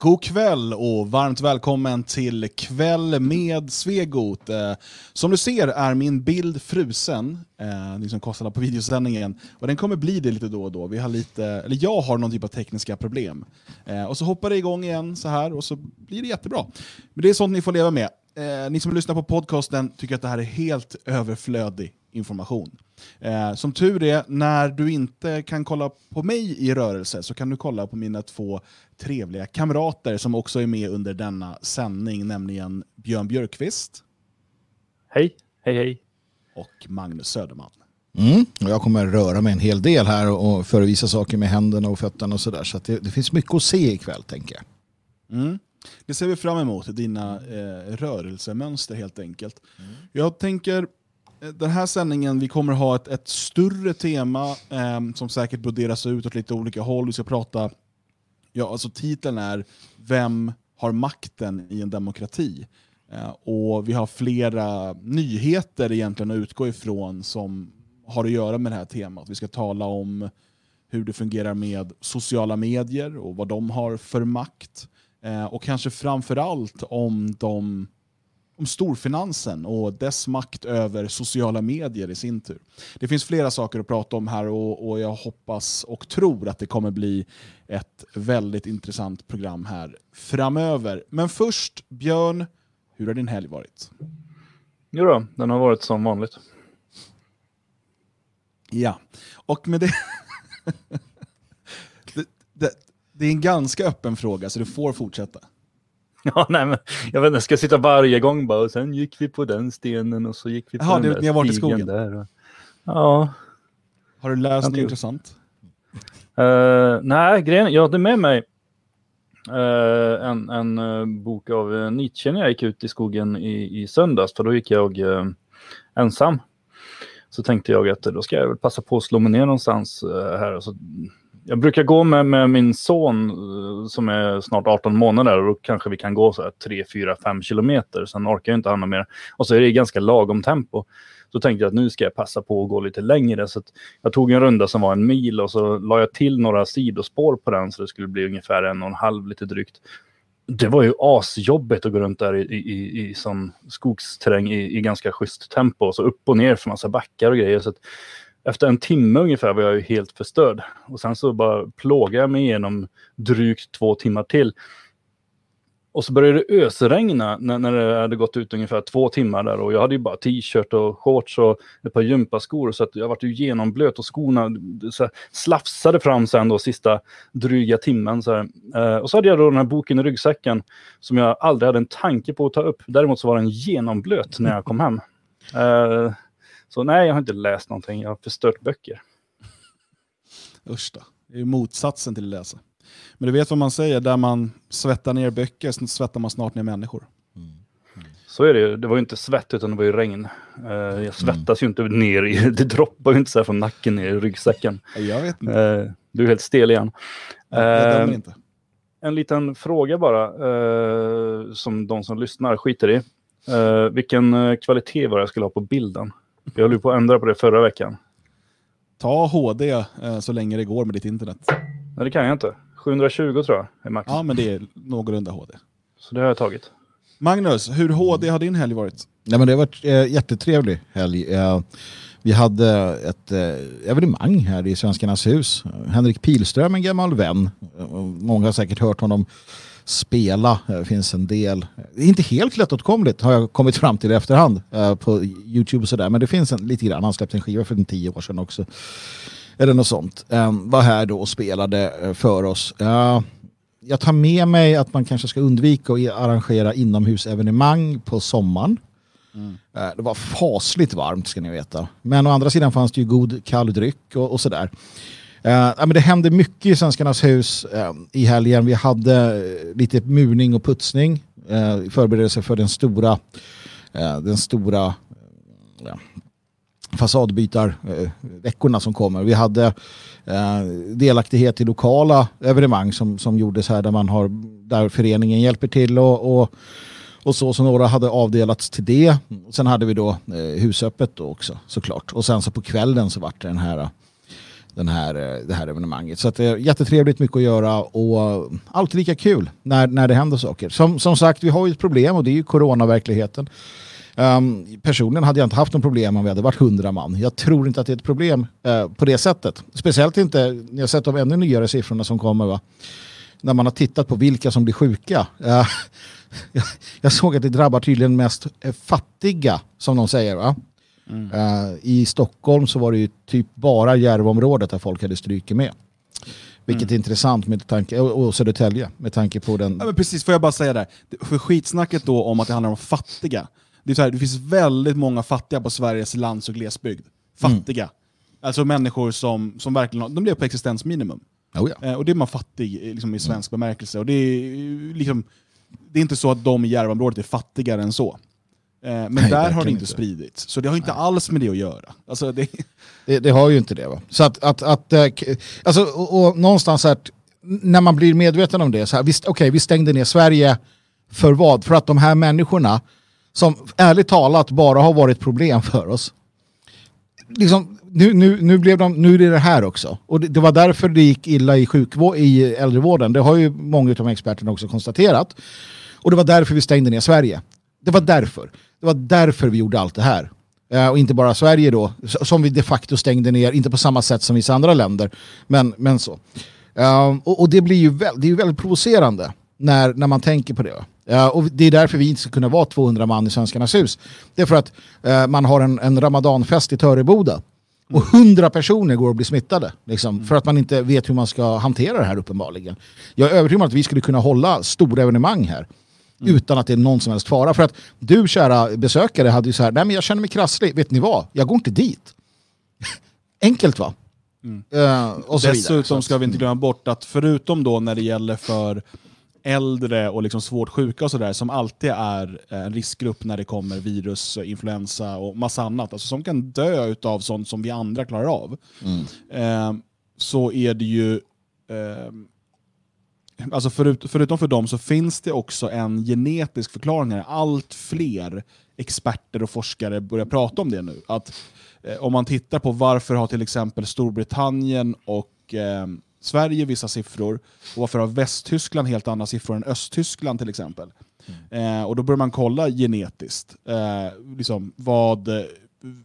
God kväll och varmt välkommen till Kväll med Svegot. Eh, som du ser är min bild frusen, eh, ni som kollar på videosändningen. Och den kommer bli det lite då och då. Vi har lite, eller jag har någon typ av tekniska problem. Eh, och så hoppar det igång igen så här och så blir det jättebra. Men det är sånt ni får leva med. Eh, ni som lyssnar på podcasten tycker att det här är helt överflödig information. Eh, som tur är, när du inte kan kolla på mig i rörelse så kan du kolla på mina två trevliga kamrater som också är med under denna sändning, nämligen Björn Björkqvist. Hej, hej, hej. Och Magnus Söderman. Mm. Och jag kommer röra mig en hel del här och förevisa saker med händerna och fötterna och sådär. Så, så det, det, finns mycket att se ikväll tänker jag. Mm. Det ser vi fram emot, dina eh, rörelsemönster helt enkelt. Mm. Jag tänker Eh, den här sändningen, vi kommer ha ett, ett större tema eh, som säkert broderas ut åt lite olika håll. Vi ska prata, ja alltså titeln är Vem har makten i en demokrati? Eh, och vi har flera nyheter egentligen att utgå ifrån som har att göra med det här temat. Vi ska tala om hur det fungerar med sociala medier och vad de har för makt. Eh, och kanske framförallt om de om storfinansen och dess makt över sociala medier i sin tur. Det finns flera saker att prata om här och, och, jag hoppas och tror att det kommer bli ett väldigt intressant program här framöver. Men först, Björn, hur har din helg varit? Jo då, den har varit som vanligt. Ja, och med det... det, det, det är en ganska öppen fråga, så du får fortsätta. Ja, nej, men jag vet inte, ska jag sitta varje gång bara och sen gick vi på den stenen och så gick vi på Jaha, den där ni har varit i skogen? Där och... Ja. Har du läst något intressant? Uh, nej, grejen, jag hade med mig uh, en, en uh, bok av Nietzsche när jag gick ut i skogen i, i söndags, för då gick jag ensam. Så tänkte jag att då ska jag väl passa på att slå mig ner någonstans här och så jag brukar gå med, med min son eh, som är snart 18 månader och då kanske vi kan gå så här 3, 4, 5 kilometer. Sen orkar jag inte han mer. Och så är det ganska lagom tempo. Så tänkte jag att nu ska jag passa på att gå lite längre. Så jag tog en runda som var en mil och så la jag till några sidospår på den så det skulle bli ungefär en och en halv lite drygt. Det var ju asjobbigt att gå runt där i, i, i, i sån skogsterräng i, i ganska schysst tempo. Och så upp och ner för massa backar och grejer. Så efter en timme ungefär var jag ju helt förstörd. Och sen så bara plågade jag mig igenom drygt två timmar till. Och så började det ösregna när, när det hade gått ut ungefär två timmar där och jag hade ju bara t-shirt och shorts och ett par gympaskor så att jag var ju genomblöt och skorna så slafsade fram sen då sista dryga timmen. Så eh, och så hade jag då den här boken i ryggsäcken som jag aldrig hade en tanke på att ta upp. Däremot så var den genomblöt när jag kom hem. Eh, så nej, jag har inte läst någonting. Jag har förstört böcker. Usch då. Det är motsatsen till att läsa. Men du vet vad man säger, där man svettar ner böcker så svettar man snart ner människor. Mm. Mm. Så är det ju. Det var ju inte svett utan det var ju regn. Uh, jag svettas mm. ju inte ner i, det droppar ju inte så här från nacken ner i ryggsäcken. Jag vet inte. Uh, du är helt stel igen. jag uh, inte. En liten fråga bara, som de som lyssnar skiter i. vilken kvalitet var det jag skulle ha på bilden? Jag höll på att ändra på det förra veckan. Ta HD eh, så länge det går med ditt internet. Nej, det kan jag inte. 720 tror jag är max. Ja, men det är någorlunda HD. Så det har jag tagit. Magnus, hur HD har din helg varit? Nej, men det har varit eh, jättetrevlig helg. Eh, vi hade ett eh, evenemang här i Svenskarnas hus. Henrik Pilström, en gammal vän. Många har säkert hört honom spela. Det finns en del. Det är inte helt lättåtkomligt har jag kommit fram till i efterhand eh, på Youtube och sådär. Men det finns en, lite grann. Han släppte en skiva för tio år sedan också. Eller något sånt. Um, var här då och spelade uh, för oss. Uh, jag tar med mig att man kanske ska undvika att arrangera inomhusevenemang på sommaren. Mm. Det var fasligt varmt ska ni veta. Men å andra sidan fanns det ju god kall dryck och, och sådär. Uh, men det hände mycket i Svenskarnas hus uh, i helgen. Vi hade uh, lite murning och putsning. Uh, förberedelse för den stora, den stora fasadbytarveckorna som kommer. Vi hade delaktighet i lokala evenemang som, som gjordes här där, man har, där föreningen hjälper till och, och och så, så några hade avdelats till det. Sen hade vi då eh, husöppet då också såklart. Och sen så på kvällen så vart det den här den här, eh, det här evenemanget. Så att det är jättetrevligt, mycket att göra och alltid lika kul när, när det händer saker. Som, som sagt, vi har ju ett problem och det är ju coronaverkligheten. Um, personligen hade jag inte haft något problem om vi hade varit hundra man. Jag tror inte att det är ett problem uh, på det sättet. Speciellt inte, ni har sett de ännu nyare siffrorna som kommer. Va? När man har tittat på vilka som blir sjuka. Uh, jag såg att det drabbar tydligen mest fattiga, som de säger. Va? Mm. Uh, I Stockholm så var det ju typ bara Järvaområdet där folk hade strykit med. Vilket mm. är intressant med tanke, och, och Södertälje med tanke på den... Ja, men precis, får jag bara säga det. För skitsnacket då om att det handlar om fattiga. Det, är så här, det finns väldigt många fattiga på Sveriges lands och glesbygd. Fattiga. Mm. Alltså människor som, som verkligen de lever på existensminimum. Oh ja. eh, och det är man fattig liksom, i svensk mm. bemärkelse. Och det, är, liksom, det är inte så att de i Järvaområdet är fattigare än så. Eh, men Nej, där har det inte, spridits. Så det har inte Nej. alls med det att göra. Alltså det... Det, det... har ju inte det. Va? Så att, att, att eh, alltså, och, och någonstans här, när man blir medveten om det, så här, visst, okay, vi stängde ner Sverige för vad? För att de här människorna som ärligt talat bara har varit problem för oss. Liksom, nu, nu, nu, blev de, nu är det det här också. Och det, det, var därför det gick illa i, sjukvård, i äldrevården. Det har ju många av experterna också konstaterat. Och det var därför vi stängde ner Sverige. Det var därför. Det var därför vi gjorde allt det här. Uh, och inte bara Sverige då, som vi de facto stängde ner, inte på samma sätt som vissa andra länder, men, men så. Uh, och, och, det blir ju väl, det är väldigt provocerande när, när man tänker på det. Uh, och det är därför vi inte ska kunna vara 200 man i Svenskarnas hus. Det är för att man har en, en ramadanfest i Töreboda och hundra personer går att bli smittade. Liksom, mm. För att man inte vet hur man ska hantera det här uppenbarligen. Jag är övertygad om att vi skulle kunna hålla stora evenemang här. Mm. Utan att det är någon som helst fara. För att du kära besökare hade ju så här, nej men jag känner mig krasslig, vet ni vad? Jag går inte dit. Enkelt va? Mm. Uh, Dessutom ska vi inte glömma bort att förutom då när det gäller för äldre och liksom svårt sjuka och sådär, som alltid är en riskgrupp när det kommer virus, influensa och massa annat, alltså som kan dö av sånt som vi andra klarar av, mm. eh, så är det ju eh, alltså förut, förutom för dem så finns det också en genetisk förklaring här. Allt fler experter och forskare börjar prata om det nu. Att eh, Om man tittar på varför har till exempel Storbritannien och eh, Sverige vissa siffror och varför har Västtyskland helt andra siffror än Östtyskland till exempel. Mm. Eh, och Då börjar man kolla genetiskt eh, liksom vad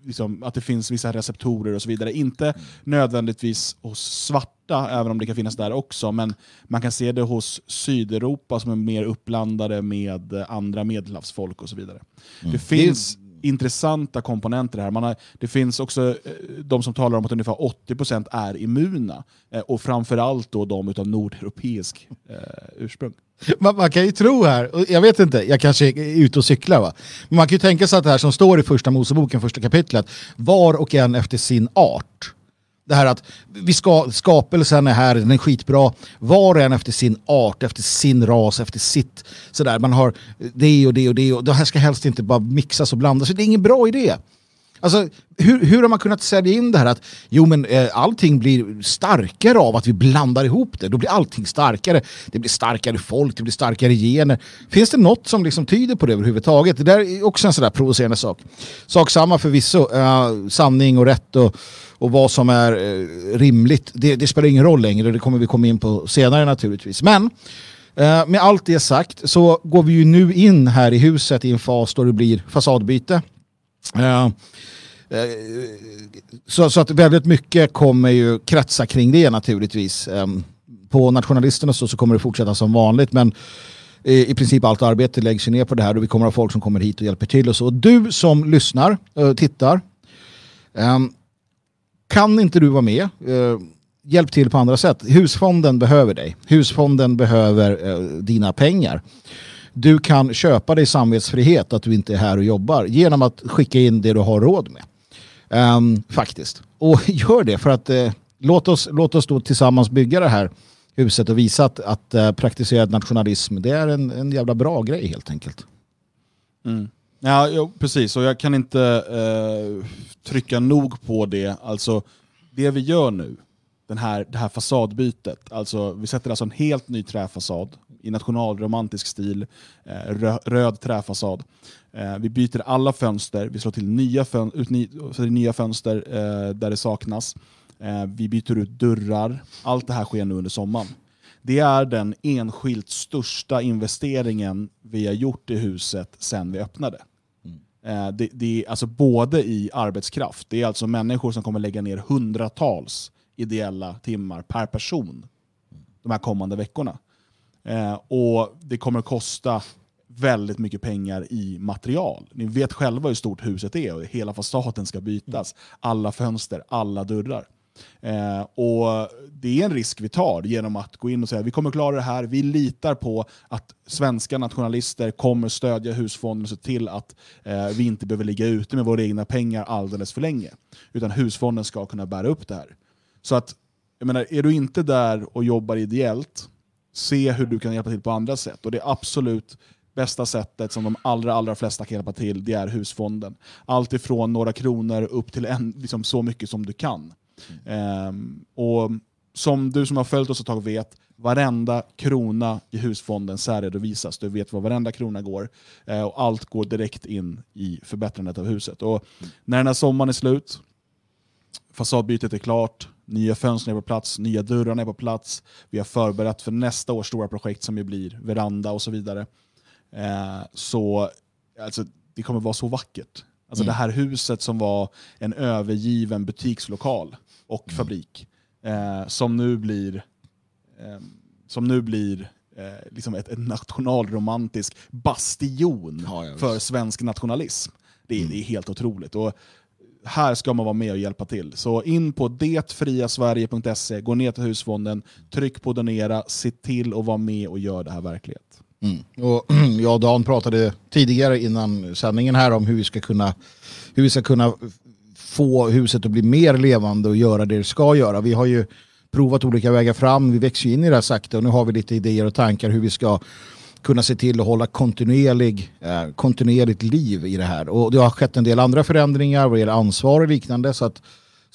liksom, att det finns vissa receptorer och så vidare. Inte mm. nödvändigtvis hos svarta, även om det kan finnas där också, men man kan se det hos Sydeuropa som är mer uppblandade med andra medelhavsfolk och så vidare. Mm. Det finns intressanta komponenter här. Man har, det finns också eh, de som talar om att ungefär 80% är immuna, eh, och framförallt då de av nordeuropeisk eh, ursprung. Man, man, kan ju tro här, jag vet inte, jag kanske är ute och cyklar va. Men man kan ju tänka sig att det här som står i första Moseboken, första kapitlet, var och en efter sin art. Det här att vi ska, skapelsen är här, den är skitbra. Var och en efter sin art, efter sin ras, efter sitt sådär. Man har det och det och det och det här ska helst inte bara mixas och blandas. Det är ingen bra idé. Alltså, hur, hur har man kunnat sälja in det här att jo, men, eh, allting blir starkare av att vi blandar ihop det? Då blir allting starkare. Det blir starkare folk, det blir starkare gener. Finns det något som liksom tyder på det överhuvudtaget? Det där är också en sån där provocerande sak. Sak samma förvisso, eh, sanning och rätt och, och vad som är eh, rimligt. Det, det, spelar ingen roll längre, det kommer vi komma in på senare naturligtvis. Men eh, med allt det sagt så går vi ju nu in här i huset i en fas då det blir fasadbyte. Eh, så, så, att väldigt mycket kommer ju kretsa kring det naturligtvis. Ehm, på nationalisterna så, så kommer det fortsätta som vanligt men i, i princip allt arbete läggs ner på det här och vi kommer ha folk som kommer hit och hjälper till och så. Du som lyssnar och tittar ehm, kan inte du vara med eh, hjälp till på andra sätt. Husfonden behöver dig. Husfonden behöver eh, dina pengar du kan köpa dig samvetsfrihet att du inte är här och jobbar genom att skicka in det du har råd med. Um, faktiskt. Och gör det för att eh, låt, oss, låt oss då tillsammans bygga det här huset och visa att, att uh, praktiserad nationalism det är en, en jävla bra grej helt enkelt. Mm. Ja, jo, precis. Och jag kan inte eh, trycka nog på det. Alltså, det vi gör nu, den här, det här fasadbytet, alltså vi sätter alltså en helt ny träfasad i nationalromantisk stil, eh, röd träfasad. Eh, vi byter alla fönster, vi slår till nya, fön ut ny, nya fönster eh, där det saknas. Eh, vi byter ut dörrar. Allt det här sker nu under sommaren. Det är den enskilt största investeringen vi har gjort i huset sedan vi öppnade. Eh, det, det är alltså både i arbetskraft, det är alltså människor som kommer lägga ner hundratals ideella timmar per person de här kommande veckorna. Eh, och det kommer kosta väldigt mycket pengar i material. Ni vet själva hur stort huset är och hela fasaden ska bytas. Alla fönster, alla dörrar. Eh, och Det är en risk vi tar genom att gå in och säga att vi kommer klara det här. Vi litar på att svenska nationalister kommer stödja husfonden och se till att eh, vi inte behöver ligga ute med våra egna pengar alldeles för länge. Utan husfonden ska kunna bära upp det här. Så att, jag menar, är du inte där och jobbar ideellt, se hur du kan hjälpa till på andra sätt. Och det absolut bästa sättet som de allra, allra flesta kan hjälpa till, det är husfonden. Allt ifrån några kronor upp till en, liksom så mycket som du kan. Um, och som du som har följt oss ett tag vet, varenda krona i husfonden särredovisas. Du vet var varenda krona går. Uh, och allt går direkt in i förbättrandet av huset. Och när den här sommaren är slut, fasadbytet är klart, nya fönster är på plats, nya dörrar är på plats. Vi har förberett för nästa års stora projekt som ju blir veranda och så vidare. Uh, så alltså, det kommer vara så vackert. Alltså mm. det här huset som var en övergiven butikslokal och mm. fabrik. Eh, som nu blir, eh, som nu blir eh, liksom ett, ett nationalromantisk bastion ja, för svensk nationalism. Det är, mm. det är helt otroligt. Och här ska man vara med och hjälpa till. Så in på detfriasverige.se, gå ner till husfonden, tryck på donera, se till att vara med och göra det här verklighet. Mm. Och jag och Dan pratade tidigare innan sändningen här om hur vi ska kunna, hur vi ska kunna få huset att bli mer levande och göra det det ska göra. Vi har ju provat olika vägar fram, vi växer in i det här sakta och nu har vi lite idéer och tankar hur vi ska kunna se till att hålla kontinuerlig, eh, kontinuerligt liv i det här. Och det har skett en del andra förändringar vad gäller ansvar och liknande så att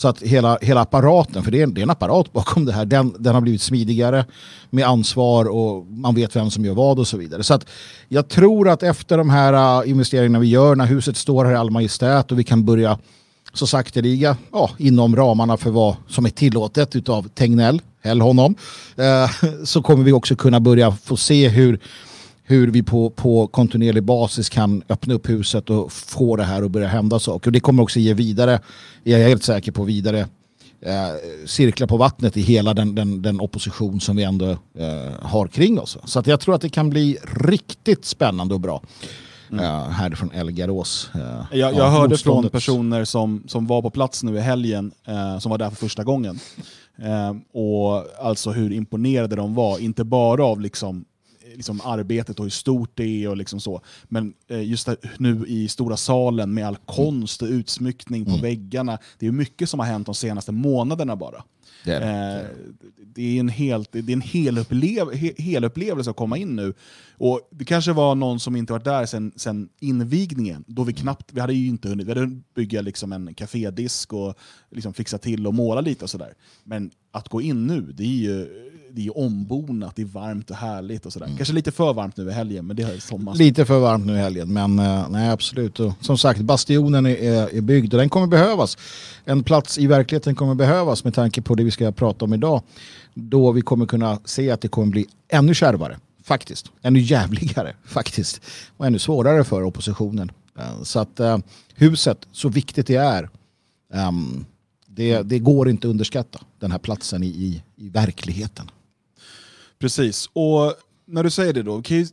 så att hela, hela apparaten, för det är, det är en apparat bakom det här, den, den har blivit smidigare med ansvar och man vet vem som gör vad och så vidare. Så att jag tror att efter de här eh, investeringarna vi gör, när huset står här i all majestät och vi kan börja så sakteliga ja, inom ramarna för vad som är tillåtet av Tegnell, häll honom, eh, så kommer vi också kunna börja få se hur hur vi på, på kontinuerlig basis kan öppna upp huset och få det här att börja hända saker. Och det kommer också ge vidare, jag är helt säker på vidare, eh, cirklar på vattnet i hela den, den, den opposition som vi ändå eh, har kring oss. Så att jag tror att det kan bli riktigt spännande och bra. Mm. Uh, härifrån Elgarås. Uh, jag jag hörde från personer som, som var på plats nu i helgen, uh, som var där för första gången. Uh, och alltså hur imponerade de var, inte bara av liksom liksom arbetet och hur stort det är och liksom så. Men eh, just nu i stora salen med all konst och utsmyckning på mm. väggarna. Det är mycket som har hänt de senaste månaderna bara. Det är, det. Eh, det är en, helt, det är en helupplev, helupplevelse att komma in nu. Och Det kanske var någon som inte varit där sen, sen invigningen, då vi knappt, vi hade ju inte hunnit, vi hade bygga liksom en kafédisk och liksom fixa till och måla lite och sådär. Men att gå in nu, det är ju det är ombonat, det är varmt och härligt och sådär. Mm. Kanske lite för varmt nu i helgen, men det är sommar. Lite för varmt nu i helgen, men uh, nej absolut. Och, som sagt, bastionen är, är, byggd och den kommer behövas. En plats i verkligheten kommer behövas med tanke på det vi ska prata om idag. Då vi kommer kunna se att det kommer bli ännu kärvare, faktiskt. Ännu jävligare, faktiskt. Och ännu svårare för oppositionen. Uh, så att uh, huset, så viktigt det är, um, det, det, går inte att underskatta den här platsen i, i, i verkligheten. Precis, och när du säger det då, kan ju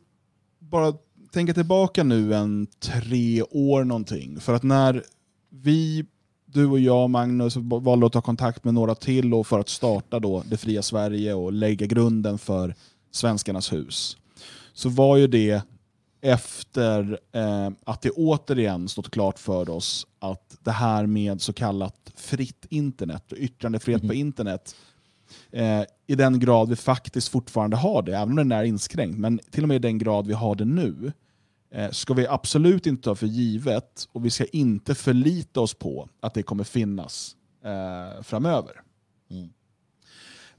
bara tänka tillbaka nu en tre år någonting. För att när vi, du och jag, Magnus, valde att ta kontakt med några till och för att starta då det fria Sverige och lägga grunden för Svenskarnas hus, så var ju det efter eh, att det återigen stått klart för oss att det här med så kallat fritt internet och yttrandefrihet mm. på internet eh, i den grad vi faktiskt fortfarande har det, även om den är inskränkt, men till och med i den grad vi har det nu, eh, ska vi absolut inte ta för givet och vi ska inte förlita oss på att det kommer finnas eh, framöver. Mm.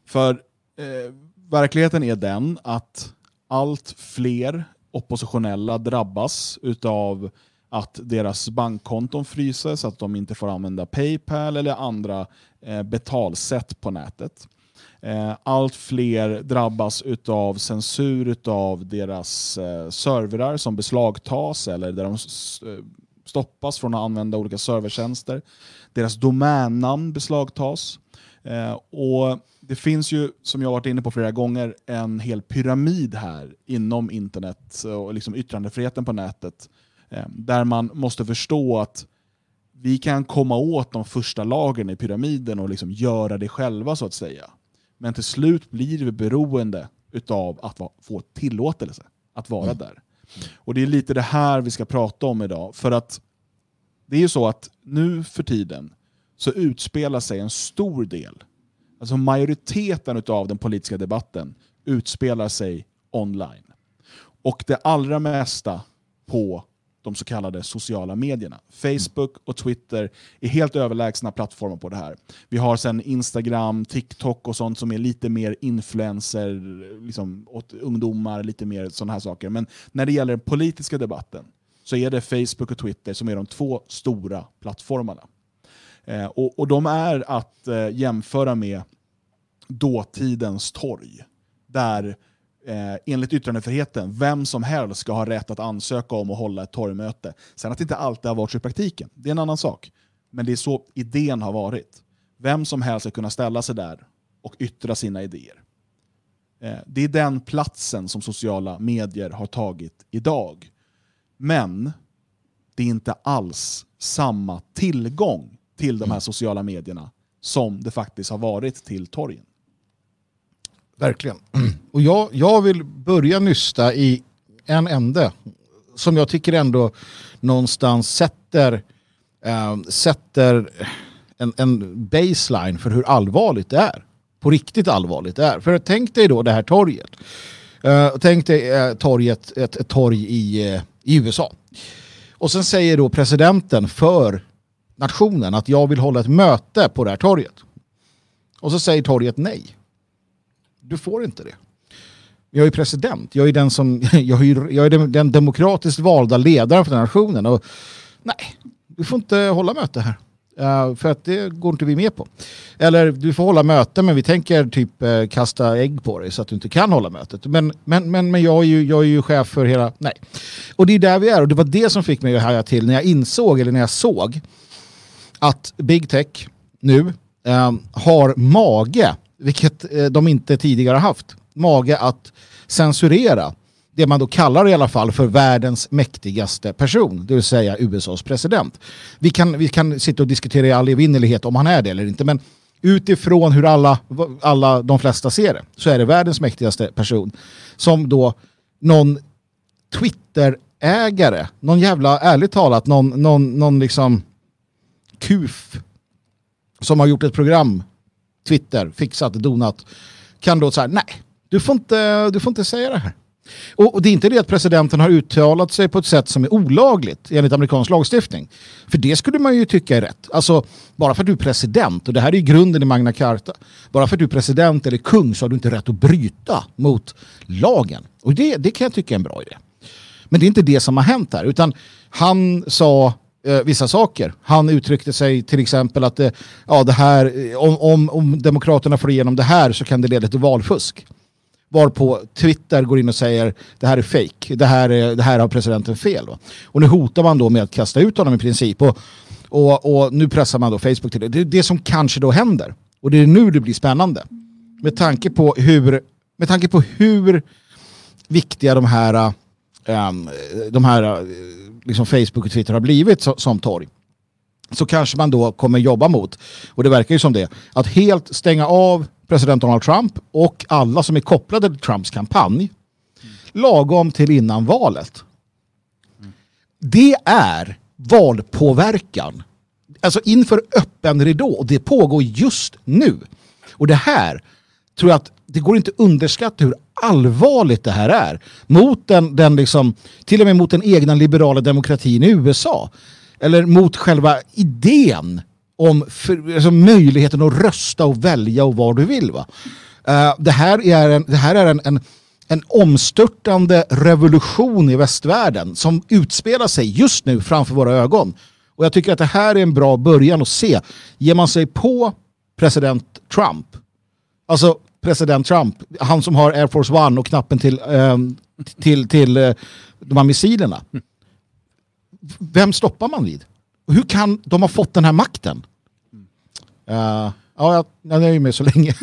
För eh, verkligheten är den att allt fler oppositionella drabbas utav att deras bankkonton fryses, att de inte får använda Paypal eller andra eh, betalsätt på nätet. Eh, allt fler drabbas av censur av deras eh, servrar som beslagtas eller där de eh, stoppas från att använda olika servertjänster. Deras domännamn beslagtas. och Det finns ju, som jag varit inne på flera gånger, en hel pyramid här inom internet och liksom yttrandefriheten på nätet. där man måste förstå att vi kan komma åt de första lagren i pyramiden och liksom göra det själva så att säga. Men till slut blir vi beroende av att få tillåtelse att vara mm. där. Och Det är lite det här vi ska prata om idag. För att det är ju så att nu för tiden så utspelar sig en stor del, alltså majoriteten av den politiska debatten utspelar sig online. Och det allra mesta på de så kallade sociala medierna. Facebook och Twitter är helt överlägsna plattformar på det här. Vi har sen Instagram, TikTok och sånt som är lite mer influencer liksom, åt ungdomar, lite mer sådana här saker. Men när det gäller den politiska debatten så är det Facebook och Twitter som är de två stora plattformarna. Eh, och, och de är att eh, jämföra med dåtidens torg. Där eh, enligt yttrandefriheten, vem som helst ska ha rätt att ansöka om att hålla ett torgmöte. Sen att det inte alltid har varit så i praktiken, det är en annan sak. Men det är så idén har varit. Vem som helst ska kunna ställa sig där och yttra sina idéer. Eh, det är den platsen som sociala medier har tagit idag. Men det är inte alls samma tillgång till de här mm. sociala medierna som det faktiskt har varit till torgen. Verkligen. Och jag, jag vill börja nysta i en ände som jag tycker ändå någonstans sätter, äh, sätter en, en baseline för hur allvarligt det är. På riktigt allvarligt det är. För tänk dig då det här torget. Uh, tänk dig uh, torget, ett, ett torg i, uh, i USA. Och sen säger då presidenten för nationen att jag vill hålla ett möte på det här torget. Och så säger torget nej. Du får inte det. Jag är president. Jag är den, som, jag är, jag är den, demokratiskt valda ledaren för den nationen. Och, nej, du får inte hålla möte här. Uh, för att det går inte vi med på. Eller du får hålla möte men vi tänker typ uh, kasta ägg på dig så att du inte kan hålla mötet. Men, men, men, men jag, är ju, jag är ju chef för hela... Nej. Och det är där vi är och det var det som fick mig att haja till när jag insåg eller när jag såg att big tech nu uh, har mage vilket eh, de inte tidigare haft, mage att censurera det man då kallar i alla fall för världens mäktigaste person, det vill säga USAs president. Vi kan, vi kan sitta och diskutera i all evinnerlighet om han är det eller inte, men utifrån hur alla, alla de flesta ser det så är det världens mäktigaste person som då någon Twitter-ägare, någon jävla, ärligt talat, någon, någon, någon liksom kuf som har gjort ett program Twitter, fixat, donat, kan då säga nej, du får inte, du får inte säga det här. Och, och, det är inte det att presidenten har uttalat sig på ett sätt som är olagligt enligt amerikansk lagstiftning. För det skulle man ju tycka är rätt. Alltså, bara för att du är president, och det här är ju grunden i Magna Carta, bara för att du är president eller kung så har du inte rätt att bryta mot lagen. Och det, det kan jag tycka är en bra idé. Men det är inte det som har hänt här, utan han sa eh, vissa saker. Han uttryckte sig till exempel att eh, ja, det här, eh, om, om, om Demokraterna får igenom det här så kan det leda till valfusk. Varpå Twitter går in och säger det här är fake, det här, är, det här har presidenten fel. Va? Och nu hotar man då med att kasta ut honom i princip. Och, och, och nu pressar man då Facebook till det. Det är det som kanske då händer. Och det är nu det blir spännande. Med tanke på hur, med tanke på hur viktiga de här, um, de här eh, liksom Facebook och Twitter har blivit så, som torg så kanske man då kommer jobba mot, och det verkar ju som det, att helt stänga av president Donald Trump och alla som är kopplade till Trumps kampanj lagom till innan valet. Det är valpåverkan. Alltså inför öppen ridå. Och det pågår just nu. Och det här tror jag att det går inte att underskatta hur allvarligt det här är. Mot den, den liksom, till och med mot den egna liberala demokratin i USA. Eller mot själva idén om för, alltså möjligheten att rösta och välja och vad du vill. Va? Uh, det här är, en, det här är en, en, en omstörtande revolution i västvärlden som utspelar sig just nu framför våra ögon. Och jag tycker att det här är en bra början att se. Ger man sig på president Trump, alltså president Trump, han som har Air Force One och knappen till, eh, till, till eh, de här missilerna. Vem stoppar man vid? Och hur kan de ha fått den här makten? Uh, ja, jag, jag nöjer mig så länge.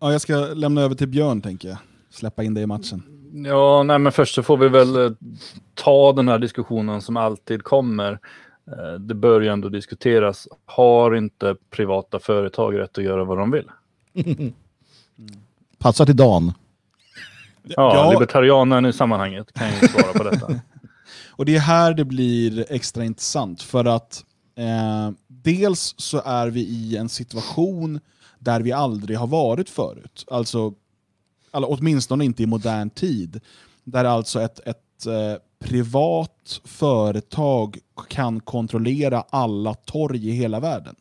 Ja, jag ska lämna över till Björn, tänker jag. Släppa in dig i matchen. Ja, nej, men först så får vi väl eh, ta den här diskussionen som alltid kommer. Eh, det bör ju ändå diskuteras. Har inte privata företag rätt att göra vad de vill? Passar till Dan. Ja, Ja. libertarianen i sammanhanget kan ju svara på detta. Och det är här det blir extra intressant för att eh, dels så är vi i en situation där vi aldrig har varit förut. Alltså, eller åtminstone inte i modern tid. Där alltså ett, ett eh, privat företag kan kontrollera alla torg i hela världen.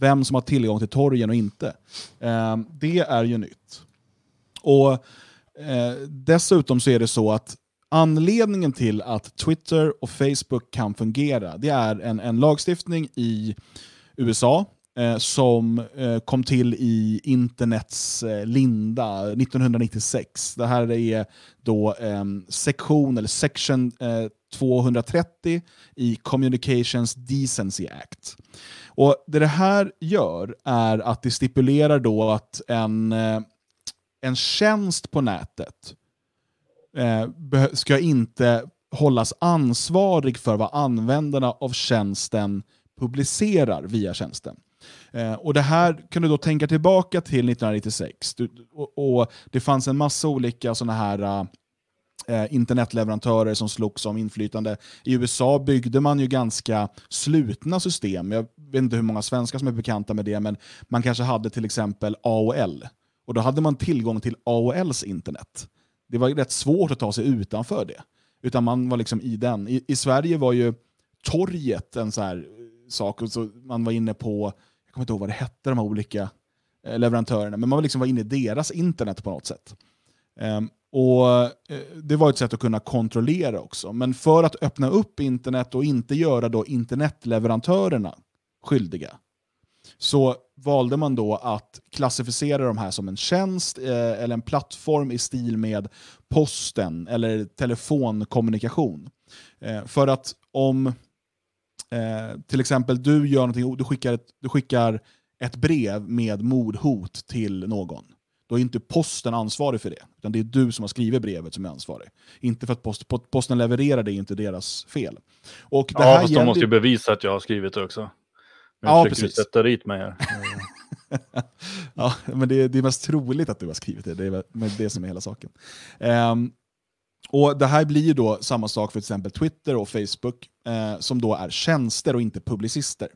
Vem som har tillgång till torgen och inte. Eh, det är ju nytt. Och eh, Dessutom så är det så att anledningen till att Twitter och Facebook kan fungera, det är en, en lagstiftning i USA eh, som eh, kom till i internets eh, linda 1996. Det här är då eh, sektion, eller section eh, 230 i Communications Decency Act. Och Det det här gör är att det stipulerar då att en, eh, en tjänst på nätet eh, ska inte hållas ansvarig för vad användarna av tjänsten publicerar via tjänsten. Eh, och Det här kan du då tänka tillbaka till 1996. Du, och, och Det fanns en massa olika sådana här eh, Eh, internetleverantörer som slogs om inflytande. I USA byggde man ju ganska slutna system. Jag vet inte hur många svenskar som är bekanta med det, men man kanske hade till exempel AOL. Och då hade man tillgång till AOLs internet. Det var rätt svårt att ta sig utanför det. Utan man var liksom i den. I, i Sverige var ju torget en sån här eh, sak. Och så man var inne på, jag kommer inte ihåg vad det hette, de här olika eh, leverantörerna, men man var liksom var inne i deras internet på något sätt. Um, och eh, Det var ett sätt att kunna kontrollera också. Men för att öppna upp internet och inte göra då internetleverantörerna skyldiga, så valde man då att klassificera de här som en tjänst eh, eller en plattform i stil med posten eller telefonkommunikation. Eh, för att om eh, till exempel du gör någonting, du skickar, ett, du skickar ett brev med mordhot till någon, då är inte posten ansvarig för det. Utan det är du som har skrivit brevet som är ansvarig. Inte för att post, po- posten levererar det, är inte deras fel. Och det ja, här fast de gäller- måste ju bevisa att jag har skrivit det också. Men Ja, jag ju precis. sätta dit mig här. ja, men det är, det är mest troligt att du har skrivit det. Det är men det som är hela saken. Ehm, och Det här blir ju då samma sak för till exempel Twitter och Facebook, eh, som då är tjänster och inte publicister.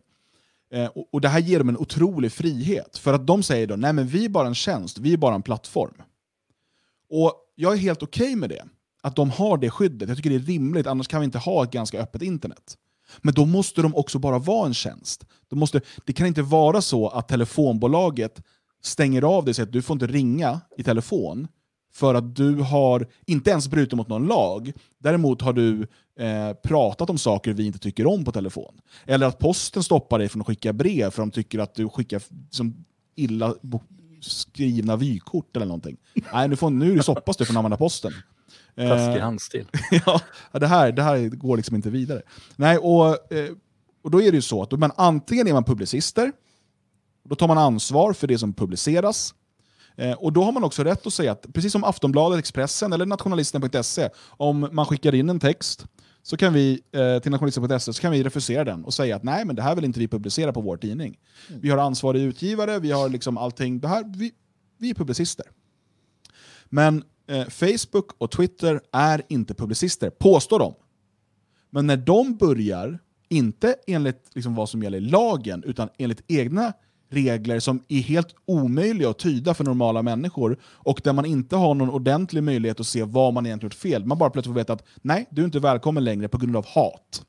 Eh, och, och Det här ger dem en otrolig frihet, för att de säger då nej men vi är bara en tjänst, vi är bara en plattform. Och Jag är helt okej med det, att de har det skyddet. Jag tycker det är rimligt, annars kan vi inte ha ett ganska öppet internet. Men då måste de också bara vara en tjänst. De måste, det kan inte vara så att telefonbolaget stänger av dig och säger att du får inte ringa i telefon för att du har inte ens brutit mot någon lag. Däremot har du eh, pratat om saker vi inte tycker om på telefon. Eller att posten stoppar dig från att skicka brev för de tycker att du skickar som illa skrivna vykort eller någonting. Nej, nu, får, nu är det stoppas du från att använda posten. Eh, Taskig handstil. ja, det här, det här går liksom inte vidare. Nej, och, eh, och då är det ju så att man, antingen är man publicister, då tar man ansvar för det som publiceras, och då har man också rätt att säga att, precis som Aftonbladet, Expressen eller nationalisten.se, om man skickar in en text så kan vi eh, till nationalisten.se så kan vi refusera den och säga att nej, men det här vill inte vi publicera på vår tidning. Vi har ansvarig utgivare, vi har liksom allting, det här, vi, vi är publicister. Men eh, Facebook och Twitter är inte publicister, påstår de. Men när de börjar, inte enligt liksom vad som gäller lagen, utan enligt egna regler som är helt omöjliga att tyda för normala människor och där man inte har någon ordentlig möjlighet att se vad man egentligen gjort fel. Man bara plötsligt får veta att nej, du är inte välkommen längre på grund av hat.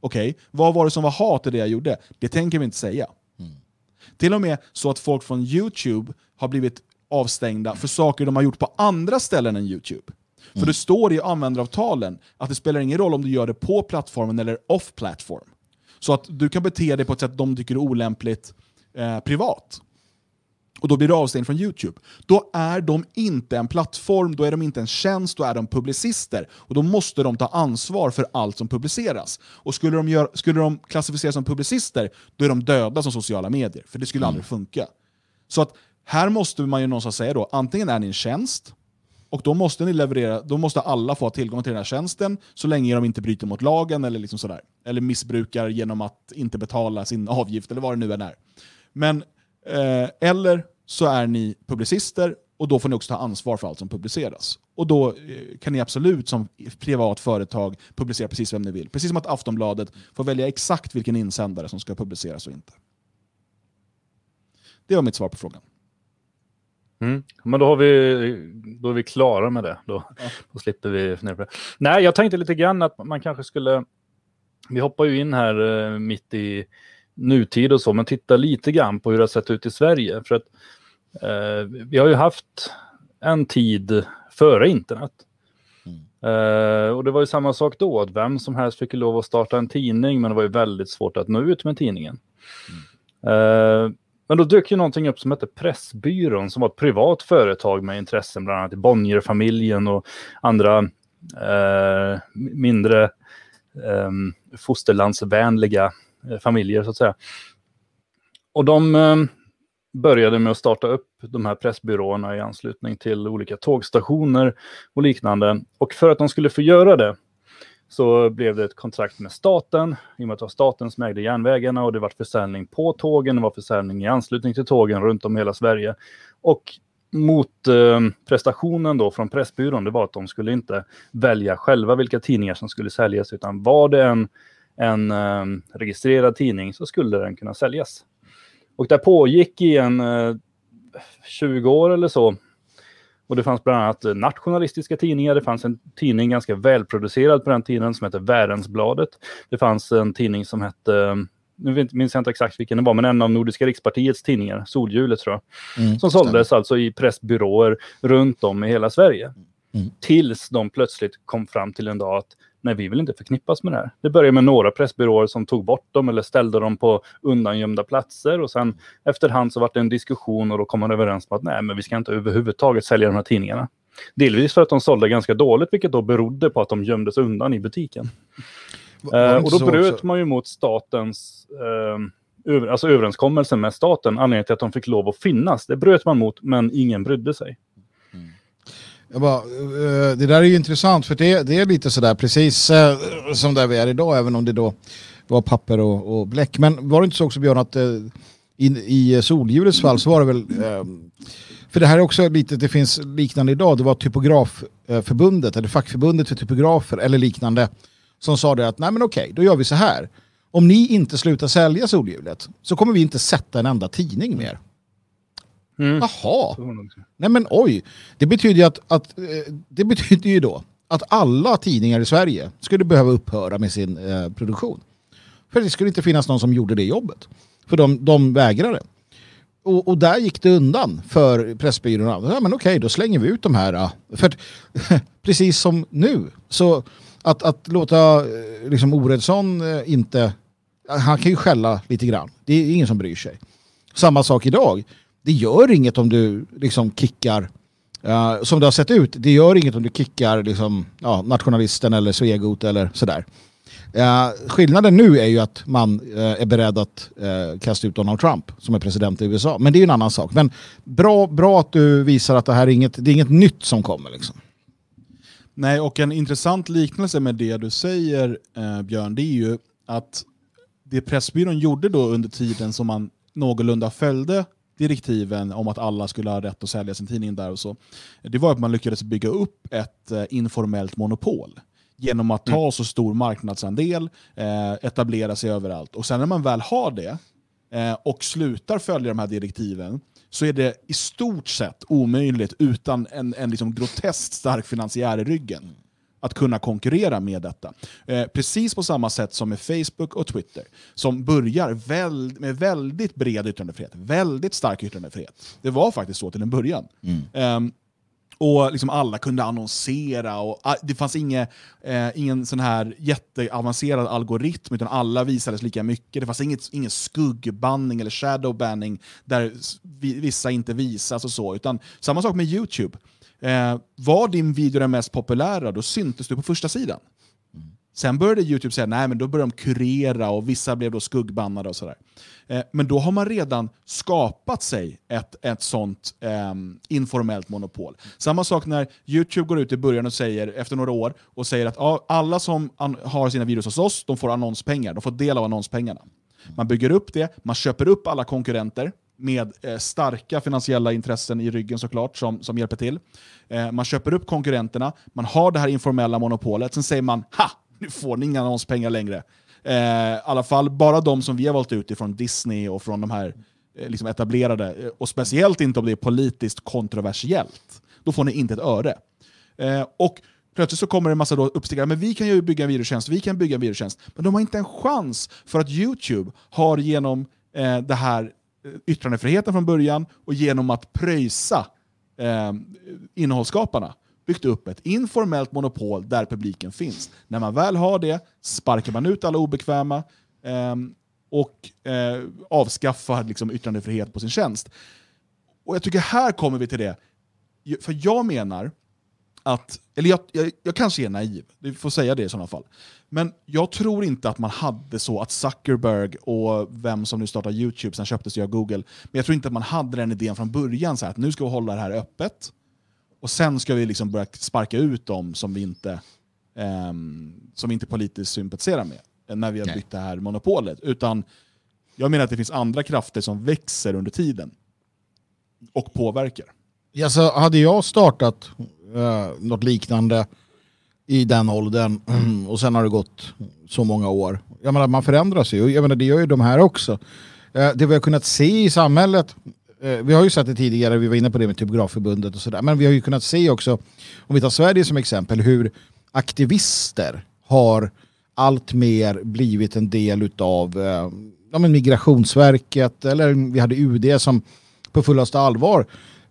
Okej, vad var det som var hat i det jag gjorde? Det tänker vi inte säga. Till och med så att folk från YouTube har blivit avstängda för saker de har gjort på andra ställen än YouTube. För det står i användaravtalen att det spelar ingen roll om du gör det på plattformen eller off platform. Så att du kan bete dig på ett sätt de tycker är olämpligt eh, privat. Och då blir du avstängd från YouTube. Då är de inte en plattform, då är de inte en tjänst, då är de publicister. Och då måste de ta ansvar för allt som publiceras. Och skulle de, gör, skulle de klassificeras som publicister, då är de döda som sociala medier. För det skulle aldrig funka. Så att här måste man ju någonstans säga då, antingen är ni en tjänst, och då måste ni leverera, då måste alla få tillgång till den här tjänsten så länge de inte bryter mot lagen eller liksom sådär. Eller missbrukar genom att inte betala sin avgift eller vad det nu än är. Men, eh, eller så är ni publicister och då får ni också ta ansvar för allt som publiceras. Och då eh, kan ni absolut som privat företag publicera precis vem ni vill. Precis som att Aftonbladet får välja exakt vilken insändare som ska publiceras och inte. Det var mitt svar på frågan. Mm. Men då, har vi, då är vi klara med det. Då, Ja. då slipper vi fundera på det. Nej, jag tänkte lite grann att man kanske skulle... Vi hoppar ju in här eh, mitt i nutid och så, men titta lite grann på hur det har sett ut i Sverige. För att eh, vi har ju haft en tid före internet. Eh, och det var ju samma sak då, att vem som helst fick lov att starta en tidning, men det var ju väldigt svårt att nå ut med tidningen. Eh, men då dök ju någonting upp som hette Pressbyrån som var ett privat företag med intressen bland annat i Bonnierfamiljen och andra eh, mindre eh, fosterlandsvänliga Eh, familjer så att säga. Och de eh, började med att starta upp de här pressbyråerna i anslutning till olika tågstationer och liknande. Och för att de skulle få göra det så blev det ett kontrakt med staten, i och med att det var staten som ägde järnvägarna och det var försäljning på tågen, det var försäljning i anslutning till tågen runt om i hela Sverige. Och mot eh, prestationen då från Pressbyrån, det var att de skulle inte välja själva vilka tidningar som skulle säljas, utan var det en, en eh, registrerad tidning så skulle den kunna säljas. Och det pågick i en eh, 20 år eller så och det fanns bland annat nationalistiska tidningar. Det fanns en tidning ganska välproducerad på den tiden som hette Värensbladet. Det fanns en tidning som hette, nu minns jag inte exakt vilken det var, men en av Nordiska rikspartiets tidningar, Solhjulet tror jag. Mm, som såldes alltså i pressbyråer runt om i hela Sverige. Mm. Tills de plötsligt kom fram till en dag att nej, vi vill inte förknippas med det här. Det började med några pressbyråer som tog bort dem eller ställde dem på undangömda platser och sen efterhand så var det en diskussion och då kom man överens om att nej, men vi ska inte överhuvudtaget sälja de här tidningarna. Delvis för att de sålde ganska dåligt, vilket då berodde på att de gömdes undan i butiken. Eh, och då bröt också- man ju mot statens eh, över, alltså överenskommelsen med staten, anledningen till att de fick lov att finnas. Det bröt man mot, men ingen brydde sig. Jag bara, eh, det där är ju intressant för det, det är lite sådär precis eh, som där vi är idag även om det då var papper och, och bläck. Men var det inte så också Björn att eh, i, i Solhjulets fall så var det väl för det här är också lite, det finns liknande idag, det var typografförbundet eller fackförbundet för typografer eller liknande som sa det att nej men okej, då gör vi så här. Om ni inte slutar sälja Solhjulet så kommer vi inte sätta en enda tidning mer. Mm. Jaha. Nej men oj, det betyder ju att, att eh, det betyder ju då att alla tidningar i Sverige skulle behöva upphöra med sin eh, produktion. För det skulle inte finnas någon som gjorde det jobbet. För de, de vägrade. Och, och där gick det undan för Pressbyrån. Ja men okej, då slänger vi ut de här. ah. För att, precis som nu, så att, att låta eh, liksom Oredsson eh, inte... Han kan ju skälla lite grann. Det är ingen som bryr sig. Samma sak idag. Det gör inget om du liksom kickar, Uh, som det har sett ut, det gör inget om du kickar liksom, ja, nationalisten eller Svegot eller sådär. Uh, skillnaden nu är ju att man uh, är beredd att kasta ut Donald Trump som är president i USA. Men det är ju en annan sak. Men bra, bra att du visar att det här är inget, det är inget nytt som kommer. Liksom. Nej, och en intressant liknelse med det du säger eh, Björn, det är ju att det Pressbyrån gjorde då under tiden som man någorlunda följde direktiven om att alla skulle ha rätt att sälja sin tidning där och så. Det var att man lyckades bygga upp ett eh, informellt monopol genom att ta så stor marknadsandel, eh, etablera sig överallt. Och sen när man väl har det eh, och slutar följa de här direktiven så är det i stort sett omöjligt utan en, en liksom groteskt stark finansiär i ryggen att kunna konkurrera med detta. Eh, precis på samma sätt som med Facebook och Twitter, som börjar väl, med väldigt bred yttrandefrihet, väldigt stark yttrandefrihet. Det var faktiskt så till en början. Um, och liksom alla kunde annonsera, och det fanns inge, eh, ingen sån här jätteavancerad algoritm, utan alla visades lika mycket. Det fanns inget, ingen skuggbanning eller shadowbanning där vissa inte visas och så. Utan samma sak med YouTube. Eh, var din video den mest populära, då syntes du på första sidan. Sen började YouTube säga nej men då började de kurera och vissa blev då skuggbannade och sådär. Eh, men då har man redan skapat sig ett, ett sånt eh, informellt monopol. Samma sak när YouTube går ut i början och säger, efter några år, och säger att alla som har sina videos hos oss, de får annonspengar, de får del av annonspengarna. Man bygger upp det, man köper upp alla konkurrenter, med eh, starka finansiella intressen i ryggen såklart som, som hjälper till. Eh, man köper upp konkurrenterna, man har det här informella monopolet, sen säger man ha! Nu får ni inga annonspengar längre. Eh, I alla fall bara de som vi har valt ut ifrån Disney och från de här eh, liksom etablerade, eh, och speciellt inte om det är politiskt kontroversiellt. Då får ni inte ett öre. Eh, och Plötsligt så kommer det en massa uppstickare, men vi kan ju bygga en videotjänst, vi kan bygga en videotjänst. Men de har inte en chans för att YouTube har genom eh, det här Eh, yttrandefriheten från början och genom att pröjsa eh, innehållsskaparna byggt upp ett informellt monopol där publiken finns. När man väl har det sparkar man ut alla obekväma eh, och eh, avskaffar liksom, yttrandefrihet på sin tjänst. Och jag tycker här kommer vi till det, för jag menar att, eller jag, jag, jag kanske är naiv, du får säga det i sådana fall. Men jag tror inte att man hade så att Zuckerberg och vem som nu startar YouTube, sen köptes det av Google, men jag tror inte att man hade den idén från början, så här, att nu ska vi hålla det här öppet, och sen ska vi liksom börja sparka ut dem som vi inte, um, som vi inte politiskt sympatiserar med, när vi har bytt det här monopolet. Utan jag menar att det finns andra krafter som växer under tiden och påverkar. Ja, så hade jag startat Eh, något liknande i den åldern och sen har det gått så många år. Jag menar, man förändras ju. Jag menar, det gör ju de här också. Eh, det vi har kunnat se i samhället, eh, vi har ju sett det tidigare, vi var inne på det med Typografförbundet och sådär, men vi har ju kunnat se också, om vi tar Sverige som exempel, hur aktivister har allt mer blivit en del av ja, Migrationsverket eller vi hade UD som på fullaste allvar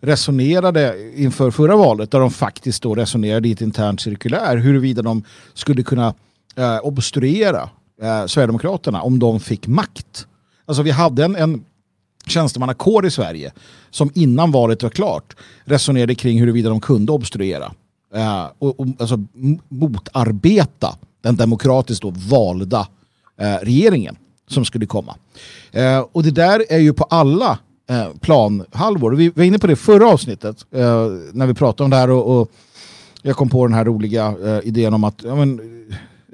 resonerade inför förra valet där de faktiskt då resonerade i ett internt cirkulär huruvida de skulle kunna eh, obstruera eh, Sverigedemokraterna om de fick makt. Alltså vi hade en, en tjänstemannakår i Sverige som innan valet var klart resonerade kring huruvida de kunde obstruera eh, och, och alltså, motarbeta den demokratiskt då valda eh, regeringen som skulle komma. Eh, och det där är ju på alla eh, planhalvor. Vi var inne på det förra avsnittet eh, när vi pratade om det här och, och jag kom på den här roliga eh, idén om att ja, men,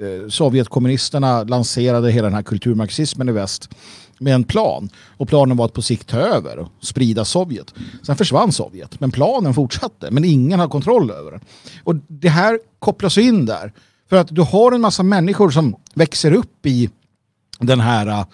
eh, Sovjetkommunisterna lanserade hela den här kulturmarxismen i väst med en plan. Och planen var att på sikt ta över och sprida Sovjet. Sen försvann Sovjet, men planen fortsatte. Men ingen har kontroll över den. Och det här kopplas in där. För att du har en massa människor som växer upp i den här eh,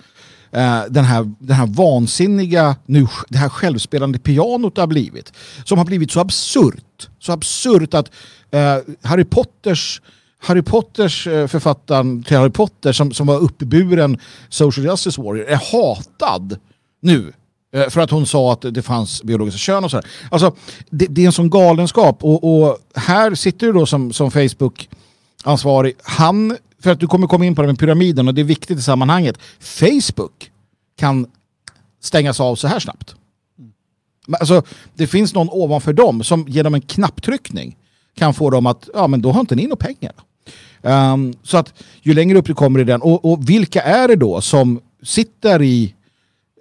eh, den, här, den här vansinniga, nu, det här självspelande pianot har blivit. Som har blivit så absurt. Så absurt att eh, Harry Potters Harry Potters eh, författaren till Harry Potter som, som var uppburen social justice warrior är hatad nu eh, för att hon sa att det fanns biologiska kön och sådär. Alltså, det, det, är en sån galenskap och, och här sitter du då som, som Facebook-ansvarig. Han för att du kommer komma in på det med pyramiden och det är viktigt i sammanhanget. Facebook kan stängas av så här snabbt. Alltså, det finns någon ovanför dem som genom en knapptryckning kan få dem att, ja men då har inte ni några pengar. Um, så att ju längre upp du kommer i den, och, och vilka är det då som sitter i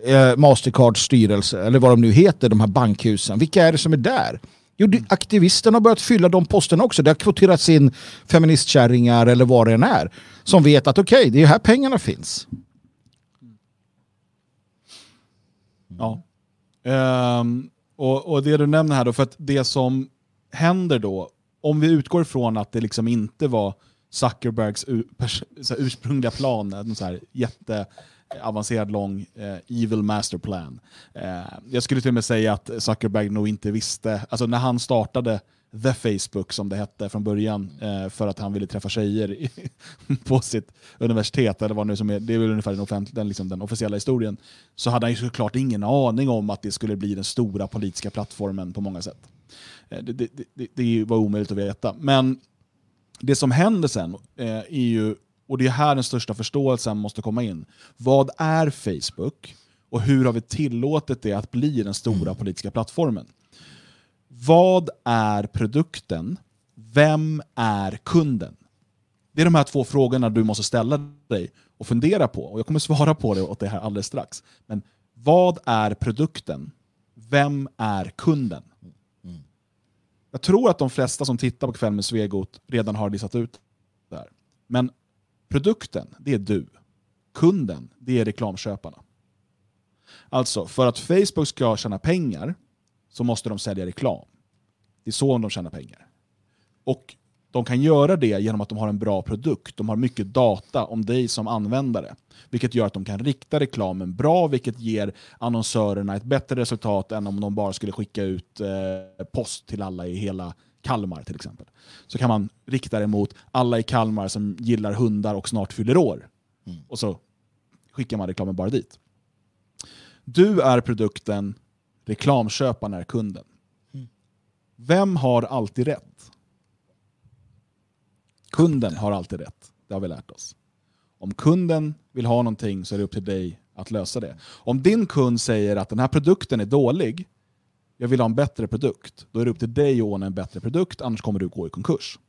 eh, Mastercards styrelse, eller vad de nu heter, de här bankhusen, vilka är det som är där? Jo, aktivisterna har börjat fylla de posterna också. Det har kvoterats in feministkärringar eller vad det än är. Som vet att okej, okay, det är här pengarna finns. Ja. Um, och, och det du nämner här då, för att det som händer då, om vi utgår ifrån att det liksom inte var Zuckerbergs ursprungliga plan, så här jätte avancerad lång eh, evil masterplan. Eh, jag skulle till och med säga att Zuckerberg nog inte visste, alltså när han startade The Facebook som det hette från början eh, för att han ville träffa tjejer i, på sitt universitet, eller vad nu som är, det är väl ungefär den, offent, den, liksom den officiella historien, så hade han ju såklart ingen aning om att det skulle bli den stora politiska plattformen på många sätt. Eh, det, det, det, det var omöjligt att veta. Men det som händer sen eh, är ju, och det är här den största förståelsen måste komma in, vad är Facebook? Och hur har vi tillåtit det att bli den stora politiska plattformen? Vad är produkten? Vem är kunden? Det är de här två frågorna du måste ställa dig och fundera på. Och Jag kommer svara på det åt det här alldeles strax. Men vad är produkten? Vem är kunden? Jag tror att de flesta som tittar på Kväll med Svegot redan har listat ut det här. Men produkten, det är du. Kunden, det är reklamköparna. Alltså, för att Facebook ska tjäna pengar så måste de sälja reklam. Det är så de tjänar pengar. Och de kan göra det genom att de har en bra produkt. De har mycket data om dig som användare. Vilket gör att de kan rikta reklamen bra, vilket ger annonsörerna ett bättre resultat än om de bara skulle skicka ut eh, post till alla i hela Kalmar till exempel. Så kan man rikta det mot alla i Kalmar som gillar hundar och snart fyller år. Mm. Och så skickar man reklamen bara dit. Du är produkten, reklamköparen är kunden. Mm. Vem har alltid rätt? Kunden har alltid rätt. Det har vi lärt oss. Om kunden vill ha någonting så är det upp till dig att lösa det. Om din kund säger att den här produkten är dålig, jag vill ha en bättre produkt, då är det upp till dig att ordna en bättre produkt, annars kommer du gå i konkurs.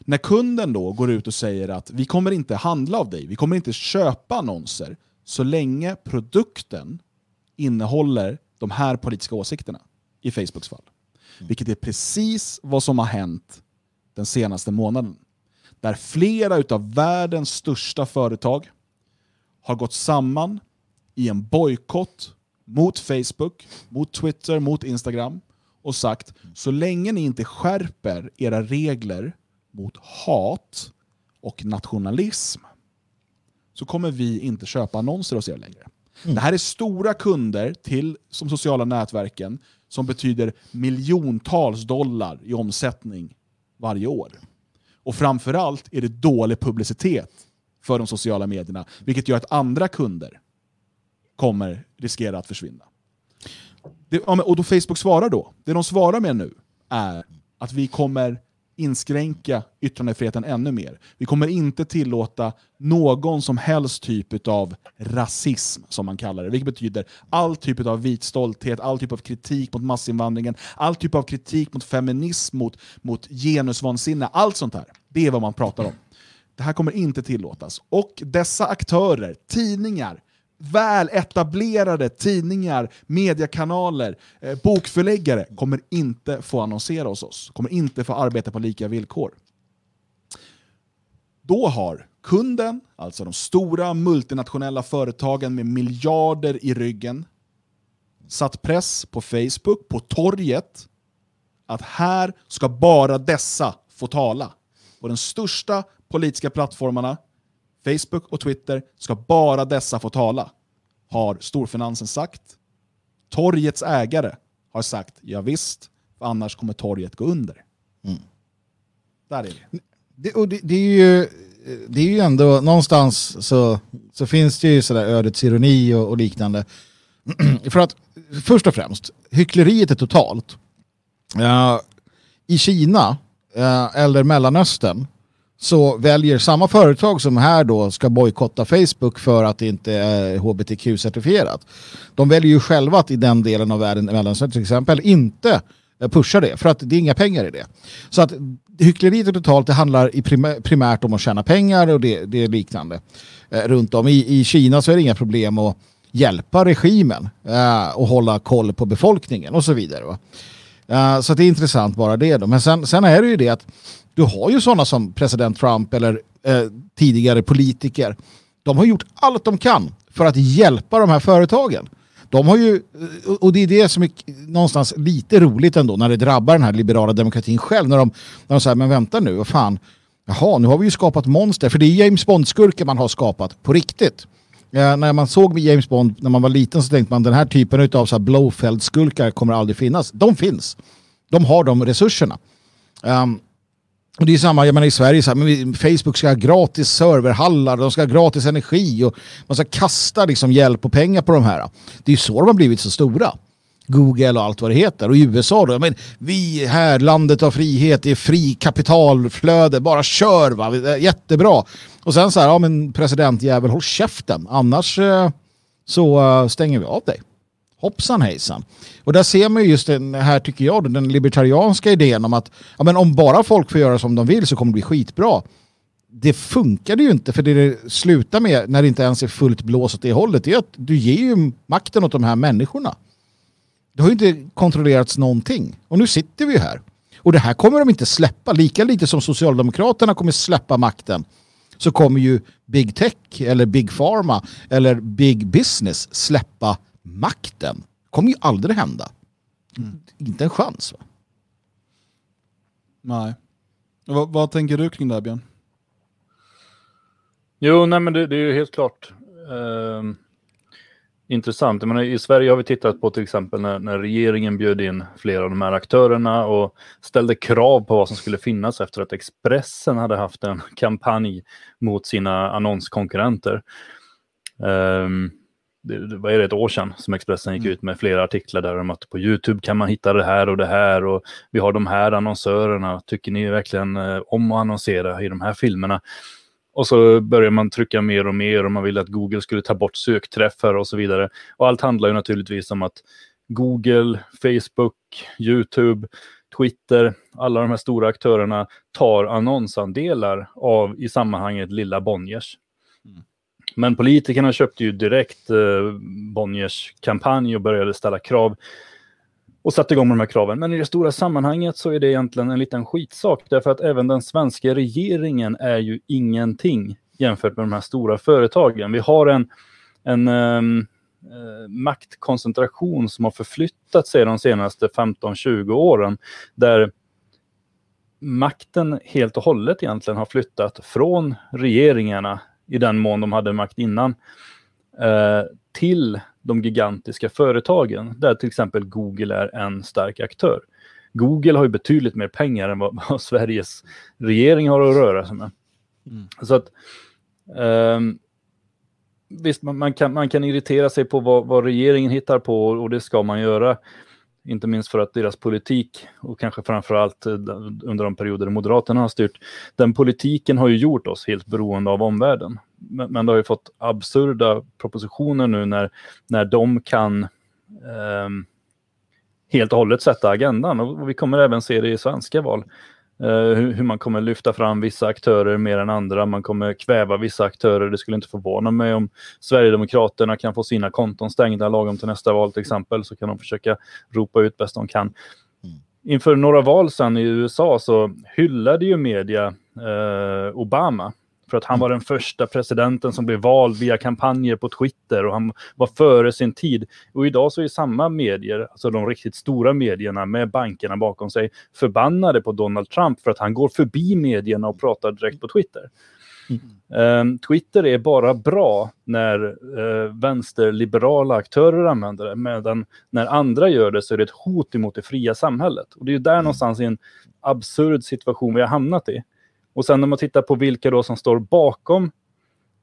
När kunden då går ut och säger att vi kommer inte handla av dig, vi kommer inte köpa annonser så länge produkten innehåller de här politiska åsikterna i Facebooks fall. Mm. Vilket är precis vad som har hänt den senaste månaden. Där flera av världens största företag har gått samman i en bojkott mot Facebook, mot Twitter, mot Instagram och sagt så länge ni inte skärper era regler mot hat och nationalism så kommer vi inte köpa annonser hos er längre. Mm. Det här är stora kunder till de sociala nätverken som betyder miljontals dollar i omsättning varje år. Och framförallt är det dålig publicitet för de sociala medierna, vilket gör att andra kunder kommer riskera att försvinna. Det, och då Facebook svarar då, det de svarar med nu är att vi kommer inskränka yttrandefriheten ännu mer. Vi kommer inte tillåta någon som helst typ av rasism, som man kallar det. Vilket betyder all typ av vit stolthet, all typ av kritik mot massinvandringen, all typ av kritik mot feminism, mot, mot genusvansinne, allt sånt här. Det är vad man pratar om. Det här kommer inte tillåtas. Och dessa aktörer, tidningar, väl etablerade tidningar, mediekanaler, eh, bokförläggare kommer inte få annonsera hos oss, kommer inte få arbeta på lika villkor. Då har kunden, alltså de stora multinationella företagen med miljarder i ryggen, satt press på Facebook, på torget, att här ska bara dessa få tala. På de största politiska plattformarna Facebook och Twitter ska bara dessa få tala, har storfinansen sagt. Torgets ägare har sagt ja visst, för annars kommer torget gå under. Mm. Där är det. Det, och det, det, är ju, det är ju ändå någonstans så, så finns det ju sådär ödets ironi och, och liknande. för att först och främst, hyckleriet är totalt. Uh, I Kina uh, eller Mellanöstern så väljer samma företag som här då ska bojkotta Facebook för att det inte är hbtq-certifierat. De väljer ju själva att i den delen av världen, Mellanöstern till exempel, inte eh, pusha det för att det är inga pengar i det. Så att hyckleriet totalt det handlar i primärt om att tjäna pengar och det, det är liknande eh, runt om. I, I Kina så är det inga problem att hjälpa regimen eh, och hålla koll på befolkningen och så vidare. Va? Eh, så det är intressant bara det. Då. Men sen, sen är det ju det att du har ju sådana som president Trump eller eh, tidigare politiker. De har gjort allt de kan för att hjälpa de här företagen. De har ju, eh, och det är det som är någonstans lite roligt ändå när det drabbar den här liberala demokratin själv. När de, när de säger, men vänta nu, vad fan, jaha, nu har vi ju skapat monster. För det är James Bond-skurkar man har skapat på riktigt. Eh, när man såg James Bond när man var liten så tänkte man den här typen av Blowfeld-skurkar kommer aldrig finnas. De finns. De har de resurserna. Um, och det är samma, jag menar i Sverige, så här, men Facebook ska ha gratis serverhallar, de ska ha gratis energi och man ska kasta liksom hjälp och pengar på de här. Det är så de har blivit så stora. Google och allt vad det heter. Och i USA då, men vi här, landet av frihet, det är fri kapitalflöde, bara kör va, jättebra. Och sen så här, ja men presidentjävel, håll käften, annars eh, så eh, stänger vi av dig. Hoppsan hejsan. Och där ser man ju just den här, tycker jag, den libertarianska idén om att ja, men om bara folk får göra som de vill så kommer det bli skitbra. Det funkade ju inte, för det det slutar med när det inte ens är fullt blås åt det hållet, är att du ger ju makten åt de här människorna. Det har ju inte kontrollerats någonting. Och nu sitter vi ju här. Och det här kommer de inte släppa. Lika lite som Socialdemokraterna kommer släppa makten så kommer ju Big Tech eller Big Pharma eller Big Business släppa makten. Kommer ju aldrig hända. Mm. Inte en chans. Va? Nej. Vad, vad, tänker du kring det här Björn? Jo, nej men det, det är ju helt klart. Um intressant. Jag menar, I Sverige har vi tittat på till exempel när, när, regeringen bjöd in flera av de här aktörerna och ställde krav på vad som skulle finnas efter att Expressen hade haft en kampanj mot sina annonskonkurrenter. Um, det, det, ett år sedan som Expressen gick mm. ut med flera artiklar där om att på YouTube kan man hitta det här och det här och vi har de här annonsörerna. Tycker ni verkligen eh, om att annonsera i de här filmerna? Och så börjar man trycka mer och mer och man vill att Google skulle ta bort sökträffar och så vidare. Och allt handlar ju naturligtvis om att Google, Facebook, YouTube, Twitter, alla de här stora aktörerna tar annonsandelar av i sammanhanget lilla Bonniers. Men politikerna köpte ju direkt eh, Bonniers kampanj och började ställa krav och satte igång med de här kraven. Men i det stora sammanhanget så är det egentligen en liten skitsak därför att även den svenska regeringen är ju ingenting jämfört med de här stora företagen. Vi har en, en um, maktkoncentration som har förflyttat sig de senaste 15-20 åren där makten helt och hållet egentligen har flyttat från regeringarna i den mån de hade makt innan uh, till de gigantiska företagen, där till exempel Google är en stark aktör. Google har ju betydligt mer pengar än vad, vad Sveriges regering har att röra sig med. Mm. Så att um, Visst, man, man, kan, man kan irritera sig på vad, vad, regeringen hittar på och det ska man göra. Inte minst för att deras politik, och kanske framförallt eh, allt under de perioder Moderaterna har styrt, den politiken har ju gjort oss helt beroende av omvärlden. Men, men det har ju fått absurda propositioner nu när, när de kan eh, helt och hållet sätta agendan. Och vi kommer även se det i svenska val. Uh, hur, hur, man kommer lyfta fram vissa aktörer mer än andra. Man kommer kväva vissa aktörer. Det skulle inte förvåna mig om Sverigedemokraterna kan få sina konton stängda lagom till nästa val till exempel. Så kan de försöka ropa ut bäst de kan. Mm. Inför några val sedan i USA så hyllade ju media uh, Obama för att han var den första presidenten som blev vald via kampanjer på Twitter och han var före sin tid. Och idag så är samma medier, alltså de riktigt stora medierna med bankerna bakom sig, förbannade på Donald Trump för att han går förbi medierna och pratar direkt på Twitter. Mm. Twitter är bara bra när uh, vänsterliberala aktörer använder det, medan när andra gör det så är det ett hot emot det fria samhället. Och det är ju där mm. någonstans i en absurd situation vi har hamnat i. Och sen när man tittar på vilka då som står bakom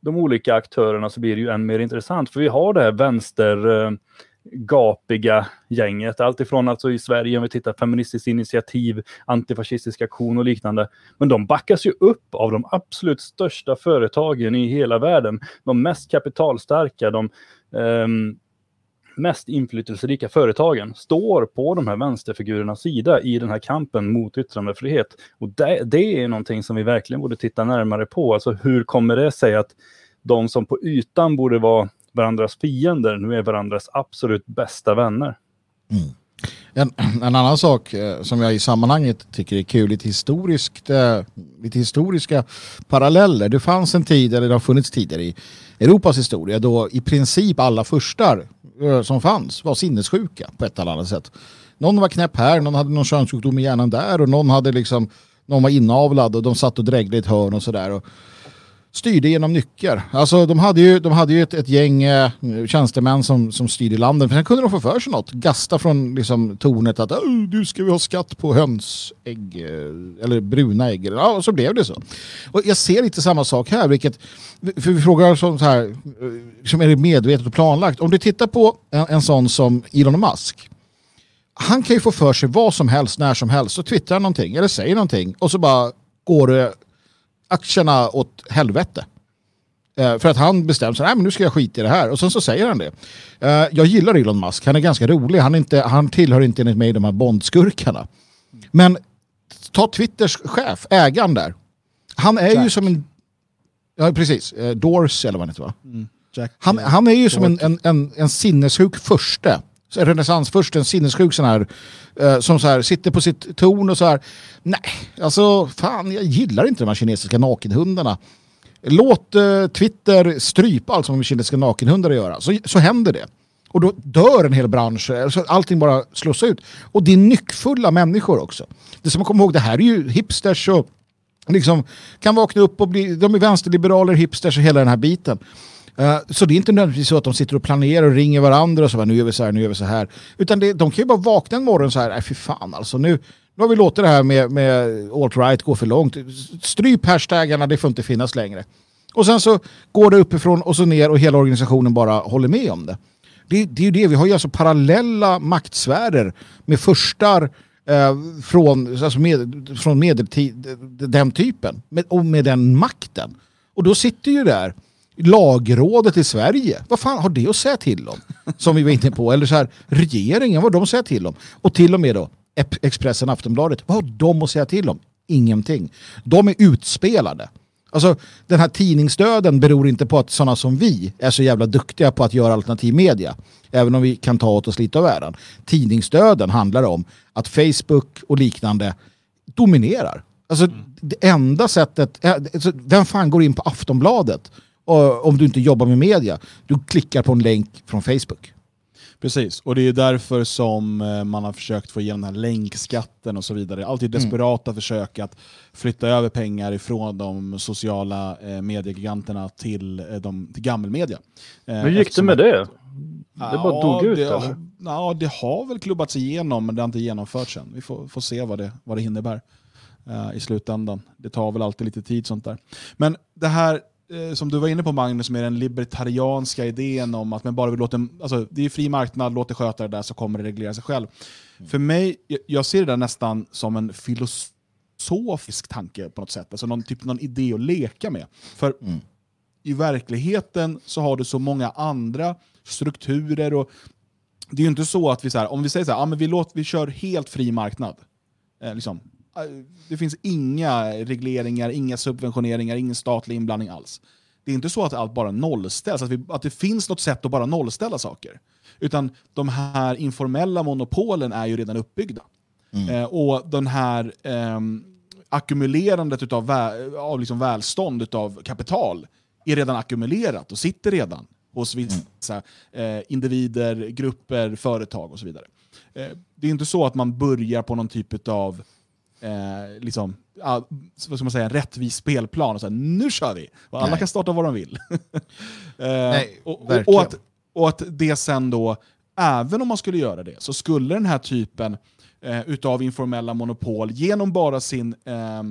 de olika aktörerna så blir det ju än mer intressant. För vi har det här vänstergapiga eh, gänget. Alltifrån alltså i Sverige om vi tittar feministiskt initiativ, antifascistisk aktion och liknande. Men de backas ju upp av de absolut största företagen i hela världen. De mest kapitalstarka, de um, mest inflytelserika företagen står på de här vänsterfigurernas sida i den här kampen mot yttrandefrihet. Och det, det är någonting som vi verkligen borde titta närmare på. Alltså hur kommer det sig att de som på ytan borde vara varandras fiender nu är varandras absolut bästa vänner? Mm. En, en, annan sak eh, som jag i sammanhanget tycker är kul, lite, historiskt, eh, lite historiska paralleller. Det fanns en tid, eller det har funnits tider i Europas historia, då i princip alla furstar Eh, som fanns var sinnessjuka på ett eller annat sätt. Någon var knäpp här, någon hade någon könssjukdom i hjärnan där och någon hade liksom någon var inavlad och de satt och drägde i ett hörn och sådär styrde genom nycker. Alltså de hade ju, de hade ju ett, ett gäng eh, tjänstemän som, som styrde landet. Men sen kunde de få för sig något. Gasta från liksom, tornet att du ska vi ha skatt på hönsägg eh, eller bruna ägg. Ja, och så blev det så. Och jag ser lite samma sak här. Vilket, för vi frågar så här, eh, som är det medvetet och planlagt. Om du tittar på en, en sån som Elon Musk. Han kan ju få för sig vad som helst när som helst och twittrar någonting eller säger någonting och så bara går det aktierna åt helvete. Eh, för att han bestämmer sig, nej men nu ska jag skita i det här. Och sen så säger han det. Eh, jag gillar Elon Musk, han är ganska rolig. Han, inte, han tillhör inte enligt mig de här bondskurkarna. Men ta Twitters chef, ägaren där. Han är Jack. ju som en... Ja precis, eh, Dorsey eller vad han heter va? Mm. Han, han, är ju som en, en, en, en sinnessjuk förste renässansfurste, en sinnessjuk sån här, eh, som så här sitter på sitt torn och så här, nej, alltså fan jag gillar inte de här kinesiska nakenhundarna. Låt eh, Twitter strypa allt som har kinesiska nakenhundar att göra, så, så händer det. Och då dör en hel bransch, alltså allting bara slås ut. Och det är nyckfulla människor också. Det som man kommer ihåg, det här är ju hipsters och liksom kan vakna upp och bli, de är vänsterliberaler, hipsters och hela den här biten. Eh, så det är inte nödvändigtvis så att de sitter och planerar och ringer varandra och så här, nu gör vi så här, nu gör vi så här. Utan det, de kan ju bara vakna en morgon så här, nej fy fan alltså, nu, nu har vi låtit det här med, med alt-right gå för långt. Stryp hashtaggarna, det får inte finnas längre. Och sen så går det uppifrån och så ner och hela organisationen bara håller med om det. Det, det är ju det, vi har ju alltså parallella maktsfärer med förstar eh, från, alltså med, från medeltid, den typen, med, och med den makten. Och då sitter ju där Lagrådet i Sverige, vad fan har det att säga till om? Som vi var inne på. Eller så här, regeringen, vad har de att säga till om? Och till och med då Expressen, Aftonbladet, vad har de att säga till om? Ingenting. De är utspelade. Alltså den här tidningsdöden beror inte på att sådana som vi är så jävla duktiga på att göra alternativ media. Även om vi kan ta åt oss lite av äran. Tidningsdöden handlar om att Facebook och liknande dominerar. Alltså mm. det enda sättet, eh, alltså, vem fan går in på Aftonbladet om du inte jobbar med media. Du klickar på en länk från Facebook. Precis, och det är därför som eh, man har försökt få igenom den här länkskatten och så vidare. Alltid desperata mm. försök att flytta över pengar ifrån de sociala eh, mediegiganterna till, eh, de, till gammelmedia. Hur gick det med det? Det bara dog ut det, eller? Ja, det har väl klubbats igenom men det har inte genomförts än. Vi får, får se vad det, vad det innebär eh, i slutändan. Det tar väl alltid lite tid sånt där. Men det här som du var inne på Magnus, med den libertarianska idén om att man bara vill låta, alltså, det är fri marknad, låt det sköta det där så kommer det reglera sig själv. Mm. För mig, jag ser det där nästan som en filosofisk tanke på något sätt, alltså någon, typ, någon idé att leka med. För mm. i verkligheten så har du så många andra strukturer och det är ju inte så att vi, så här, om vi säger så här, ah, men vi, låt, vi kör helt fri marknad, eh, liksom, det finns inga regleringar, inga subventioneringar, ingen statlig inblandning alls. Det är inte så att allt bara nollställs, att, vi, att det finns något sätt att bara nollställa saker. Utan de här informella monopolen är ju redan uppbyggda. Mm. Eh, och den här eh, ackumulerandet av, vä av liksom välstånd, av kapital, är redan ackumulerat och sitter redan hos vissa eh, individer, grupper, företag och så vidare. Eh, det är inte så att man börjar på någon typ av eh, liksom, ja, vad ska man säga, en rättvis spelplan. Och så här, nu kör vi! Och alla Nej. kan starta vad de vill. eh, Nej, och, och, och, att, och att det sen då, även om man skulle göra det, så skulle den här typen eh, utav informella monopol genom bara sin eh,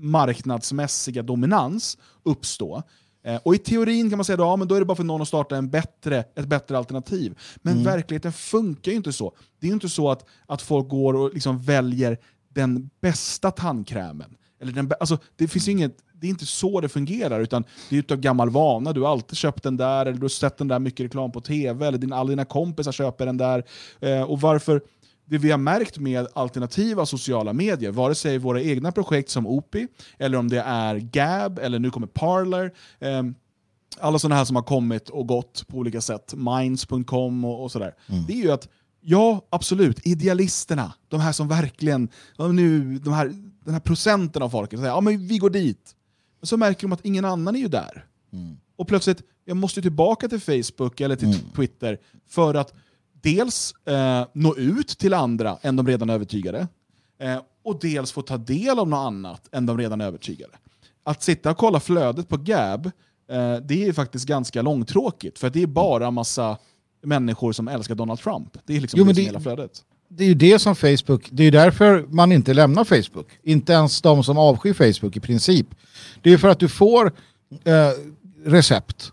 marknadsmässiga dominans uppstå. Eh, och i teorin kan man säga att ja, då är det bara för någon att starta en bättre, ett bättre alternativ. Men mm. verkligheten funkar ju inte så. Det är ju inte så att, att folk går och liksom väljer den bästa tandkrämen. Eller den, alltså, det, finns inget, det är inte så det fungerar, utan det är utav gammal vana. Du har alltid köpt den där, eller du har sett den där mycket reklam på tv, eller din, alla dina kompisar köper den där. Eh, och varför det vi har märkt med alternativa sociala medier, vare sig våra egna projekt som OPI, eller om det är Gab, eller nu kommer Parler, eh, alla sådana här som har kommit och gått på olika sätt, Minds.com och, och sådär, mm. det är ju att Ja, absolut. Idealisterna, de här som verkligen, nu, de här, den här procenten av folket, säger ja men vi går dit. Men så märker de att ingen annan är ju där. Mm. Och plötsligt, jag måste tillbaka till Facebook eller till mm. Twitter för att dels eh, nå ut till andra än de redan övertygade, eh, och dels få ta del av något annat än de redan övertygade. att sitta och kolla flödet på Gab, eh, det är faktiskt ganska långtråkigt. För det är bara massa människor som älskar Donald Trump. Det är liksom Jo, det som det- hela flödet. Det är ju det som Facebook, det är ju därför man inte lämnar Facebook. Inte ens de som avskyr Facebook i princip. Det är ju för att du får eh, recept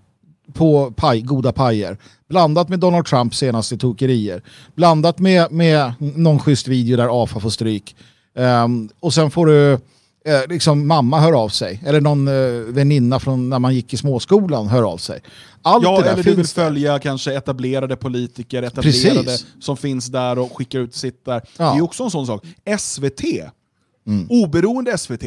på paj, goda pajer. Blandat med Donald Trumps senaste tokerier. Blandat med, med någon schysst video där AFA får stryk. Ehm, och sen får du eh, liksom mamma hör av sig. Eller någon eh, väninna från när man gick i småskolan hör av sig. Allt Ja, det där eller du vill finns där. följa kanske etablerade politiker, etablerade Precis. som finns där och skickar ut sitt där. Ja. Mm. Det är också en sån sak. SVT, oberoende SVT,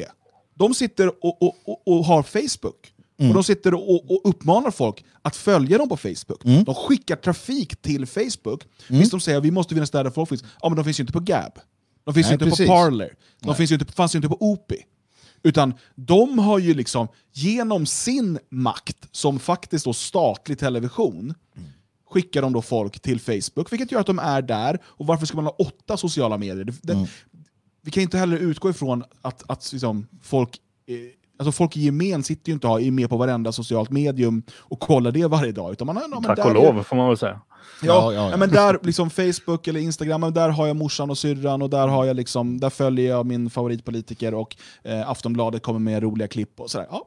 de sitter och, och, och, och har Facebook. Mm. Och De sitter och, och uppmanar folk att följa dem på Facebook. Mm. De skickar trafik till Facebook. Visst, de säger att vi måste vinna städer där folk finns. Ja, men de finns ju inte på Gab. De finns Nej, ju inte precis. på Parler. De finns ju inte, fanns ju inte på Opi. Utan de har ju liksom genom sin makt som faktiskt då statlig television skickar de då folk till Facebook, vilket gör att de är där. Och varför ska man ha åtta sociala medier? Det, det, Vi kan inte heller utgå ifrån att, att liksom, folk, eh, alltså folk i gemen sitter ju inte och är med på varenda socialt medium och kollar det varje dag. Utan man, ja, men Tack där och är- lov får man väl säga. Ja, Ja, ja, men där, liksom Facebook eller Instagram, men där har jag morsan och syrran och där, har jag liksom, där följer jag min favoritpolitiker och eh, Aftonbladet kommer med roliga klipp och sådär. Ja,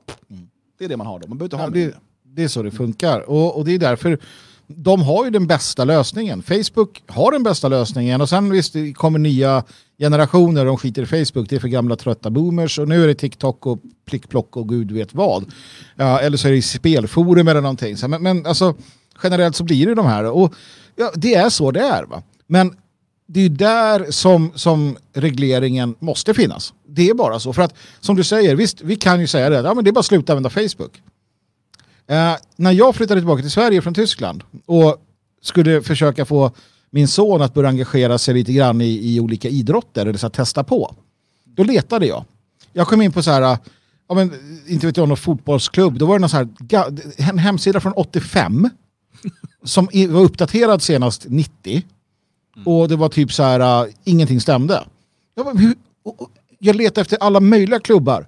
det är det man har då, man behöver inte ha det, det är så det funkar. Och, och det är därför de har ju den bästa lösningen. Facebook har den bästa lösningen och sen visst det kommer nya generationer, de skiter i Facebook, det är för gamla trötta boomers och nu är det TikTok och plickplock och gud vet vad. Ja, eller så är det spelforum eller någonting. Så, men, men alltså generellt så blir det de här och ja, det är så det är. Va? Men det är där som, som regleringen måste finnas. Det är bara så. För att som du säger, visst vi kan ju säga det, ja, men det är bara att sluta använda Facebook. Eh, när jag flyttade tillbaka till Sverige från Tyskland och skulle försöka få min son att börja engagera sig lite grann i, i olika idrotter eller så testa på. Då letade jag. Jag kom in på så här, eh, ja, men, inte vet jag, någon fotbollsklubb. Då var det någon så här, en hemsida från 85 som var uppdaterad senast 90. Och det var typ så här, uh, ingenting stämde. Jag, bara, hur, och, och, jag letade efter alla möjliga klubbar.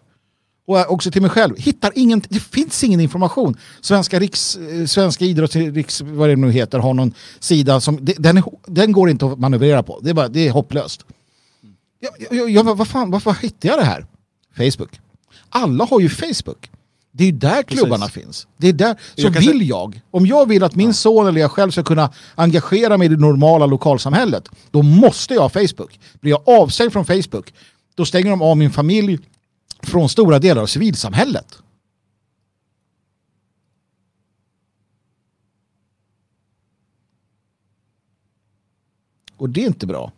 Och också till mig själv. Hittar ingen, det finns ingen information. Svenska, riks, eh, Svenska idrotts... Riks, vad det nu heter, har någon sida som... Den, den går inte att manövrera på. Det är, bara, det är hopplöst. Jag, jag, jag, vad fan, varför hittar jag det här? Facebook. Alla har ju Facebook. Det är ju där klubbarna finns. Det är där. Så Jag vill jag, om jag vill att min son eller jag själv ska kunna engagera mig i det normala lokalsamhället, då måste jag ha Facebook. Blir jag avstängd från Facebook, då stänger de av min familj från stora delar av civilsamhället. Och det är inte bra.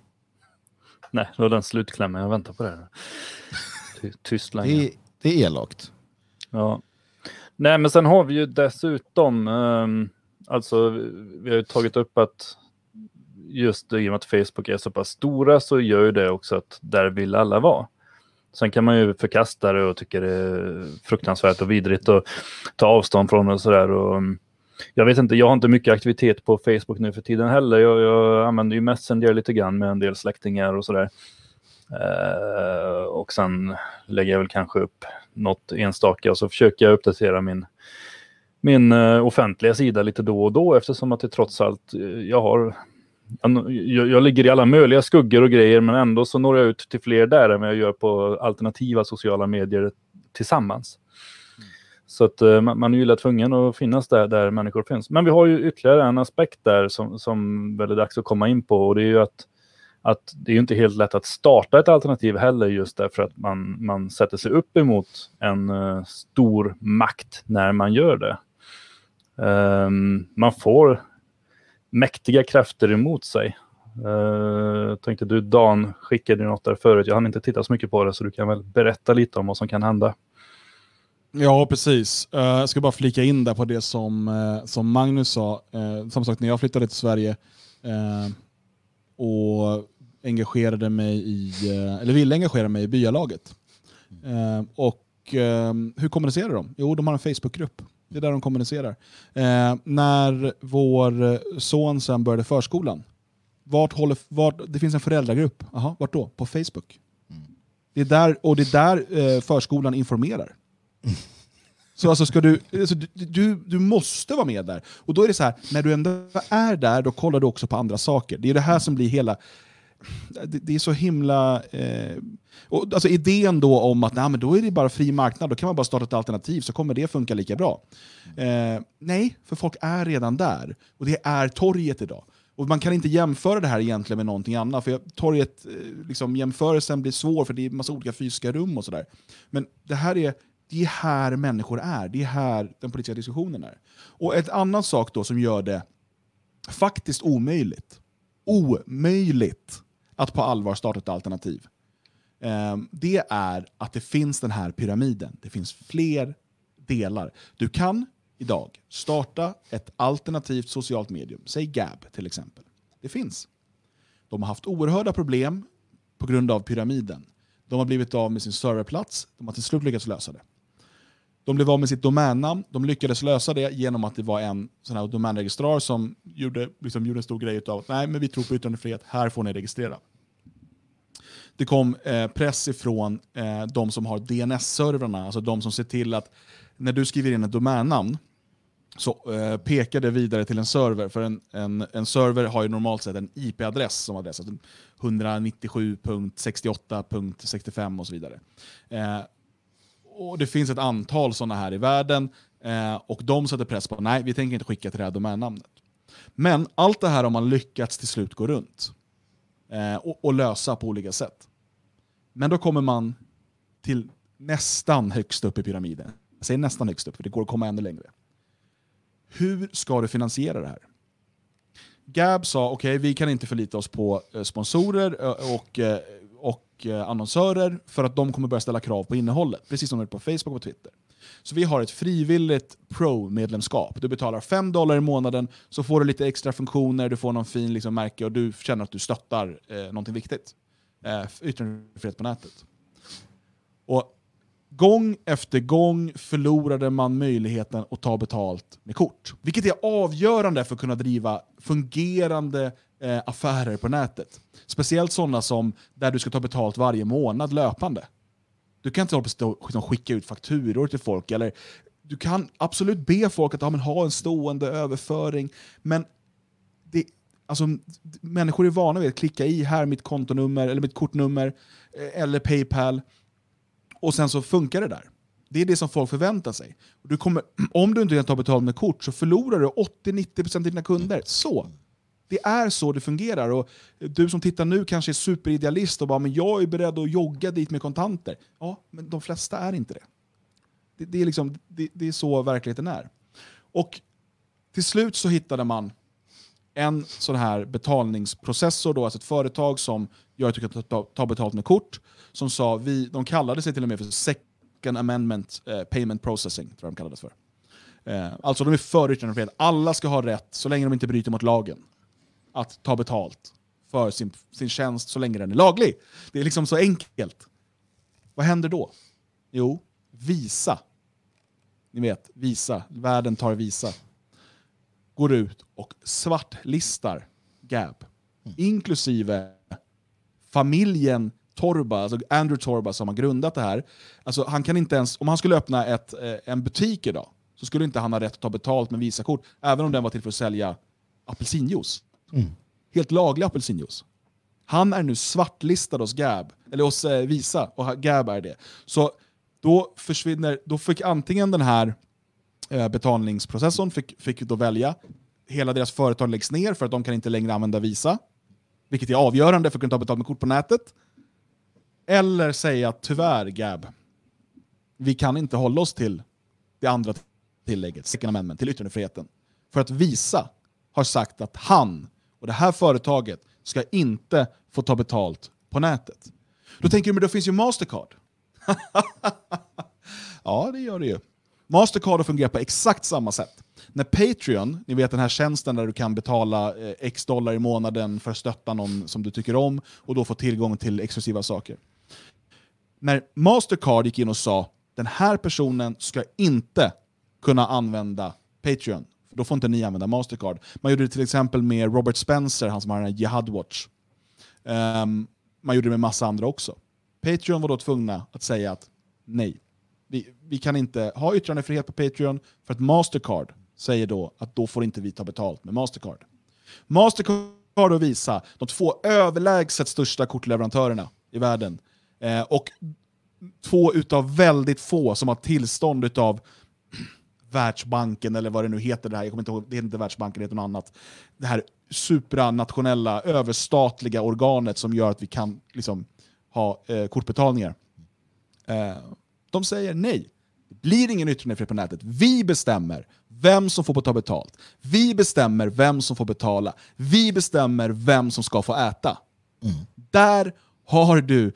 Nej, det var den slutklämmen. Jag väntar på det. här. Ty- Tyst länge. Det är, det är elakt. Ja. Nej, men sen har vi ju dessutom, um, alltså vi har ju tagit upp att just i och med att Facebook är så pass stora så gör ju det också att där vill alla vara. Sen kan man ju förkasta det och tycka det är fruktansvärt och vidrigt och ta avstånd från det och sådär. Och, ehm, jag vet inte, jag har inte mycket aktivitet på Facebook nu för tiden heller. Jag, jag använder ju Messenger lite grann med en del släktingar och sådär. Uh, och sen lägger jag väl kanske upp något enstaka och så försöker jag uppdatera min, min eh, offentliga sida lite då och då eftersom att det trots allt, eh, jag har jag, jag ligger i alla möjliga skuggor och grejer men ändå så når jag ut till fler där än vad jag gör på alternativa sociala medier tillsammans. Så att eh, man, man är ju lätt tvungen att finnas där, där människor finns. Men vi har ju ytterligare en aspekt där som, som väl är dags att komma in på och det är ju att, att det är ju inte helt lätt att starta ett alternativ heller just därför att man, man sätter sig upp emot en uh, stor makt när man gör det. Um, man får mäktiga krafter emot sig. Uh, tänkte du Dan skickade något där förut. Jag hann inte titta så mycket på det så du kan väl berätta lite om vad som kan hända. Ja, precis. Uh, jag ska bara flika in där på det som, uh, som Magnus sa. Uh, som sagt, när jag flyttade till Sverige och engagerade mig i, eh, eller ville engagera mig i byalaget. Eh, och eh, hur kommunicerar de? Jo, de har en Facebookgrupp. Det är där de kommunicerar. När vår son sen började förskolan, vart håller, vart, det finns en föräldragrupp. Aha, vart då? På Facebook. Det är där, och det är där förskolan informerar. Så alltså ska du, alltså du, du, du måste vara med där. Och då är det så här, när du ändå är där, då kollar du också på andra saker. Det är det här som blir hela... Det, det är så himla... Eh, och, alltså idén då om att nej, men då är det bara fri marknad, då kan man bara starta ett alternativ så kommer det funka lika bra. Eh, nej, för folk är redan där. Och det är torget idag. Och Man kan inte jämföra det här egentligen med någonting annat, för torget, eh, liksom, jämförelsen blir svår för det är en massa olika fysiska rum och sådär. Men det här är det är här människor är, det är här den politiska diskussionen är. Och ett annat sak då som gör det faktiskt omöjligt, omöjligt att på allvar starta ett alternativ, ehm, det är att det finns den här pyramiden. Det finns fler delar. Du kan idag starta ett alternativt socialt medium, säg Gab till exempel. Det finns. De har haft oerhörda problem på grund av pyramiden. De har blivit av med sin serverplats, de har till slut lyckats lösa det. De blev av med sitt domännamn, de lyckades lösa det genom att det var en sån här domänregistrar som gjorde, liksom, gjorde en stor grej av att nej, men vi tror på yttrandefrihet, här får ni registrera. Det kom eh, press ifrån eh, de som har DNS-servrarna, alltså de som ser till att när du skriver in ett domännamn så eh, pekar det vidare till en server, för en, en, en server har ju normalt sett en IP-adress som adress, alltså 197.68.65 och så vidare. Eh, och Det finns ett antal sådana här i världen eh, och de sätter press på nej, vi tänker inte skicka till det här domännamnet. Men allt det här har man lyckats till slut gå runt eh, och, och, lösa på olika sätt. Men då kommer man till nästan högst upp i pyramiden. Jag säger nästan högst upp, för det går att komma ännu längre. Hur ska du finansiera det här? Gab sa okej, okay, vi kan inte förlita oss på eh, sponsorer och, eh, och eh, annonsörer för att de kommer börja ställa krav på innehållet, precis som de på Facebook och Twitter. Så vi har ett frivilligt Pro-medlemskap. Du betalar 5 dollar i månaden, så får du lite extra funktioner, du får någon fin liksom, märke och du känner att du stöttar eh, någonting viktigt. Eh, yttrandefrihet på nätet. Och Gång efter gång förlorade man möjligheten att ta betalt med kort. Vilket är avgörande för att kunna driva fungerande eh, affärer på nätet. Speciellt sådana som där du ska ta betalt varje månad löpande. Du kan inte hålla på och liksom skicka ut fakturor till folk. Eller, du kan absolut be folk att ja, men, ha en stående överföring, men alltså, människor är vana vid att klicka i här mitt kontonummer, eller mitt kortnummer, eh, eller Paypal och sen så funkar det där. Det är det som folk förväntar sig. Du kommer, om du inte kan ta betalt med kort så förlorar du 80-90% av dina kunder. Så. Det är så det fungerar. Och du som tittar nu kanske är superidealist och bara men jag är beredd att jogga dit med kontanter. Ja, men de flesta är inte det. Det, det är, liksom, det, det är så verkligheten är. Och till slut så hittade man en sån här betalningsprocessor, då, alltså ett företag som gör att du kan ta, ta betalt med kort, som sa, vi, de kallade sig till och med för Second Amendment eh, Payment Processing, tror jag de kallades för. Eh, alltså de är för yttrandefrihet. Alla ska ha rätt, så länge de inte bryter mot lagen, att ta betalt för sin, sin tjänst så länge den är laglig. Det är liksom så enkelt. Vad händer då? Jo, Visa. Ni vet, Visa. Världen tar Visa går ut och svartlistar Gab. Mm. Inklusive familjen Torba, alltså Andrew Torba som har grundat det här. Alltså han kan inte ens, om han skulle öppna ett, eh, en butik idag så skulle inte han ha rätt att ta betalt med Visakort, även om den var till för att sälja apelsinjuice. Mm. Helt laglig apelsinjuice. Han är nu svartlistad hos Gab, eller hos eh, Visa, och Gab är det. Så då försvinner, då fick antingen den här Eh, betalningsprocessorn fick, fick då välja. Hela deras företag läggs ner för att de kan inte längre använda Visa. Vilket är avgörande för att kunna ta betalt med kort på nätet. Eller säga tyvärr Gab, vi kan inte hålla oss till det andra tillägget, second amendment, till yttrandefriheten. För att Visa har sagt att han och det här företaget ska inte få ta betalt på nätet. Då tänker du, men då finns ju Mastercard. ja, det gör det ju. Mastercard fungerar på exakt samma sätt. När Patreon, ni vet den här tjänsten där du kan betala eh, x dollar i månaden för att stötta någon som du tycker om och då få tillgång till exklusiva saker. När Mastercard gick in och sa den här personen ska inte kunna använda Patreon, då får inte ni använda Mastercard. Man gjorde det till exempel med Robert Spencer, han som har den här Jihad Watch. Um, man gjorde det med massa andra också. Patreon var då tvungna att säga att nej, vi, vi kan inte ha yttrandefrihet på Patreon för att Mastercard säger då att då får inte vi ta betalt med Mastercard. Mastercard har visa de två överlägset största kortleverantörerna i världen eh, och två utav väldigt få som har tillstånd utav Världsbanken eller vad det nu heter, det här, jag kommer inte ihåg, det är inte Världsbanken, det heter något annat. Det här supranationella, överstatliga organet som gör att vi kan liksom, ha eh, kortbetalningar. Eh, de säger nej. Det blir ingen yttrandefrihet på nätet. Vi bestämmer vem som får ta betalt. Vi bestämmer vem som får betala. Vi bestämmer vem som ska få äta. Mm. Där har du,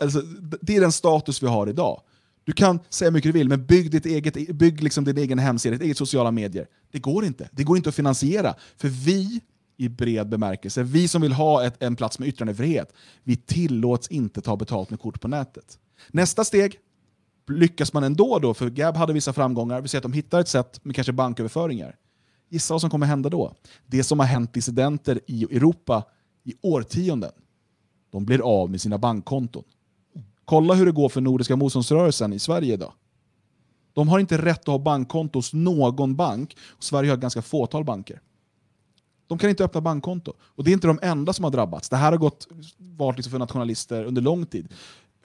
alltså, det är den status vi har idag. Du kan säga mycket du vill, men bygg, ditt eget, bygg liksom din egen hemsida, ditt eget sociala medier. Det går inte. Det går inte att finansiera. För vi, i bred bemärkelse, vi som vill ha ett, en plats med yttrandefrihet, vi tillåts inte ta betalt med kort på nätet. Nästa steg, lyckas man ändå då, för Gab hade vissa framgångar, vi ser att de hittar ett sätt med kanske banköverföringar. Gissa vad som kommer hända då? Det som har hänt dissidenter i Europa i årtionden. De blir av med sina bankkonton. Kolla hur det går för Nordiska motståndsrörelsen i Sverige idag. De har inte rätt att ha bankkonto hos någon bank. Och Sverige har ganska fåtal banker. De kan inte öppna bankkonto. Och det är inte de enda som har drabbats. Det här har gått, varit liksom för nationalister under lång tid.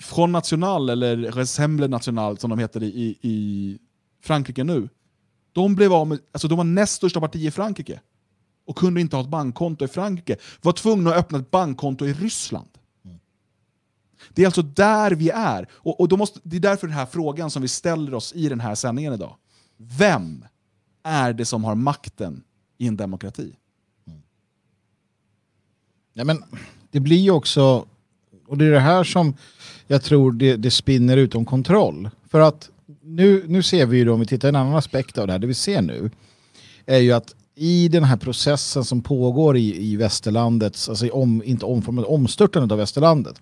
Front National, eller Ressemble National som de heter i, i Frankrike nu. De, blev av med, alltså de var näst största parti i Frankrike och kunde inte ha ett bankkonto i Frankrike. Var tvungna att öppna ett bankkonto i Ryssland. Det är alltså där vi är. Och, och då måste, det är därför den här frågan som vi ställer oss i den här sändningen idag. Vem är det som har makten i en demokrati? Mm. Ja, men det blir ju också, och det är det här som jag tror det, det spinner utom kontroll. För att nu, nu ser vi ju då, om vi tittar en annan aspekt av det här, det vi ser nu är ju att i den här processen som pågår i, i västerlandet, alltså om, inte omformat, omstörtandet av västerlandet,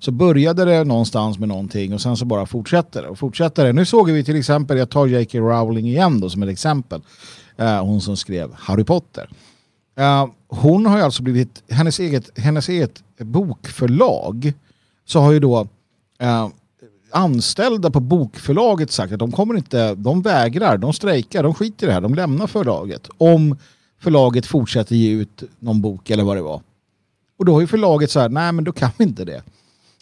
så började det någonstans med någonting och sen så bara fortsätter det och fortsätter det. Nu såg vi till exempel, jag tar J.K. Rowling igen då som ett exempel, eh, hon som skrev Harry Potter. Eh, hon har ju alltså blivit, hennes eget, hennes eget bokförlag så har ju då eh, anställda på bokförlaget sagt att de kommer inte, de vägrar, de strejkar, de skiter i det här, de lämnar förlaget om förlaget fortsätter ge ut någon bok eller vad det var. Och då har ju förlaget så här, nej men då kan vi inte det.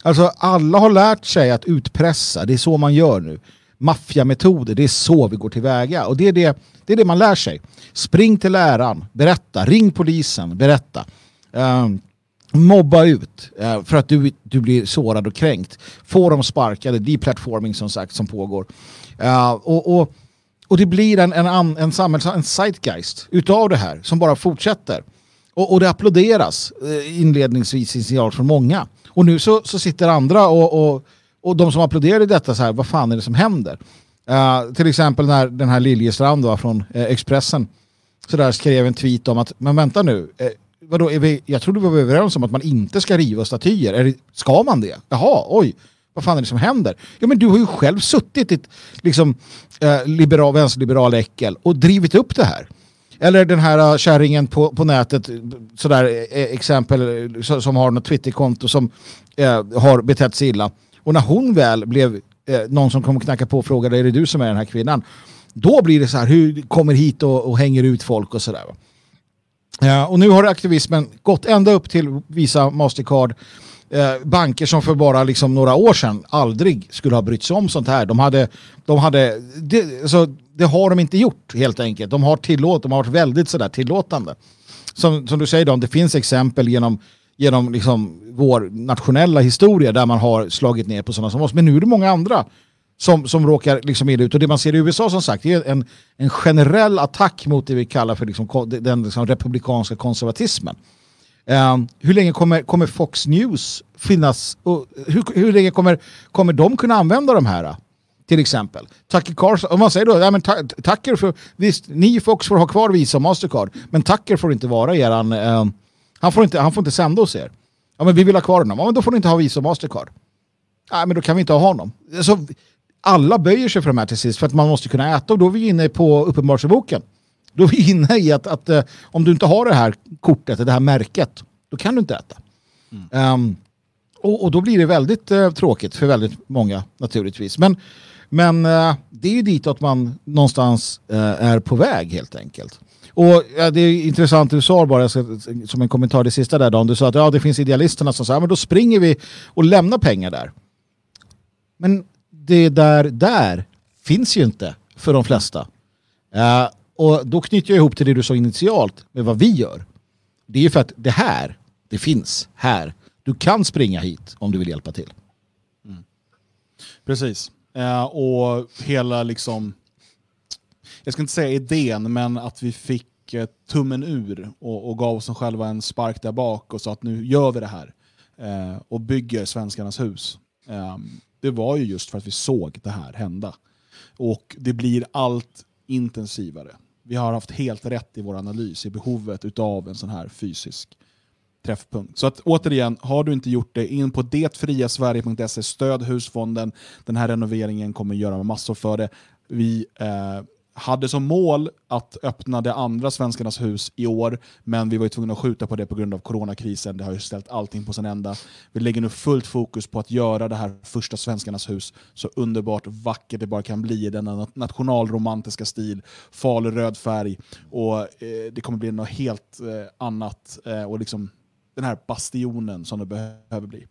Alltså alla har lärt sig att utpressa, det är så man gör nu. Maffiametoder, det är så vi går tillväga. Och det är det, det är det man lär sig. Spring till läraren, berätta, ring polisen, berätta. Um, mobba ut uh, för att du, du blir sårad och kränkt. Få dem sparkade, deplatforming som sagt som pågår. Uh, och, och, och det blir en, en, en, samhälls, en zeitgeist utav det här som bara fortsätter. Och, och det applåderas uh, inledningsvis i signal från många. Och nu så, så sitter andra och, och, och de som applåderade detta så här, vad fan är det som händer? Uh, till exempel när den här Liljestrand då, från eh, Expressen så där skrev en tweet om att, men vänta nu, eh, vadå, är vi, jag trodde vi var överens om att man inte ska riva statyer. Är det, ska man det? Jaha, oj, vad fan är det som händer? Ja men du har ju själv suttit i ett liksom, eh, liberal, vänsterliberal äckel och drivit upp det här. Eller den här eh, kärringen på, på nätet, sådär eh, exempel som har något Twitterkonto som eh, har betett sig illa. Och när hon väl blev eh, någon som kom och knackade på och frågade är det du som är den här kvinnan? Då blir det så här, hur kommer hit och, och hänger ut folk och sådär. Eh, och nu har aktivismen gått ända upp till Visa, Mastercard, eh, banker som för bara liksom några år sedan aldrig skulle ha brytt sig om sånt här. De hade, de hade det, alltså, det har de inte gjort helt enkelt. De har tillåt, de har varit väldigt sådär tillåtande. Som, som du säger, då, det finns exempel genom, genom liksom vår nationella historia där man har slagit ner på sådana som oss. Men nu är det många andra som, som råkar liksom illa ut. Och det man ser i USA som sagt är en, en generell attack mot det vi kallar för liksom, den liksom republikanska konservatismen. Um, hur länge kommer, kommer Fox News finnas? Och hur, hur länge kommer, kommer de kunna använda de här? Till exempel. Tucker Carlson, om man säger då, ja, men Tucker för, visst, ni Fox får ha kvar Visa och Mastercard, men Tucker får inte vara eran, uh, han, får inte, han får inte sända hos er. Ja men vi vill ha kvar honom, ja, men då får ni inte ha Visa och Mastercard. Nej men då kan vi inte ha honom. Alltså, alla böjer sig för de här till sist för att man måste kunna äta och då är vi inne på Uppenbarelseboken. Då är vi inne i att, att uh, om du inte har det här kortet, det här märket, då kan du inte äta. Mm. Um, och, och, då blir det väldigt uh, tråkigt för väldigt många naturligtvis. Men, Men eh, det är ju ditåt man någonstans eh, är på väg helt enkelt. Och ja, det är intressant du sa bara som en kommentar det sista där Dan. Du sa att ja, det finns idealisterna som säger men då springer vi och lämnar pengar där. Men det där, där finns ju inte för de flesta. Uh, och då knyter jag ihop till det du sa initialt med vad vi gör. Det är ju för att det här, det finns här. Du kan springa hit om du vill hjälpa till. Mm. Precis. Uh, och hela liksom jag ska inte säga idén, men att vi fick eh, tummen ur och, och gav oss själva en spark där bak och sa att nu gör vi det här eh, och bygger Svenskarnas hus. Eh, det var ju just för att vi såg det här hända. Och det blir allt intensivare. Vi har haft helt rätt i vår analys i behovet av en sån här fysisk träffpunkt. Så att återigen, har du inte gjort det, in på detfriasverige.se, stöd husfonden. Den här renoveringen kommer göra massor för det. Vi eh, hade som mål att öppna det andra Svenskarnas hus i år, men vi var tvungna att skjuta på det på grund av coronakrisen. Det har ju ställt allting på sin ända. Vi lägger nu fullt fokus på att göra det här första Svenskarnas hus så underbart vackert det bara kan bli i denna nationalromantiska stil, faluröd färg. Och eh, Det kommer bli något helt eh, annat eh, och liksom den här bastionen som det behöver bli.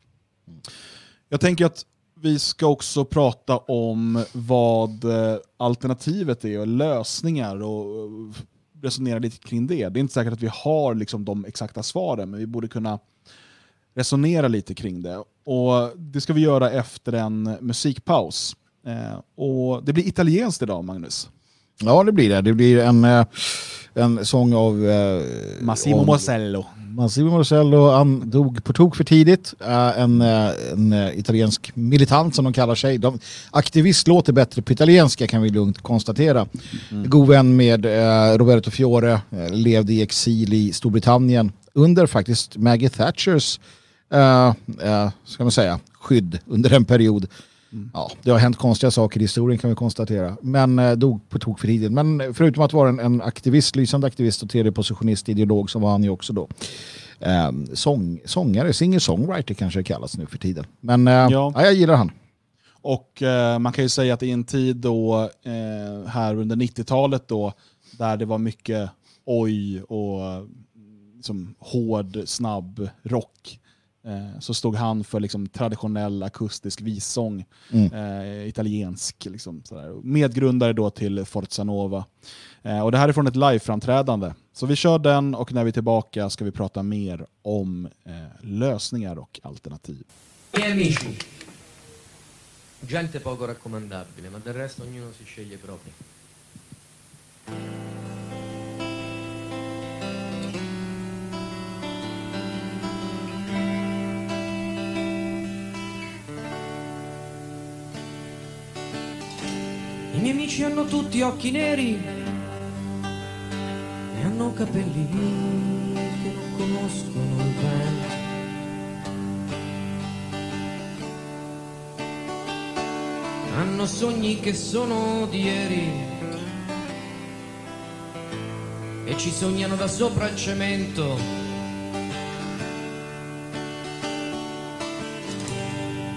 Jag tänker att vi ska också prata om vad eh, alternativet är och lösningar och resonera lite kring det. Det är inte säkert att vi har liksom de exakta svaren, men vi borde kunna resonera lite kring det. Och Det ska vi göra efter en musikpaus. Eh, och Det blir italienskt idag, Magnus. Ja, det blir det. Det blir en, eh, en sång av... Eh, Massimo om, Marcello. Massimo Marcello han dog på tok för tidigt. Uh, en, uh, en uh, italiensk militant som de kallar sig. De, aktivist låter bättre på italienska kan vi lugnt konstatera. Mm. God vän med Roberto Fiore, levde i exil i Storbritannien under faktiskt Maggie Thatchers ska man säga, skydd under en period. Mm. Ja, det har hänt konstiga saker i historien kan vi konstatera. Men eh, dog på tok för tidigt. Men förutom att vara en, en aktivist, lysande aktivist och tredje positionist, ideolog så var han ju också då eh, sång, sångare, singer-songwriter kanske det kallas nu för tiden. Men eh, ja. ja. jag gillar han. Och eh, man kan ju säga att i en tid då, eh, här under 90-talet då, där det var mycket oj och liksom, hård, snabb rock Eh, så stod han för liksom, traditionell akustisk vissång, mm. eh, italiensk. Liksom, sådär. Medgrundare då till Forza Nova. Eh, och det här är från ett liveframträdande. Så vi kör den och när vi är tillbaka ska vi prata mer om eh, lösningar och alternativ. Miei amici, gente poco raccomandabile, ma del resto ognuno si sceglie proprio. I miei amici hanno tutti occhi neri e hanno capelli che non conoscono il vento. Hanno sogni che sono di ieri e ci sognano da sopra il cemento.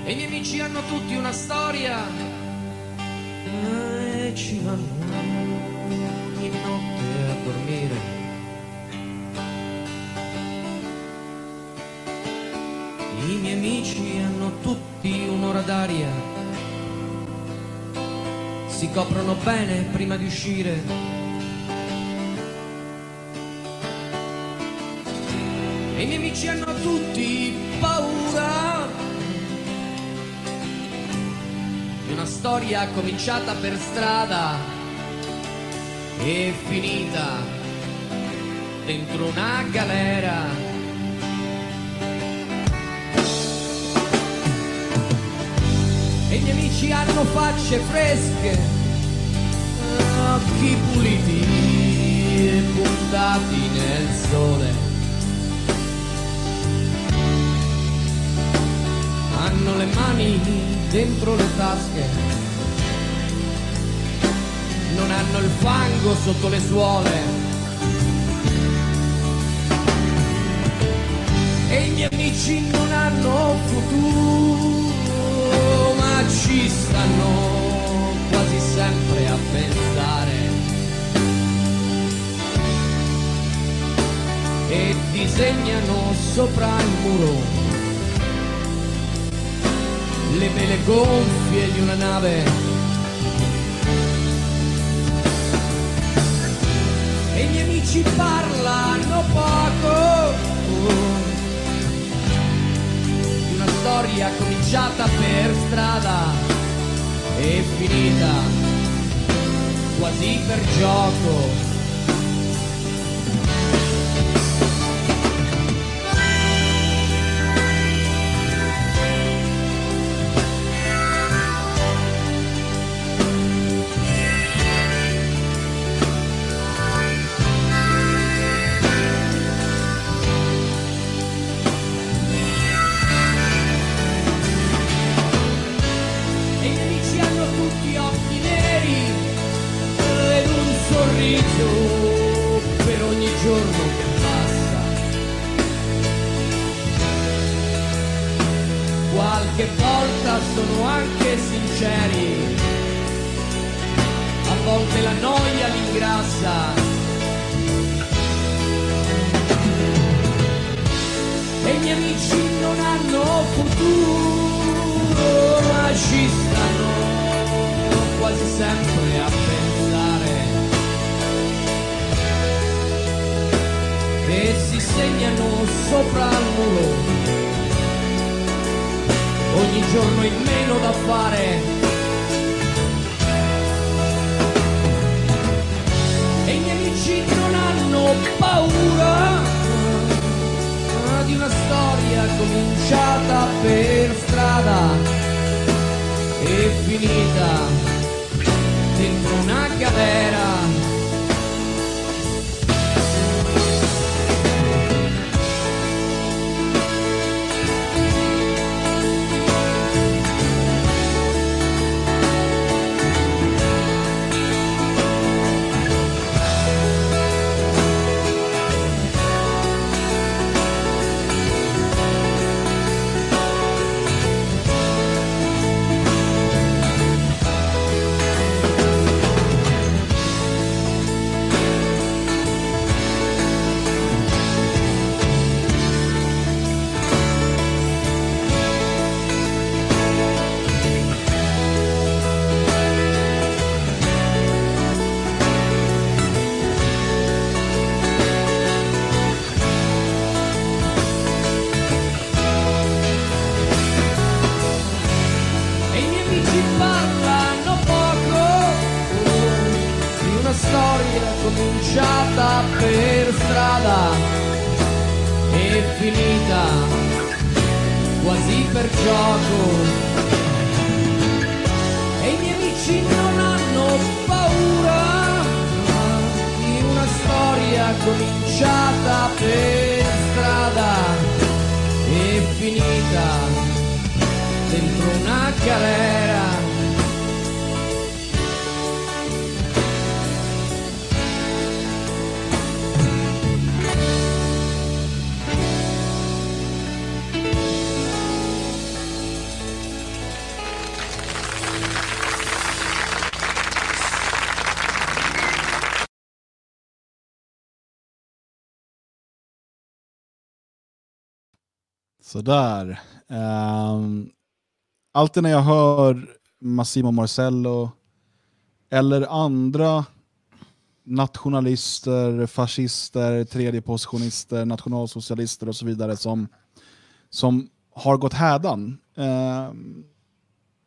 E i miei amici hanno tutti una storia e ci vanno ogni notte a dormire. I miei amici hanno tutti un'ora d'aria, si coprono bene prima di uscire. E i miei amici hanno tutti paura una storia cominciata per strada e finita dentro una galera. E i miei amici hanno facce fresche, occhi puliti e puntati nel sole. Hanno le mani dentro le tasche, non hanno il fango sotto le suole. E i miei amici non hanno futuro, ma ci stanno quasi sempre a pensare. E disegnano sopra il muro le vele gonfie di una nave e i miei amici parlano poco di una storia cominciata per strada e finita quasi per gioco. Galera. Sådär. Um, alltid när jag hör Massimo Marcello eller andra nationalister, fascister, tredjepositionister, nationalsocialister och så vidare som, som har gått hädan Eh,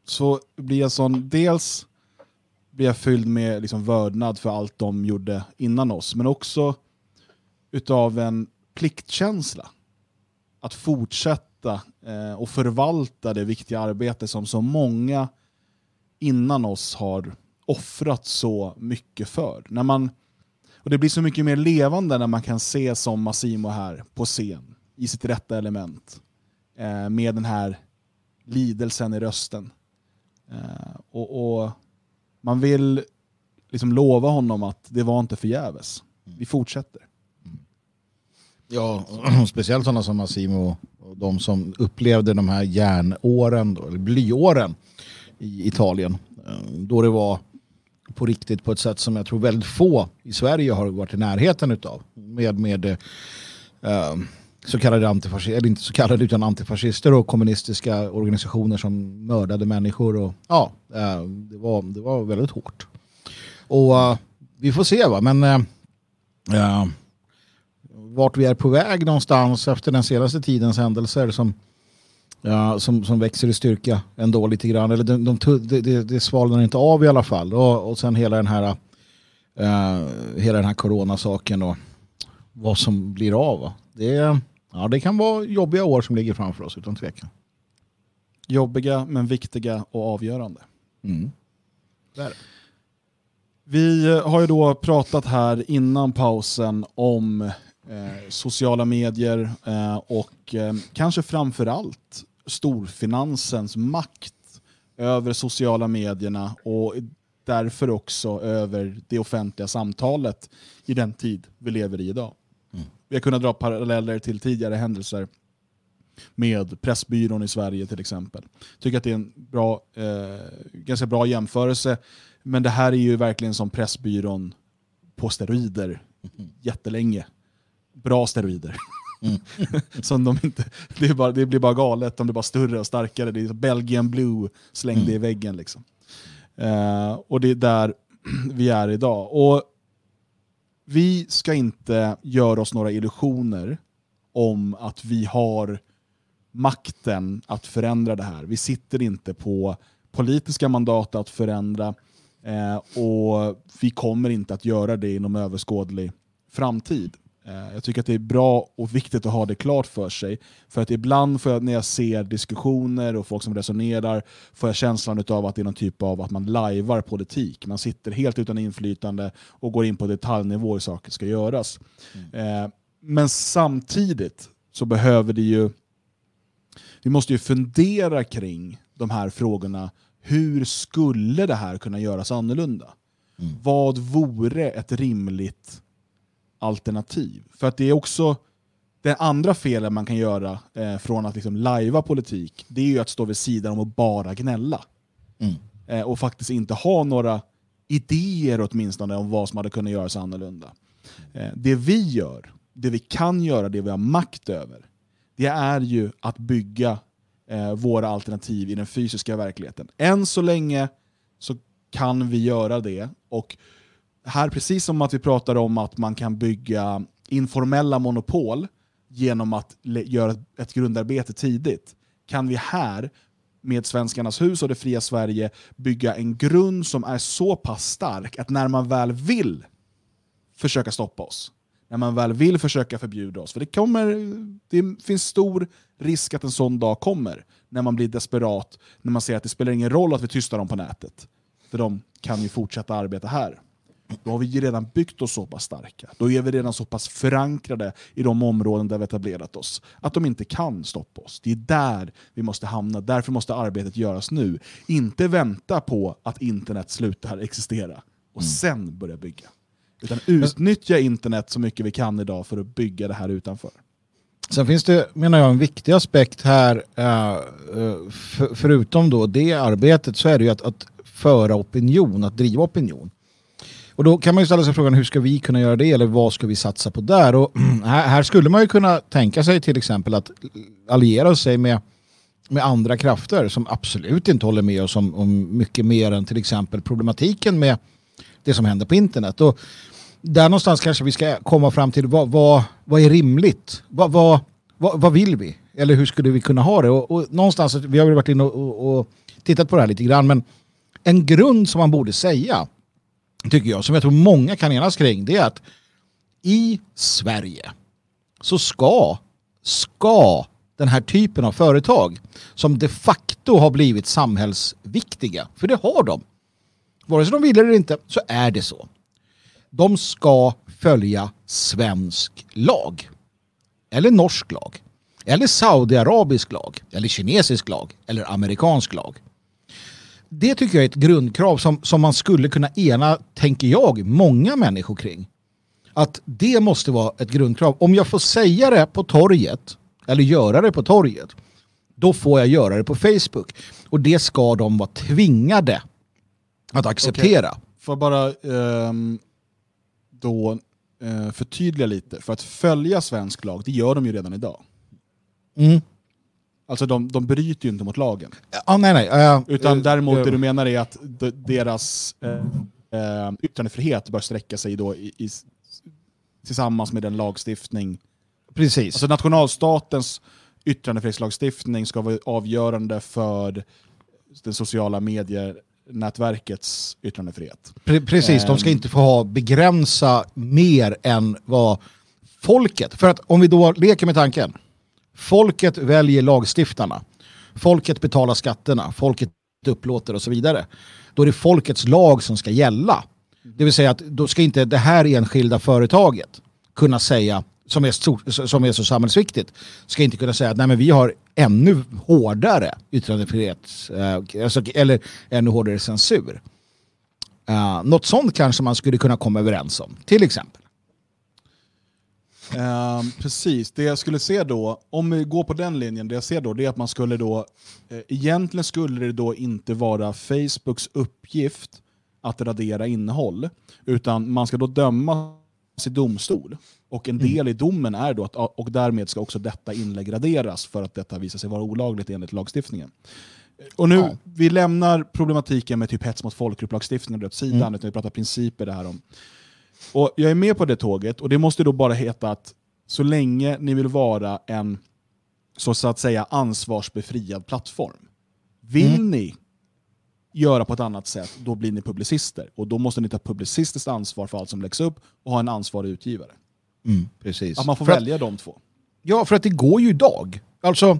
så blir jag sån, dels blir jag fylld med liksom vördnad för allt de gjorde innan oss, men också utav en pliktkänsla att fortsätta Eh, och förvalta det viktiga arbete som så många innan oss har offrat så mycket för. När man, och Det blir så mycket mer levande när man kan se som Massimo här på scen i sitt rätta element eh, med den här lidelsen i rösten. Eh, och, och Man vill liksom lova honom att det var inte förgäves. Vi fortsätter. Ja, speciellt sådana som Massimo och de som upplevde de här järnåren, då, eller blyåren i Italien. Eh, då det var på riktigt på ett sätt som jag tror väldigt få i Sverige har varit i närheten utav. Med, med eh, så kallade antifascister, eller inte så kallade utan antifascister och kommunistiska organisationer som mördade människor. Och, ja, eh, det, var, det var väldigt hårt. Och eh, vi får se va, men eh, eh, vart vi är på väg någonstans efter den senaste tidens händelser som, ja, som, som växer i styrka ändå lite grann. Eller de, de, de, det svalnar inte av i alla fall. Och, och sen hela den här uh, hela den här coronasaken och vad som blir av. Va? Det, ja, det kan vara jobbiga år som ligger framför oss utan tvekan. Jobbiga men viktiga och avgörande. Mm. Vi eh, har ju då pratat här innan pausen om eh, sociala medier eh, och eh, kanske framförallt storfinansens makt över sociala medierna och därför också över det offentliga samtalet i den tid vi lever i idag. Mm. Vi har kunnat dra paralleller till tidigare händelser med Pressbyrån i Sverige till exempel. Tycker att det är en bra, eh, ganska bra jämförelse. Men det här är ju verkligen som Pressbyrån på steroider jättelänge. Bra steroider. som de inte, det, bara, det blir bara galet, de blir bara större och starkare. Det är Belgian Blue slängde i väggen. Liksom. Eh, och det är där vi är idag. Och vi ska inte göra oss några illusioner om att vi har makten att förändra det här. Vi sitter inte på politiska mandat att förändra eh, och vi kommer inte att göra det inom överskådlig framtid. Eh, jag tycker att det är bra och viktigt att ha det klart för sig. För att ibland får jag, när jag ser diskussioner och folk som resonerar får jag känslan av att det är någon typ av att man lajvar politik. Man sitter helt utan inflytande och går in på detaljnivå hur saker ska göras. Eh, men samtidigt så behöver det ju vi måste ju fundera kring de här frågorna. Hur skulle det här kunna göras annorlunda? Vad vore ett rimligt alternativ? För att det är också det andra felet man kan göra eh, från att liksom lajva politik, det är ju att stå vid sidan om och bara gnälla. Mm. Eh, och faktiskt inte ha några idéer åtminstone om vad som hade kunnat göras annorlunda. Eh, det vi gör, det vi kan göra, det vi har makt över, det är ju att bygga eh, våra alternativ i den fysiska verkligheten. Än så länge så kan vi göra det. Och här, precis som att vi pratar om att man kan bygga informella monopol genom att göra ett grundarbete tidigt, kan vi här med Svenskarnas hus och det fria Sverige bygga en grund som är så pass stark att när man väl vill försöka stoppa oss, när man väl vill försöka förbjuda oss, för det, kommer, det finns stor risk att en sån dag kommer, när man blir desperat, när man ser att det spelar ingen roll att vi tystar dem på nätet, för de kan ju fortsätta arbeta här. Då har vi redan byggt oss så pass starka. Då är vi redan så pass förankrade i de områden där vi etablerat oss, att de inte kan stoppa oss. Det är där vi måste hamna, därför måste arbetet göras nu. Inte vänta på att internet slutar existera och sen börja bygga. Utan utnyttja internet så mycket vi kan idag för att bygga det här utanför. Sen finns det, menar jag, en viktig aspekt här, eh, eh, för, förutom då det arbetet, så är det ju att, att föra opinion, att driva opinion. Och då kan man ju ställa sig frågan hur ska vi kunna göra det eller vad ska vi satsa på där? Och här, här skulle man ju kunna tänka sig till exempel att alliera sig med, med andra krafter som absolut inte håller med oss om, om mycket mer än till exempel problematiken med det som händer på internet. Och där någonstans kanske vi ska komma fram till vad, vad, vad är rimligt? Vad, vad, vad, vad vill vi? Eller hur skulle vi kunna ha det? Och, och någonstans, vi har väl varit inne och, och, och tittat på det här lite grann, men en grund som man borde säga, tycker jag, som jag tror många kan enas kring, det är att i Sverige så ska, ska den här typen av företag som de facto har blivit samhällsviktiga, för det har de, vare sig de vill eller inte, så är det så. De ska följa svensk lag. Eller norsk lag. Eller saudiarabisk lag. Eller kinesisk lag. Eller amerikansk lag. Det tycker jag är ett grundkrav som, som man skulle kunna ena, tänker jag, många människor kring. Att det måste vara ett grundkrav. Om jag får säga det på torget, eller göra det på torget, då får jag göra det på Facebook. Och det ska de vara tvingade att acceptera. får jag bara ehm, då eh, förtydliga lite. För att följa svensk lag, det gör de ju redan idag. Mm. Alltså de, de bryter ju inte mot lagen. Ja, nej, nej. eh, Utan eh, däremot eh, det du menar är att de, deras eh, yttrandefrihet bör sträcka sig då i, i, tillsammans med den lagstiftning. Precis. Alltså nationalstatens yttrandefrihetslagstiftning ska vara avgörande för det sociala mediernätverkets yttrandefrihet. Pre- Precis, de ska Ehm. inte få ha begränsa mer än vad folket... För att om vi då leker med tanken. Folket väljer lagstiftarna. Folket betalar skatterna. Folket upplåter och så vidare. Då är det folkets lag som ska gälla. Det vill säga att då ska inte det här enskilda företaget kunna säga, som är, stort, som är så samhällsviktigt, ska inte kunna säga att nej, men vi har ännu hårdare yttrandefrihet, eh, alltså, eller ännu hårdare censur. Uh, något sånt kanske man skulle kunna komma överens om, till exempel. Ehm, precis, det jag skulle se då, om vi går på den linjen, det jag ser då det är att man skulle då, eh, egentligen skulle det då inte vara Facebooks uppgift att radera innehåll, utan man ska då dömas i domstol. Och en del i domen är då att, och därmed ska också detta inlägg raderas för att detta visar sig vara olagligt enligt lagstiftningen. Och nu, Ja. vi lämnar problematiken med typ hets mot folkgrupp-lagstiftningen åt sidan, utan vi pratar principer det här om. Och jag är med på det tåget, och det måste då bara heta att så länge ni vill vara en så, så att säga ansvarsbefriad plattform. Vill ni göra på ett annat sätt, då blir ni publicister. Och då måste ni ta publicistiskt ansvar för allt som läggs upp och ha en ansvarig utgivare. precis. Att man får För att- välja de två. Ja, för att det går ju idag. Alltså,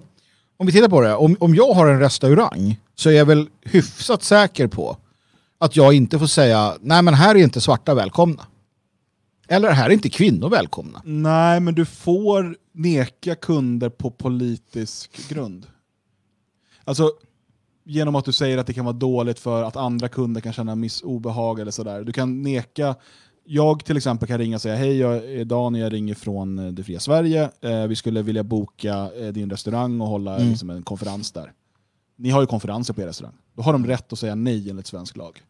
om vi tittar på det. Om, om jag har en restaurang så är jag väl hyfsat säker på att jag inte får säga nej men här är inte svarta välkomna. Eller här är inte kvinnor välkomna. Nej, men du får neka kunder på politisk grund. Alltså, genom att du säger att det kan vara dåligt för att andra kunder kan känna miss obehag eller sådär. Du kan neka. Jag till exempel kan ringa och säga hej, jag är Daniel, jag ringer från eh, Det Fria Sverige. Eh, vi skulle vilja boka eh, din restaurang och hålla liksom, en konferens där. Ni har ju konferenser på er restaurang. Då har de rätt att säga nej enligt svensk lag.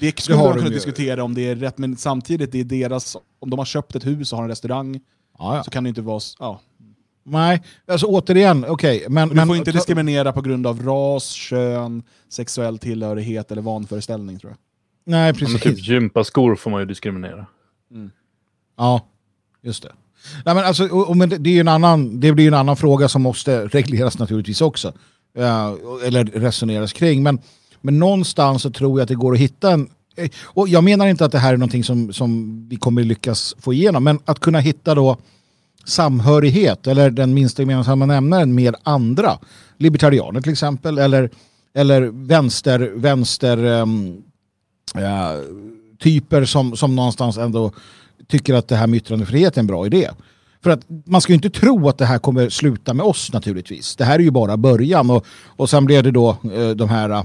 Det skulle har man de kunna ju. diskutera om det är rätt, men samtidigt, det är deras, om de har köpt ett hus och har en restaurang, Ja, ja. så kan det inte vara... Ja. Nej, alltså återigen, okej. men, Och du men, får inte diskriminera på grund av ras, kön, sexuell tillhörighet eller vanföreställning tror jag. Nej, precis. men typ gympaskor får man ju diskriminera. Ja, just det. Nej, men alltså, och, och, men det, det, är en annan, det blir ju en annan fråga som måste regleras naturligtvis också. Eh, eller resoneras kring. Men, men någonstans så tror jag att det går att hitta en... Och jag menar inte att det här är någonting som, som vi kommer lyckas få igenom. Men att kunna hitta då samhörighet eller den minsta gemensamma nämnaren med andra. Libertarianer till exempel. Eller, eller vänster... vänster um, ja, typer som, som någonstans ändå tycker att det här med yttrandefrihet är en bra idé. För att man ska ju inte tro att det här kommer sluta med oss naturligtvis. Det här är ju bara början och, och sen blev det då eh, de här, eh,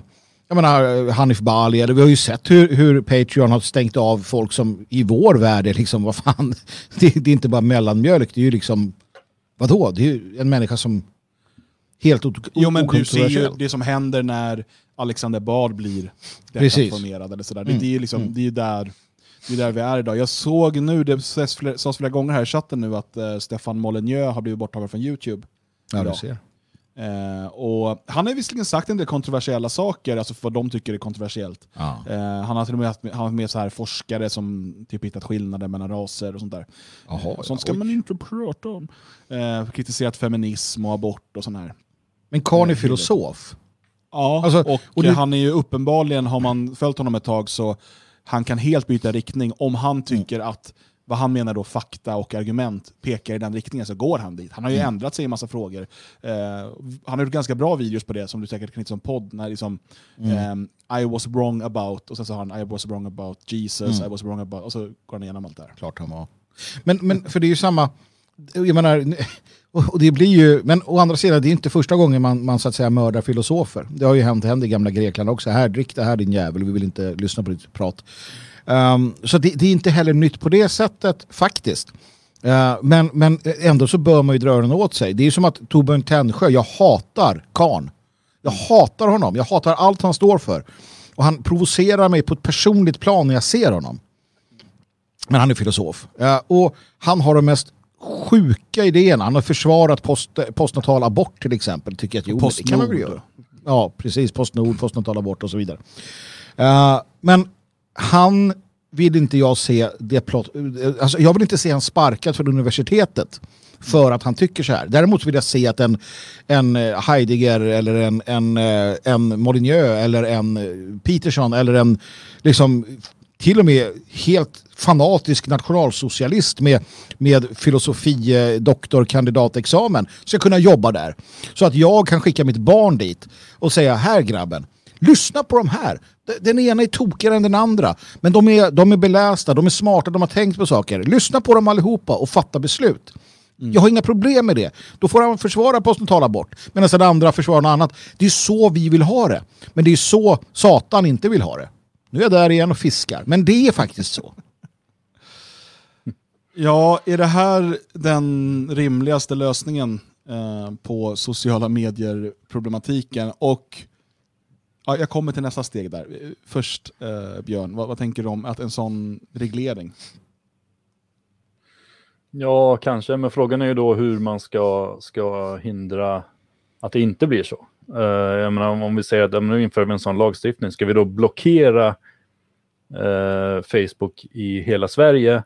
jag menar Hanif Bali, eller vi har ju sett hur, hur Patreon har stängt av folk som i vår värld är liksom, vad fan, det, det är inte bara mellanmjölk, det är ju liksom, vadå, det är ju en människa som helt Jo men du ser ju det som händer när Alexander Bard blir deplattformerad eller sådär. Det, det, är liksom, det är ju där, det är där vi är idag. Jag såg nu, det sades flera, flera gånger här i chatten nu att eh, Stefan Molyneux har blivit borttagen från Youtube. Ja, du ser. Eh, och han har visserligen sagt en del kontroversiella saker, alltså för vad de tycker är kontroversiellt. Ja. Eh, han har till och med haft med, han har med så här forskare som typ hittat skillnader mellan raser och sånt där. Jaha, Eh, sånt ska oj. man inte prata om. Eh, kritiserat feminism och abort och sånt här. Men Karn är filosof. Ja, Alltså, och, och du- han är ju uppenbarligen, har man följt honom ett tag så han kan helt byta riktning om han tycker att vad han menar då fakta och argument pekar i den riktningen så går han dit. Han har ju Mm. ändrat sig i massa frågor. Eh, han har gjort ganska bra videos på det som du säkert kan hitta som podd. När liksom, Mm. ehm, I was wrong about, och sen så har han I was wrong about Jesus, Mm. I was wrong about, och så går han igenom allt det här. Klart han var. Men, men för det är ju samma, jag menar, och det blir ju, men å andra sidan det är inte första gången man, man så att säga mördar filosofer. Det har ju hänt, hänt i gamla Grekland också. Här, drick det här din jävel, vi vill inte lyssna på ditt prat. Um, så det, det är inte heller nytt på det sättet faktiskt. Uh, men, men ändå så bör man ju dra öronen åt sig. Det är som att Torbjörn Tännsjö, jag hatar Karn. Jag hatar honom, jag hatar allt han står för. Och han provocerar mig på ett personligt plan när jag ser honom. Men han är filosof. Uh, och han har de mest sjuka idéerna. Han har försvarat post, postnatal abort till exempel. Tycker att jo, men det kan man väl Postnord. göra. Ja, precis. Postnord, postnatal abort och så vidare. Eh, men han vill inte jag se det plott, alltså jag vill inte se han sparkad från universitetet för att han tycker så här. Däremot vill jag se att en, en eh, Heidegger eller en, en, eh, en Molyneux eller en eh, Peterson eller en liksom till och med helt fanatisk nationalsocialist med, med filosofi, eh, doktor, kandidatexamen ska kunna jobba där. Så att jag kan skicka mitt barn dit och säga här grabben, lyssna på de här. Den ena är tokigare än den andra. Men de är, de är belästa, de är smarta, de har tänkt på saker. Lyssna på dem allihopa och fatta beslut. Jag har inga problem med det. Då får han försvara postnatal abort. Medan den andra försvarar något annat. Det är så vi vill ha det. Men det är så Satan inte vill ha det. Nu är jag där igen och fiskar. Men det är faktiskt så. Ja, är det här den rimligaste lösningen eh, på sociala medier-problematiken? Och ja, jag kommer till nästa steg där. Först, eh, Björn, vad, vad tänker du om att en sån reglering? Ja, kanske, men frågan är ju då hur man ska, ska hindra att det inte blir så. Uh, jag menar, om- om vi säger att ja, nu inför vi en sån lagstiftning, ska vi då blockera uh, Facebook i hela Sverige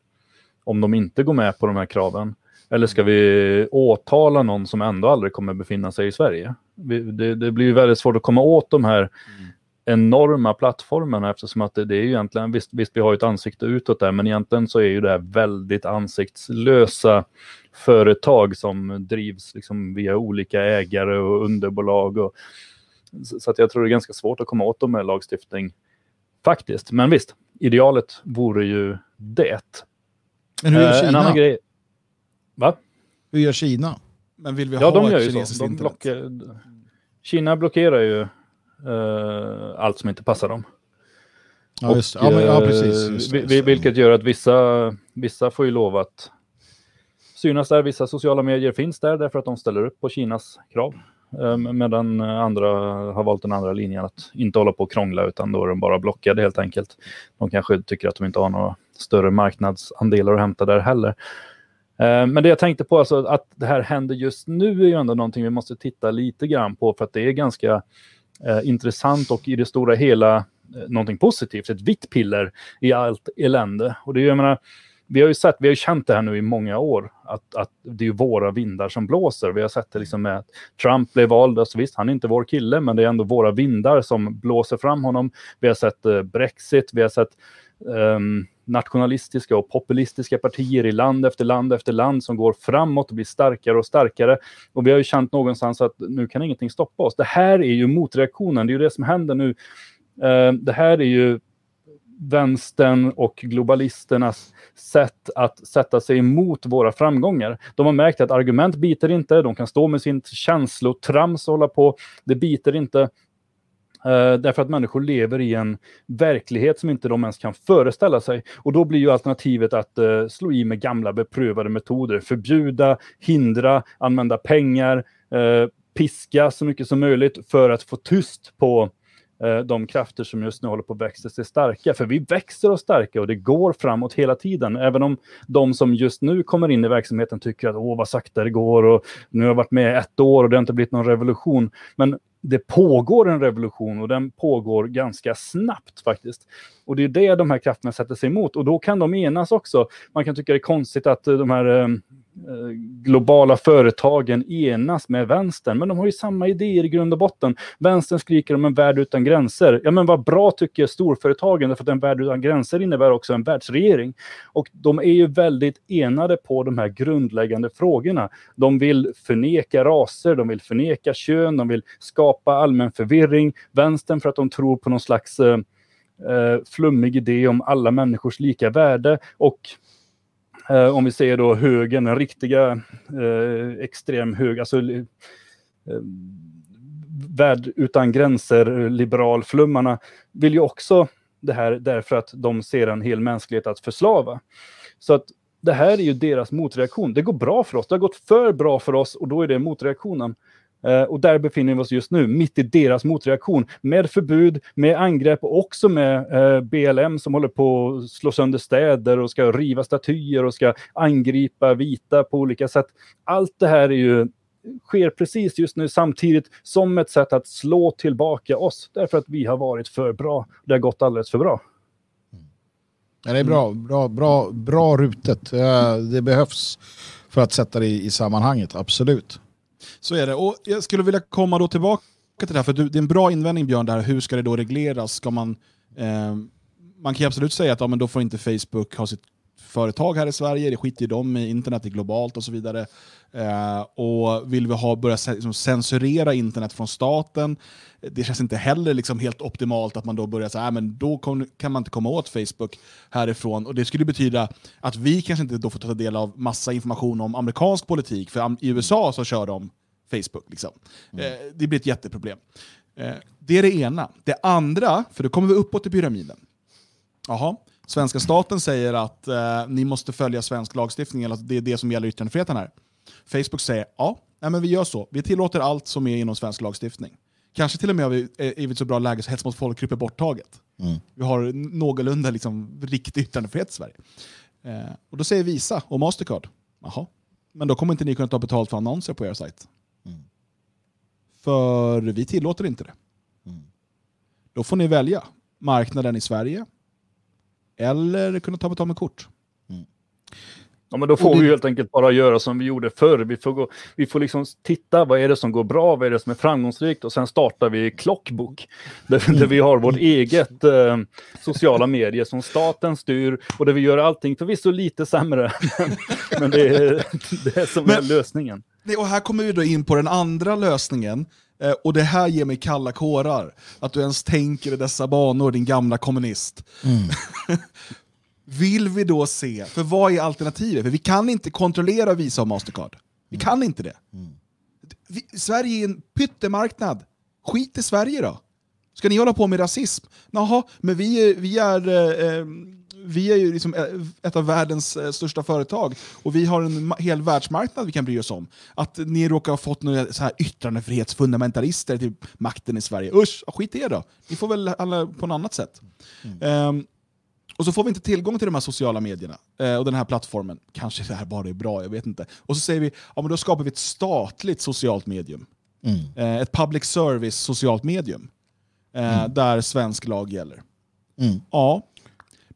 om de inte går med på de här kraven? Eller ska vi åtala någon som ändå aldrig kommer befinna sig i Sverige? Vi, det, det blir ju väldigt svårt att komma åt de här enorma plattformarna eftersom att det, det är ju egentligen, visst, visst vi har ju ett ansikte utåt där, men egentligen så är ju det här väldigt ansiktslösa företag som drivs liksom via olika ägare och underbolag. Och, så så att jag tror det är ganska svårt att komma åt dem med lagstiftning faktiskt. Men visst, idealet vore ju det. Men hur gör Eh, en Kina? annan grej. Va? Hur gör Kina? Men vill vi Ja, ha de ett gör ju kinesiskt så. De internet? blockar, Kina blockerar ju allt som inte passar dem. Ja, just, ja, men, ja eh, precis. Just, vi- det. vi- vilket gör att vissa, vissa får ju lov att synas där. Vissa sociala medier finns där därför att de ställer upp på Kinas krav. Eh, medan andra har valt den andra linjen att inte hålla på och krångla utan då är de bara blockade helt enkelt. De kanske tycker att de inte har några större marknadsandelar att hämta där heller. Eh, Men det jag tänkte på, alltså att det här händer just nu är ju ändå någonting vi måste titta lite grann på för att det är ganska eh, Eh, intressant och i det stora hela eh, någonting positivt, ett vitt piller i allt elände. Och det är, jag menar, vi har ju sett, vi har ju känt det här nu i många år, att, att det är våra vindar som blåser. Vi har sett det liksom med att Trump blev vald, alltså visst, han är inte vår kille, men det är ändå våra vindar som blåser fram honom. Vi har sett eh, Brexit, vi har sett ehm, nationalistiska och populistiska partier i land efter land efter land som går framåt och blir starkare och starkare. Och vi har ju känt någonstans att nu kan ingenting stoppa oss. Det här är ju motreaktionen, det är ju det som händer nu. Eh, det här är ju vänstern och globalisternas sätt att sätta sig emot våra framgångar. De har märkt att argument biter inte, de kan stå med sin känslotrams och hålla på, det biter inte. Eh, därför att människor lever i en verklighet som inte de ens kan föreställa sig. Och då blir ju alternativet att eh, slå i med gamla beprövade metoder. Förbjuda, hindra, använda pengar, eh, piska så mycket som möjligt för att få tyst på eh, de krafter som just nu håller på att växa sig starka. För vi växer oss starka och det går framåt hela tiden. Även om de som just nu kommer in i verksamheten tycker att åh vad sakta det går och nu har jag varit med ett år och det har inte blivit någon revolution. Men det pågår en revolution och den pågår ganska snabbt faktiskt. Och det är det de här krafterna sätter sig emot och då kan de enas också. Man kan tycka det är konstigt att eh, de här eh, Eh, globala företagen enas med vänstern, men de har ju samma idéer i grund och botten. Vänstern skriker om en värld utan gränser. Ja, men vad bra tycker storföretagen, därför att en värld utan gränser innebär också en världsregering. Och de är ju väldigt enade på de här grundläggande frågorna. De vill förneka raser, de vill förneka kön, de vill skapa allmän förvirring. Vänstern för att de tror på någon slags eh, eh flummig idé om alla människors lika värde och eh, om vi säger då högern, den riktiga eh, extrem hög, alltså eh, värld utan gränser, liberalflummarna, vill ju också det här därför att de ser en hel mänsklighet att förslava. Så att det här är ju deras motreaktion. Det går bra för oss, det har gått för bra för oss och då är det motreaktionen. Eh, och där befinner vi oss just nu, mitt i deras motreaktion. Med förbud, med angrepp och också med eh, BLM som håller på att slå sönder städer och ska riva statyer och ska angripa vita på olika sätt. Allt det här är ju sker precis just nu samtidigt som ett sätt att slå tillbaka oss. Därför att vi har varit för bra. Det har gått alldeles för bra. Ja, det är bra, bra, bra, bra rutet. Eh, det behövs för att sätta det i, i sammanhanget, absolut. Så är det. Och jag skulle vilja komma då tillbaka till det här, för det är en bra invändning Björn, där. hur ska det då regleras? Ska man, eh, man kan ju absolut säga att ja, men då får inte Facebook ha sitt företag här i Sverige, det skiter ju de i, internet är globalt och så vidare. Eh, och vill vi ha, börja liksom, censurera internet från staten, det känns inte heller liksom helt optimalt att man då börjar säga men då kom, kan man inte komma åt Facebook härifrån. Och det skulle betyda att vi kanske inte då får ta del av massa information om amerikansk politik, för i USA så kör de Facebook. Liksom. Eh, det blir ett jätteproblem. Eh, det är det ena. Det andra, för då kommer vi uppåt i pyramiden. Jaha. Svenska staten säger att eh, ni måste följa svensk lagstiftning, eller att det är det som gäller yttrandefriheten här. Facebook säger ja, nej, men vi gör så. Vi tillåter allt som är inom svensk lagstiftning. Kanske till och med har vi eh, i ett så bra läge så hets mot folkgrupp är borttaget. Vi har någorlunda liksom, riktig yttrandefrihet i Sverige. Eh, och då säger Visa och Mastercard, jaha, men då kommer inte ni kunna ta betalt för annonser på er sajt. För vi tillåter inte det. Då får ni välja marknaden i Sverige eller kunna ta betalt med kort. Ja, men då får det- vi helt enkelt bara göra som vi gjorde förr. Vi får, gå, vi får liksom titta, vad är det som går bra, vad är det som är framgångsrikt och sen startar vi Clockbook. Där, där vi har vårt eget eh, sociala medier som staten styr och där vi gör allting förvisso lite sämre. Men, det är det som är Men- lösningen. Nej, Och här kommer vi då in på den andra lösningen. Eh, och det här ger mig kalla kårar. Att du ens tänker i dessa banor, din gamla kommunist. Vill vi då se, för vad är alternativet? För vi kan inte kontrollera Visa och Mastercard. Vi kan inte det. Vi, Sverige är en pyttemarknad. Skit i Sverige då. Ska ni hålla på med rasism? Jaha, men vi vi är, eh, eh, vi är ju liksom eh, ett av världens eh, största företag och vi har en hel världsmarknad vi kan bry oss om. Att ni råkar ha fått några så här yttrandefrihetsfundamentalister till makten i Sverige. Usch, skit i er då. Ni får väl alla på något annat sätt. Ehm, och så får vi inte tillgång till de här sociala medierna eh, och den här plattformen. Kanske det här bara är bra, jag vet inte. Och så säger vi, ja men då skapar vi ett statligt socialt medium. Eh, ett public service socialt medium. Eh, Där svensk lag gäller. Mm. Ja,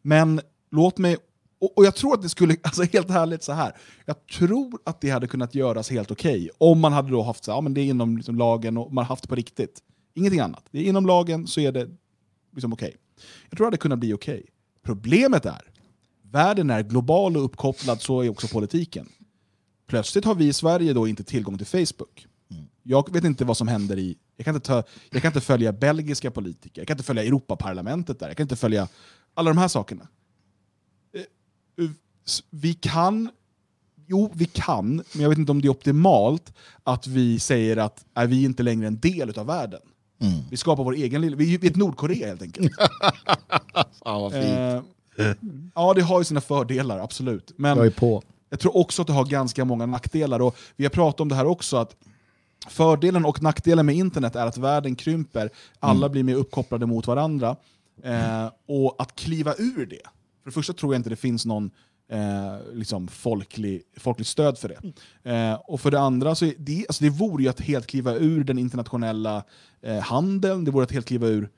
men låt mig... Och, och jag tror att det skulle, alltså helt härligt så här. jag tror att det hade kunnat göras helt okej om man hade då haft så här, ja, men det är inom liksom lagen och man har haft det på riktigt. Ingenting annat. Det är inom lagen så är det liksom okej. Jag tror att det kunnat bli okej. Problemet är, världen är global och uppkopplad, så är också politiken. Plötsligt har vi i Sverige då inte tillgång till Facebook. Jag vet inte vad som händer i... Jag kan inte, ta, jag kan inte följa belgiska politiker, jag kan inte följa Europaparlamentet där, jag kan inte följa alla de här sakerna. Eh, eh, Vi kan... Jo, vi kan, men jag vet inte om det är optimalt att vi säger att är vi inte längre en del av världen. Vi skapar vår egen lilla... Vi är ett Nordkorea helt enkelt. Ja, vad fint. Eh, ja, det har ju sina fördelar, absolut. Men Jag är på. jag tror också att det har ganska många nackdelar. Och vi har pratat om det här också, att fördelen och nackdelen med internet är att världen krymper, alla blir mer uppkopplade mot varandra. Eh, och att kliva ur det, för det första tror jag inte det finns någon eh, liksom folklig, folkligt stöd för det. Eh, och för det andra, så är det, alltså det vore ju att helt kliva ur den internationella eh, handeln, det vore att helt kliva ur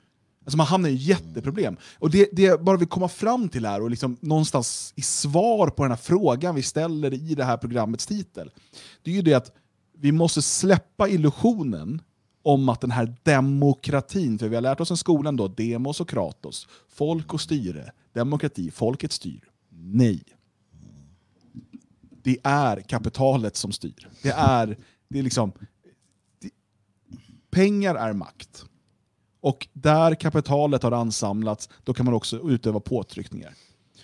Alltså man hamnar i jätteproblem. Och det, det jag bara vill komma fram till här, och liksom någonstans i svar på den här frågan vi ställer i det här programmets titel, det är ju det att vi måste släppa illusionen om att den här demokratin, för vi har lärt oss i skolan då, demos och kratos, folk och styre, demokrati, folket styr. Nej. Det är kapitalet som styr. Det är, det är liksom... Det, pengar är makt. Och där kapitalet har ansamlats, då kan man också utöva påtryckningar.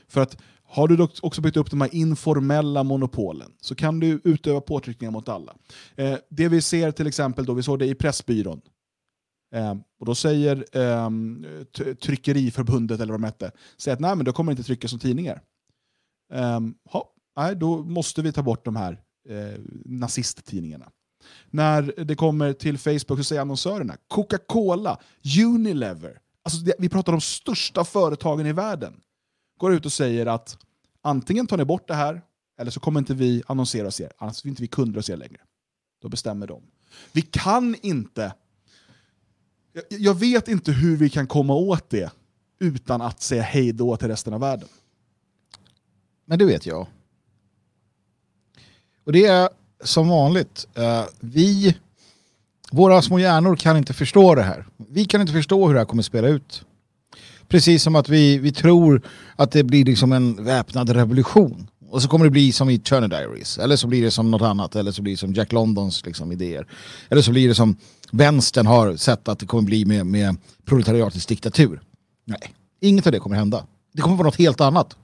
För att har du dock också byggt upp de här informella monopolen så kan du utöva påtryckningar mot alla. Eh, det vi ser till exempel, då, vi såg det i Pressbyrån. Eh, och då säger eh, Tryckeriförbundet, eller vad de hette, säger att nej, men då kommer det inte tryckas som tidningar. Eh, ha, nej, då måste vi ta bort de här eh, nazisttidningarna. När det kommer till Facebook så säger annonsörerna Coca-Cola, Unilever, alltså det, vi pratar om de största företagen i världen, går ut och säger att antingen tar ni bort det här, eller så kommer inte vi annonsera hos er, annars är inte vi kunder hos er längre. Då bestämmer de. Vi kan inte, jag, jag vet inte hur vi kan komma åt det utan att säga hej då till resten av världen. Men det vet jag. Och det är som vanligt, eh, vi, våra små hjärnor kan inte förstå det här. Vi kan inte förstå hur det här kommer spela ut. Precis som att vi, vi tror att det blir liksom en väpnad revolution. Och så kommer det bli som i Turner Diaries. Eller så blir det som något annat. Eller så blir det som Jack Londons liksom, idéer. Eller så blir det som vänstern har sett att det kommer bli med, med proletariatets diktatur. Nej, inget av det kommer hända. Det kommer vara något helt annat.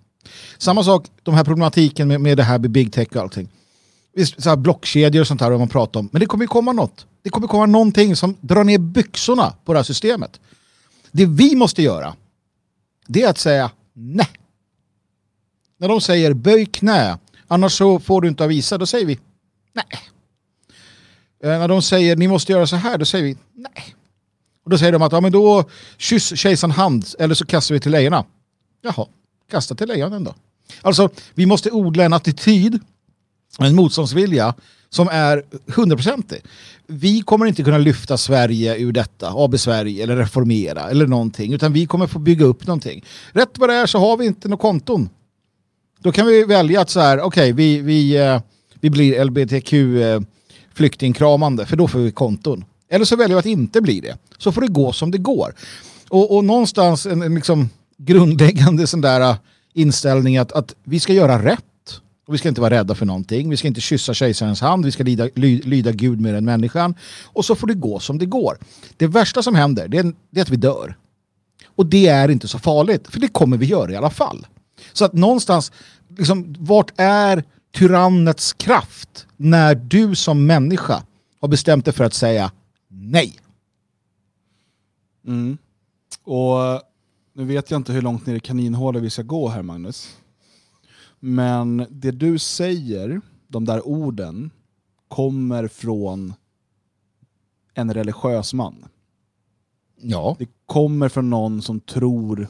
Samma sak, de här problematiken med, med det här med big tech och allting. Visst, så här blockkedjor och sånt här har man pratat om. Men det kommer ju komma något. Det kommer komma någonting som drar ner byxorna på det här systemet. Det vi måste göra, det är att säga nej. När de säger böj knä, annars så får du inte visa, då säger vi nej. Eh, när de säger ni måste göra så här, då säger vi nej. Och då säger de att ja, men då kyss kejsaren hand eller så kastar vi till lejonen. Jaha, kasta till lejonen då. Alltså, vi måste odla en attityd, en motståndsvilja som är hundraprocentig. Vi kommer inte kunna lyfta Sverige ur detta, AB Sverige eller reformera eller någonting, utan vi kommer få bygga upp någonting. Rätt vad det är så har vi inte några konton. Då kan vi välja att så här, okej, okay, vi, vi, eh, vi blir LBTQ-flyktingkramande för då får vi konton. Eller så väljer vi att inte bli det. Så får det gå som det går. Och, och någonstans en, en liksom grundläggande sån där eh, inställning att, att vi ska göra rätt. Och vi ska inte vara rädda för någonting. Vi ska inte kyssa kejsarens hand. Vi ska lyda, ly, lyda Gud mer än människan. Och så får det gå som det går. Det värsta som händer det är, det är att vi dör. Och det är inte så farligt. För det kommer vi göra i alla fall. Så att någonstans, liksom, vart är tyrannets kraft när du som människa har bestämt dig för att säga nej? Mm. Och nu vet jag inte hur långt ner i kaninhålet vi ska gå här Magnus. Men det du säger, de där orden, kommer från en religiös man. Ja. Det kommer från någon som tror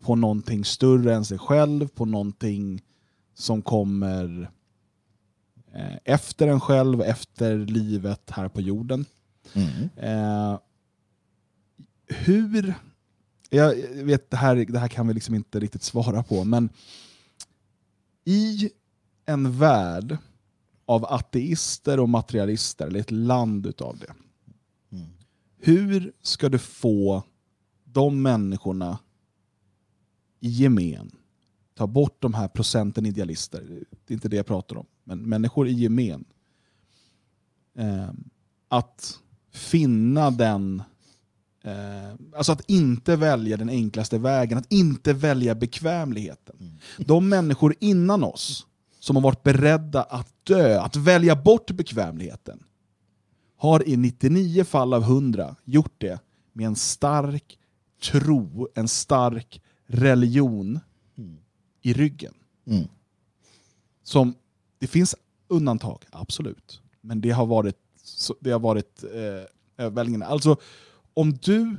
på någonting större än sig själv, på någonting som kommer eh, efter en själv, efter livet här på jorden. Mm. Eh, hur... Jag vet, det här, det här kan vi liksom inte riktigt svara på, men i en värld av ateister och materialister, eller ett land utav det, Mm. hur ska du få de människorna i gemen, ta bort de här procenten idealister, det är inte det jag pratar om, men människor i gemen, eh, att finna den alltså att inte välja den enklaste vägen, att inte välja bekvämligheten. De människor innan oss som har varit beredda att dö, att välja bort bekvämligheten, har i 99 fall av 100 gjort det med en stark tro, en stark religion i ryggen. Mm. Som, det finns undantag, absolut. Men det har varit, det har varit eh, överväldigande. Alltså, om du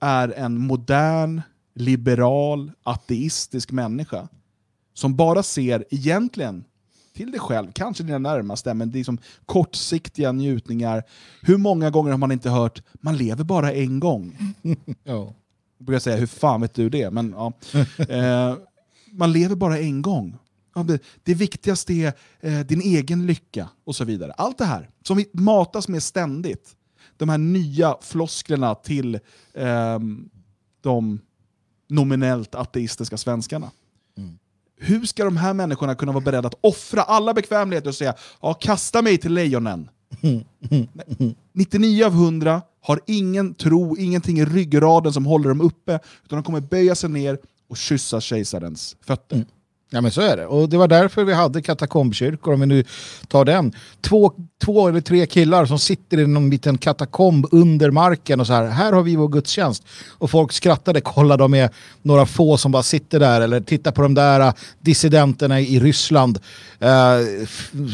är en modern, liberal, ateistisk människa som bara ser egentligen till dig själv, kanske dina närmaste, men det är som kortsiktiga njutningar. Hur många gånger har man inte hört man lever bara en gång? Ja. Jag brukar säga, hur fan vet du det? Men, ja. eh, man lever bara en gång. Det viktigaste är eh, din egen lycka och så vidare. Allt det här som vi matas med ständigt. De här nya flosklerna till ehm, de nominellt ateistiska svenskarna. Hur ska de här människorna kunna vara beredda att offra alla bekvämligheter och säga ja, kasta mig till lejonen? Nej. 99 av 100 har ingen tro, ingenting i ryggraden som håller dem uppe, utan de kommer böja sig ner och kyssa kejsarens fötter. Ja men så är det. Och det var därför vi hade katakombkyrkor om vi nu tar den. Två, två eller tre killar som sitter i någon liten katakomb under marken och så här. Här har vi vår gudstjänst. Och folk skrattade, kolla de är några få som bara sitter där eller titta på de där äh, dissidenterna i Ryssland. eh,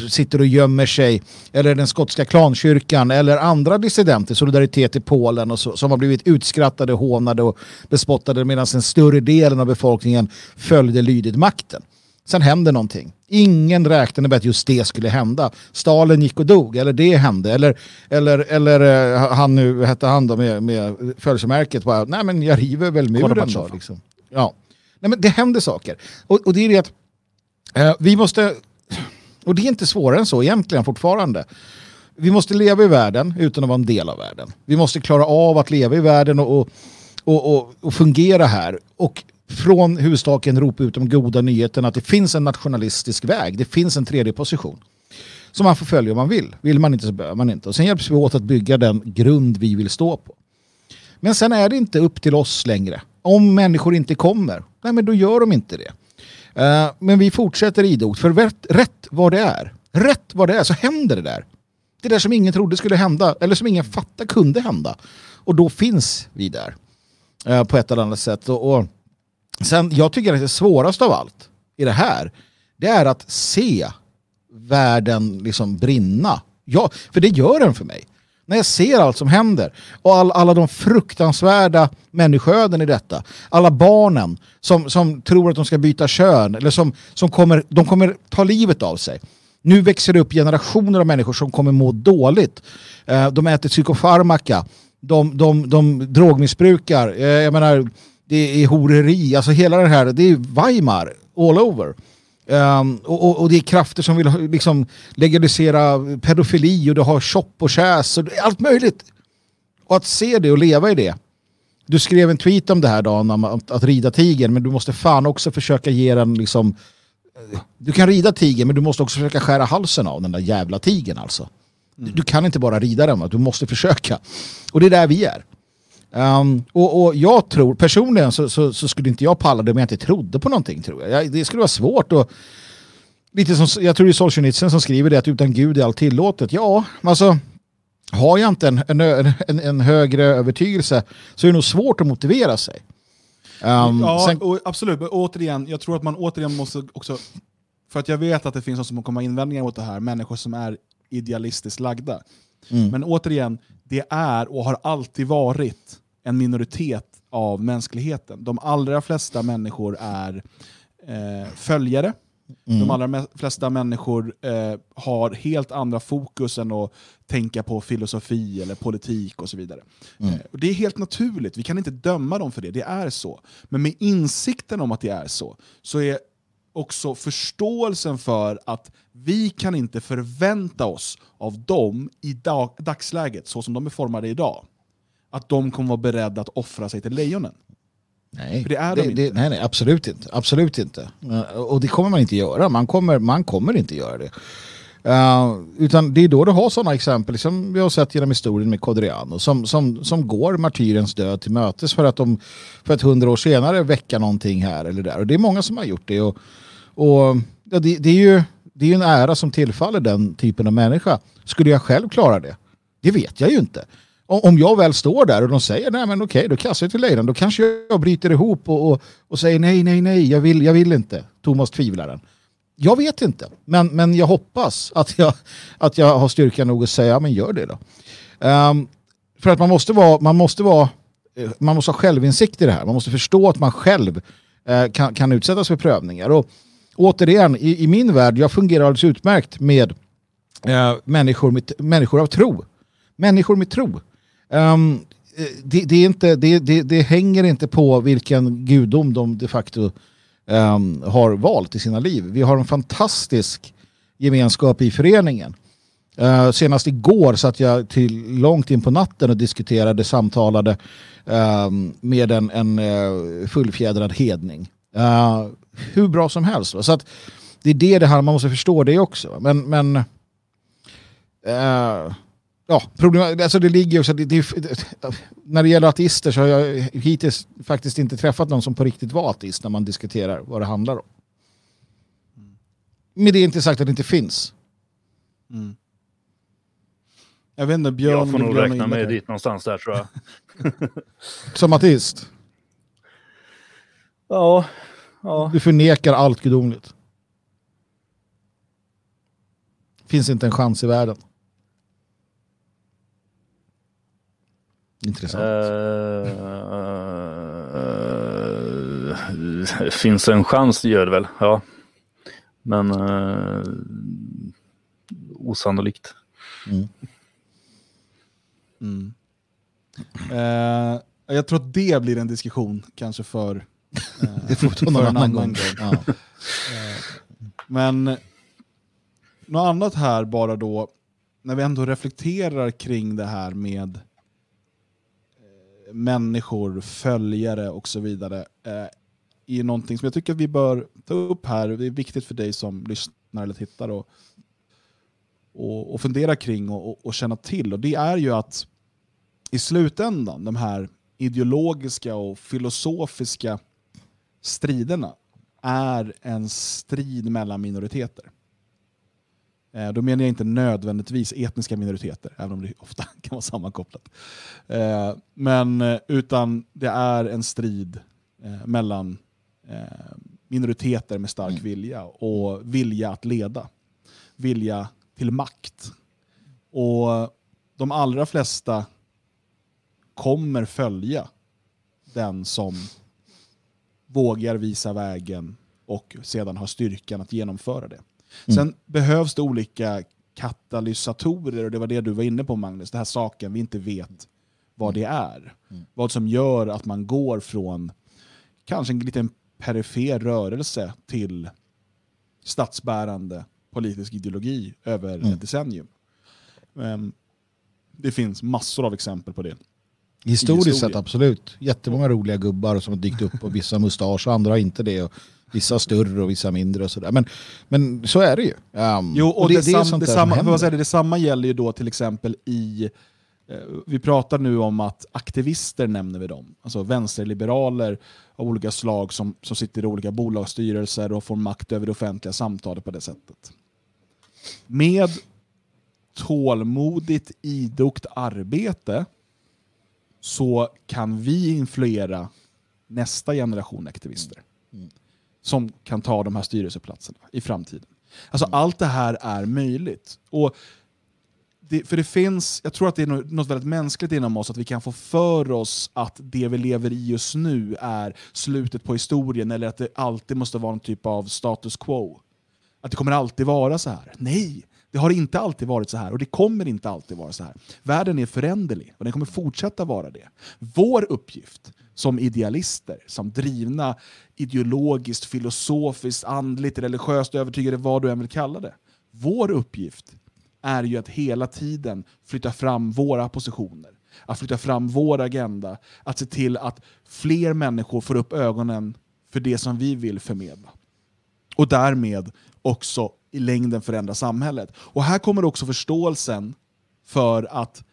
sitter och gömmer sig. Eller den skotska klankyrkan eller andra dissidenter, Solidaritet i Polen och så, som har blivit utskrattade, hånade och bespottade medan den större delen av befolkningen följde lydigt makten. Sen händer någonting. Ingen räknade med att just det skulle hända. Stalin gick och dog, eller det hände. Eller, eller, eller eh, han nu, hette han då med, med födelsemärket? Bara, Nej men jag river väl muren då. Liksom. Ja. Nej, men det händer saker. Och, och det är det att eh, vi måste, och det är inte svårare än så egentligen fortfarande. Vi måste leva i världen utan att vara en del av världen. Vi måste klara av att leva i världen och, och, och, och fungera här. Och från hustaken ropa ut de goda nyheterna att det finns en nationalistisk väg. Det finns en tredje position. Som man får följa om man vill. Vill man inte så behöver man inte. Och sen hjälps vi åt att bygga den grund vi vill stå på. Men sen är det inte upp till oss längre. Om människor inte kommer, nej men då gör de inte det. Uh, men vi fortsätter idogt. För rätt, rätt vad det är, rätt vad det är så händer det där. Det där som ingen trodde skulle hända, eller som ingen fattade kunde hända. Och då finns vi där. Uh, på ett eller annat sätt. och, och Sen, jag tycker att det svåraste av allt i det här, det är att se världen liksom brinna. Ja, för det gör den för mig. När jag ser allt som händer och all, alla de fruktansvärda människoöden i detta. Alla barnen som, som tror att de ska byta kön eller som, som kommer, de kommer ta livet av sig. Nu växer det upp generationer av människor som kommer må dåligt. Eh, de äter psykofarmaka. De, de, de drogmissbrukar. Eh, jag menar, det är horeri, alltså hela det här, det är Weimar all over. Um, och, och, och, det är krafter som vill liksom legalisera pedofili och du har shop och käs och allt möjligt. Och att se det och leva i det. Du skrev en tweet om det här Dan, om att, att rida tigern men du måste fan också försöka ge den liksom eh, du kan rida tigern men du måste också försöka skära halsen av den där jävla tigern alltså. Mm. Du kan inte bara rida den, du måste försöka. Och det är där vi är. Um, och, och, jag tror, personligen så, så, så, skulle inte jag palla det om jag inte trodde på någonting tror jag. jag det skulle vara svårt att Lite som, jag tror det är Solzhenitsyn som skriver det att utan Gud är allt tillåtet. Ja, alltså har jag inte en, en, en, en högre övertygelse så är det nog svårt att motivera sig. Um, ja, sen... och absolut. Men återigen, jag tror att man återigen måste också... För att jag vet att det finns de som kommer invändningar mot det här, människor som är idealistiskt lagda. Mm. Men återigen, det är och har alltid varit en minoritet av mänskligheten. De allra flesta människor är eh, följare. Mm. De allra flesta människor eh, har helt andra fokus än att tänka på filosofi eller politik och så vidare. Mm. Eh, det är helt naturligt, vi kan inte döma dem för det, det är så. Men med insikten om att det är så, så är också förståelsen för att vi kan inte förvänta oss av dem i dag, dagsläget, så som de är formade idag, att de kommer vara beredda att offra sig till lejonen. Nej, det är de det, det, nej, nej, absolut inte. Absolut inte. Och det kommer man inte göra. Man kommer, man kommer inte göra det. Uh, utan det är då du har sådana exempel som vi har sett genom historien med Kodriano som, som, som går martyrens död till mötes för att de för att hundra år senare väcka någonting här eller där. Och det är många som har gjort det. Och, och ja, det, det, är ju det är en ära som tillfaller den typen av människa. Skulle jag själv klara det? Det vet jag ju inte. Om jag väl står där och de säger nej men okej, då kastar jag till lejon. Då kanske jag bryter ihop och, och, och säger nej, nej, nej, jag vill, jag vill inte. Thomas tvivlaren. Jag vet inte, men, men jag hoppas att jag, att jag har styrka nog att säga, men gör det då. Um, för att man måste vara, man måste vara, eh, man måste ha självinsikt i det här. Man måste förstå att man själv uh, kan, kan utsättas för prövningar. Och återigen, i, i min värld, jag fungerar alldeles utmärkt med uh, människor, med, människor av tro. Människor med tro. Um, det, det, är inte, det, det, det hänger inte på vilken gudom de de facto um, har valt i sina liv. Vi har en fantastisk gemenskap i föreningen. Uh, senast igår satt jag till långt in på natten och diskuterade, samtalade um, med en, en uh, fullfjädrad hedning. Uh, hur bra som helst. Va? Så att det är det det här, man måste förstå det också. Men, men uh, ja, problem, alltså det ligger också, det, det, när det gäller ateister så har jag hittills faktiskt inte träffat någon som på riktigt var ateist när man diskuterar vad det handlar om. med det inte sagt att det inte finns. Jag vet inte, Björn... Jag får nog räkna mig där. dit någonstans där tror jag. Som ateist. Ja, ja. Du förnekar allt gudomligt. Finns inte en chans i världen. Intressant. Uh, finns en chans, det gör det väl. Ja. Men uh, osannolikt. Mm. Eh, jag tror att det blir en diskussion kanske för, det får ta någon för en annan annan gång. gång. Ja. Men något annat här bara då, när vi ändå reflekterar kring det här med människor, följare och så vidare, eh, är någonting som jag tycker att vi bör ta upp här. Det är viktigt för dig som lyssnar eller tittar och, och, och fundera kring och, och, och känna till. Och det är ju att i slutändan, de här ideologiska och filosofiska striderna är en strid mellan minoriteter. Eh, Då menar jag inte nödvändigtvis etniska minoriteter, även om det ofta kan vara sammankopplat. Eh, Men eh, utan det är en strid mellan minoriteter med stark vilja och vilja att leda. Vilja till makt. Och de allra flesta kommer följa den som vågar visa vägen och sedan har styrkan att genomföra det. Sen behövs det olika katalysatorer och det var det du var inne på Magnus, den här saken vi inte vet vad det är. Vad som gör att man går från kanske en liten perifer rörelse till statsbärande politisk ideologi över ett decennium. Ehm, det finns massor av exempel på det. Historiskt sett absolut. Jättemånga roliga gubbar som har dykt upp och vissa mustasch och andra har inte det. Och vissa större och vissa mindre och sådär. Men, men så är det ju. Um, Jo, och, det, sam, samma, får händer. jag säga det, det samma gäller ju då till exempel i... Eh, vi pratar nu om att aktivister nämner vi dem. Alltså vänsterliberaler av olika slag som, som sitter i olika bolagsstyrelser och får makt över det offentliga samtalet på det sättet. Med tålmodigt, idogt arbete så kan vi influera nästa generation aktivister som kan ta de här styrelseplatserna i framtiden. Alltså allt det här är möjligt. Och det, för det finns, jag tror att det är nå- något väldigt mänskligt inom oss, att vi kan få för oss att det vi lever i just nu är slutet på historien, eller att det alltid måste vara en typ av status quo. Att det kommer alltid vara så här. Nej, det har inte alltid varit så här och det kommer inte alltid vara så här. Världen är föränderlig och den kommer fortsätta vara det. Vår uppgift som idealister, som drivna ideologiskt, filosofiskt, andligt, religiöst övertygade, vad du än vill kalla det. Vår uppgift är ju att hela tiden flytta fram våra positioner, att flytta fram vår agenda, att se till att fler människor får upp ögonen för det som vi vill förmedla och därmed också i längden förändra samhället. Och här kommer också förståelsen för att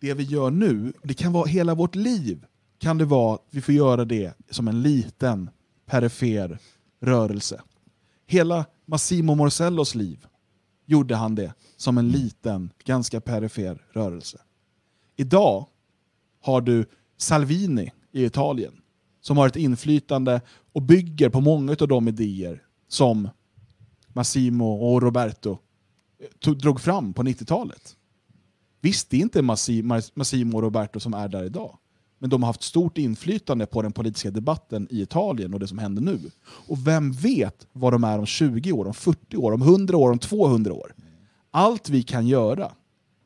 det vi gör nu, det kan vara hela vårt liv, kan det vara att vi får göra det som en liten perifer rörelse. Hela Massimo Morsellos liv gjorde han det som en liten, ganska perifer rörelse. Idag har du Salvini i Italien som har ett inflytande och bygger på många av de idéer som Massimo och Roberto eh, tog, drog fram på 90-talet. Visst, det är inte Massimo och Roberto som är där idag. Men de har haft stort inflytande på den politiska debatten i Italien och det som händer nu. Och vem vet vad de är om 20 år, om 40 år, om 100 år, om 200 år. Allt vi kan göra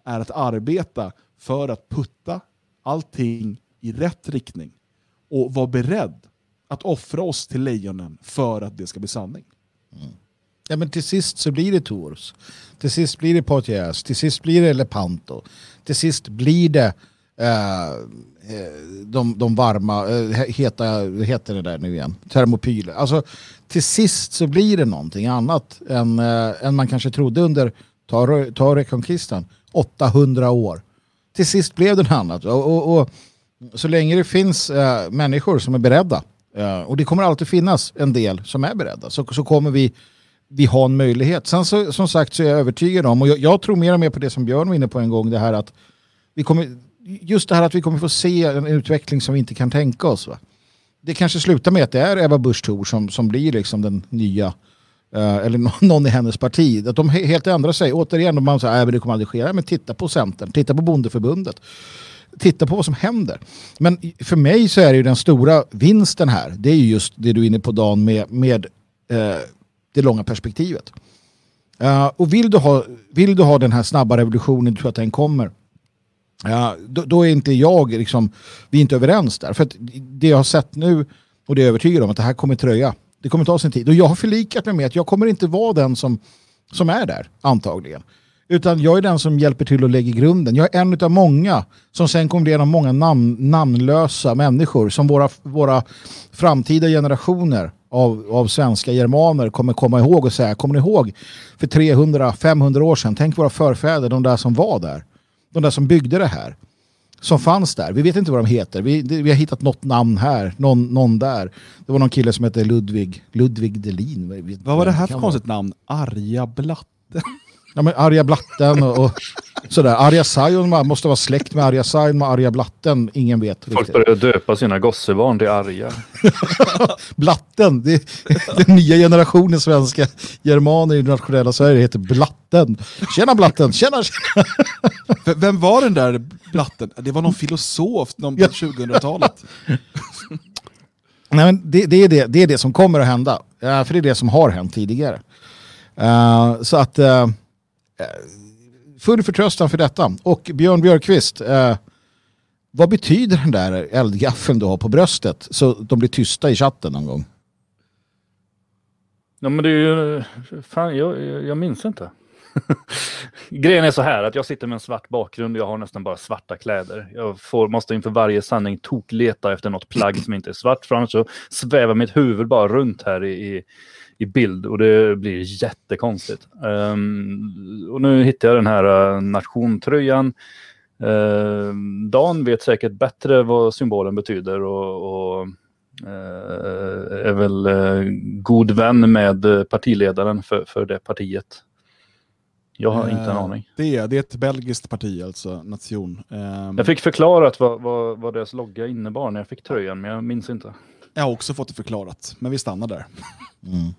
är att arbeta för att putta allting i rätt riktning och vara beredd att offra oss till lejonen för att det ska bli sanning. Mm. Ja, men till sist så blir det Tours. Till sist blir det Poitiers. Till sist blir det Lepanto. Till sist blir det Eh, eh, de, de varma, eh, heta, vad heter det där nu igen? Termopyler. Alltså till sist så blir det någonting annat än, än man kanske trodde under ta, ta Reconquistan. 800 år. Till sist blev det något annat. Och, och, och så länge det finns äh, människor som är beredda, äh, och det kommer alltid finnas en del som är beredda, så, så kommer vi vi har en möjlighet. Sen så, som sagt så är jag övertygad om, och jag, jag tror mer och mer på det som Björn var inne på en gång, det här att vi kommer, just det här att vi kommer få se en utveckling som vi inte kan tänka oss. Va? Det kanske slutar med att det är Ebba Busch Thor som, som blir liksom den nya, Uh, eller någon i hennes parti. Att de helt ändrar sig. Återigen, om man säger att det kommer aldrig ske. Men titta på Centern, titta på Bondeförbundet. Titta på vad som händer. Men för mig så är det ju den stora vinsten här. Det är ju just det du är inne på Dan med, med uh, det långa perspektivet. Uh, och vill du, ha, vill du ha den här snabba revolutionen, du tror att den kommer, Ja, då, då är inte jag, liksom, vi är inte överens där. För att det jag har sett nu, och det är jag övertygad om, att det här kommer tröja. Det kommer ta sin tid. Och jag har förlikat mig med att jag kommer inte vara den som, som är där, antagligen. Utan jag är den som hjälper till och lägger grunden. Jag är en av många som sen kommer bli en av många namn, namnlösa människor som våra, våra framtida generationer av, av svenska germaner kommer komma ihåg och säga, kommer ni ihåg för 300-500 år sedan, tänk våra förfäder, de där som var där de där som byggde det här. Som fanns där. Vi vet inte vad de heter. Vi, vi har hittat något namn här, någon, någon där. Det var någon kille som hette Ludvig, Ludvig Delin. Vad var det här för konstigt namn? Arja Blatte? Ja, men Arja Blatten och, och sådär. Arja Saijonmaa måste vara släkt med Arja Saijonmaa, Arja Blatten. Ingen vet Folk riktigt. börjar döpa sina gossebarn till arga. Blatten, det, den nya generationen svenska germaner i nationella Sverige heter Blatten. Tjena Blatten, tjena tjena. Vem var den där Blatten? Det var någon filosof någon på Ja. 2000-talet. Nej, men det, det, är det, det är det som kommer att hända. För det är det som har hänt tidigare. Eh, så att eh, Eh, full förtröstan för detta. Och Björn Björkqvist, eh, vad betyder den där eldgaffeln du har på bröstet? Så de blir tysta i chatten någon gång. Ja men det är ju, fan jag, jag minns inte. Grejen är så här att jag sitter med en svart bakgrund och jag har nästan bara svarta kläder. Jag får, måste inför varje sanning tokleta efter något plagg som inte är svart för annars så svävar mitt huvud bara runt här i, i, i bild och det blir jättekonstigt. Ehm, och nu hittar jag den här uh, nationtröjan. Ehm, Dan vet säkert bättre vad symbolen betyder och, och eh, är väl eh, god vän med eh, partiledaren för, för det partiet. Jag har inte en Eh, aning. Det är, det är ett belgiskt parti, alltså nation. Ehm, Jag fick förklarat vad, vad, vad deras logga innebar när jag fick tröjan, men jag minns inte. Jag har också fått det förklarat, men vi stannar där.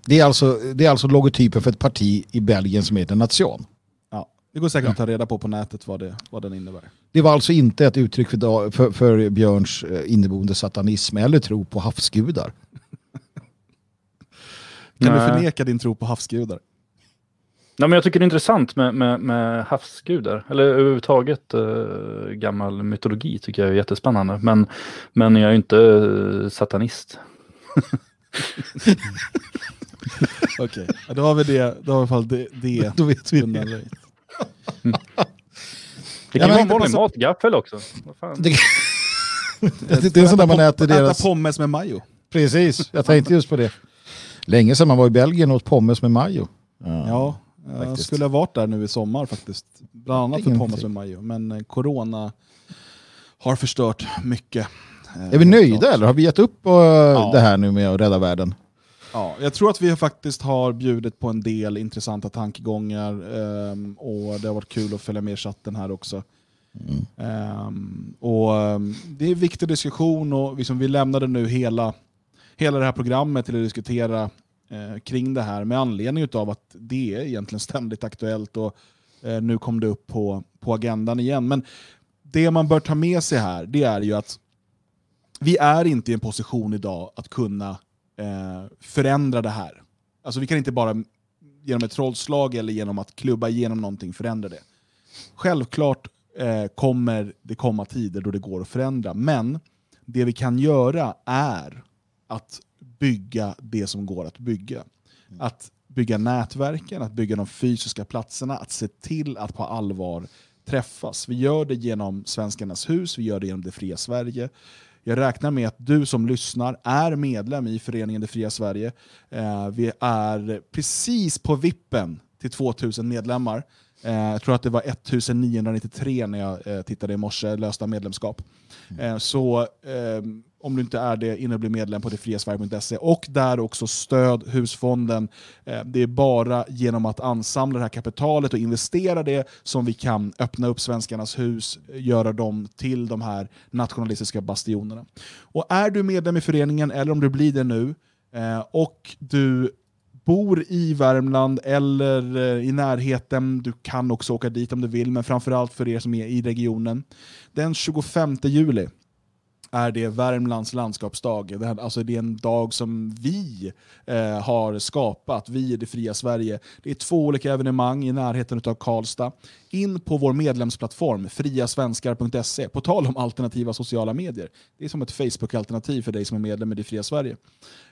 Det är, alltså, det är alltså logotypen för ett parti i Belgien som heter Nation. Ja, det går säkert att ta reda på på nätet vad, det, vad den innebär. Det var alltså inte ett uttryck för, för, för Björns eh, inneboende satanism eller tro på havsgudar. Kan Nej. du förneka din tro på havsgudar? Nej, men jag tycker det är intressant med, med, med havsgudar, eller överhuvudtaget eh, gammal mytologi tycker jag är jättespännande. Men, men jag är inte eh, satanist. Okej, ja, då har vi det. Då har vi i alla fall det, det Då vet vi det. undanröjt. Det Ja, kan ju vara med matgaffel också. Vad fan? Det, det, det är en sån där man äter Äta deras... pommes med majo. Precis, jag tänkte just på det. Länge sedan man var i Belgien och åt pommes med majo. Ja, jag faktiskt. skulle ha varit där nu i sommar faktiskt. Bland annat för tid. med majo. Men eh, corona har förstört mycket. eh, Är vi helt nöjda klart. eller har vi gett upp uh, det här nu med att rädda världen? Ja, jag tror att vi faktiskt har bjudit på en del intressanta tankegångar ehm, och det har varit kul att följa med i chatten här också. Ehm, och ehm, Det är en viktig diskussion och liksom vi lämnade nu hela, hela det här programmet till att diskutera eh, kring det här med anledning av att det är egentligen ständigt aktuellt och eh, nu kom det upp på, på agendan igen. Men det man bör ta med sig här det är ju att vi är inte i en position idag att kunna eh, förändra det här. Alltså vi kan inte bara genom ett trollslag eller genom att klubba igenom någonting förändra det. Självklart eh, kommer det komma tider då det går att förändra, men det vi kan göra är att bygga det som går att bygga. Att bygga nätverken, att bygga de fysiska platserna, att se till att på allvar träffas. Vi gör det genom Svenskarnas hus, vi gör det genom Det fria Sverige. Jag räknar med att du som lyssnar är medlem i föreningen Det fria Sverige. Eh, vi är precis på vippen till 2000 medlemmar. Eh, jag tror att det var 1993 när jag eh, tittade i morse, lösta medlemskap. Eh, så eh, om du inte är det innan du blir medlem på detfriasverige.se. Och där också stöd husfonden. Eh, det är bara genom att ansamla det här kapitalet och investera det som vi kan öppna upp Svenskarnas hus, göra dem till de här nationalistiska bastionerna. Och är du medlem i föreningen, eller om du blir det nu, eh, och du bor i Värmland eller eh, i närheten, du kan också åka dit om du vill, men framförallt för er som är i regionen. Den 25 juli är det Värmlands landskapsdag. Det, här, alltså det är en dag som vi eh, har skapat, vi i det fria Sverige. Det är två olika evenemang i närheten av Karlstad. In på vår medlemsplattform, friasvenskar.se, på tal om alternativa sociala medier. Det är som ett Facebook-alternativ för dig som är medlem i det fria Sverige.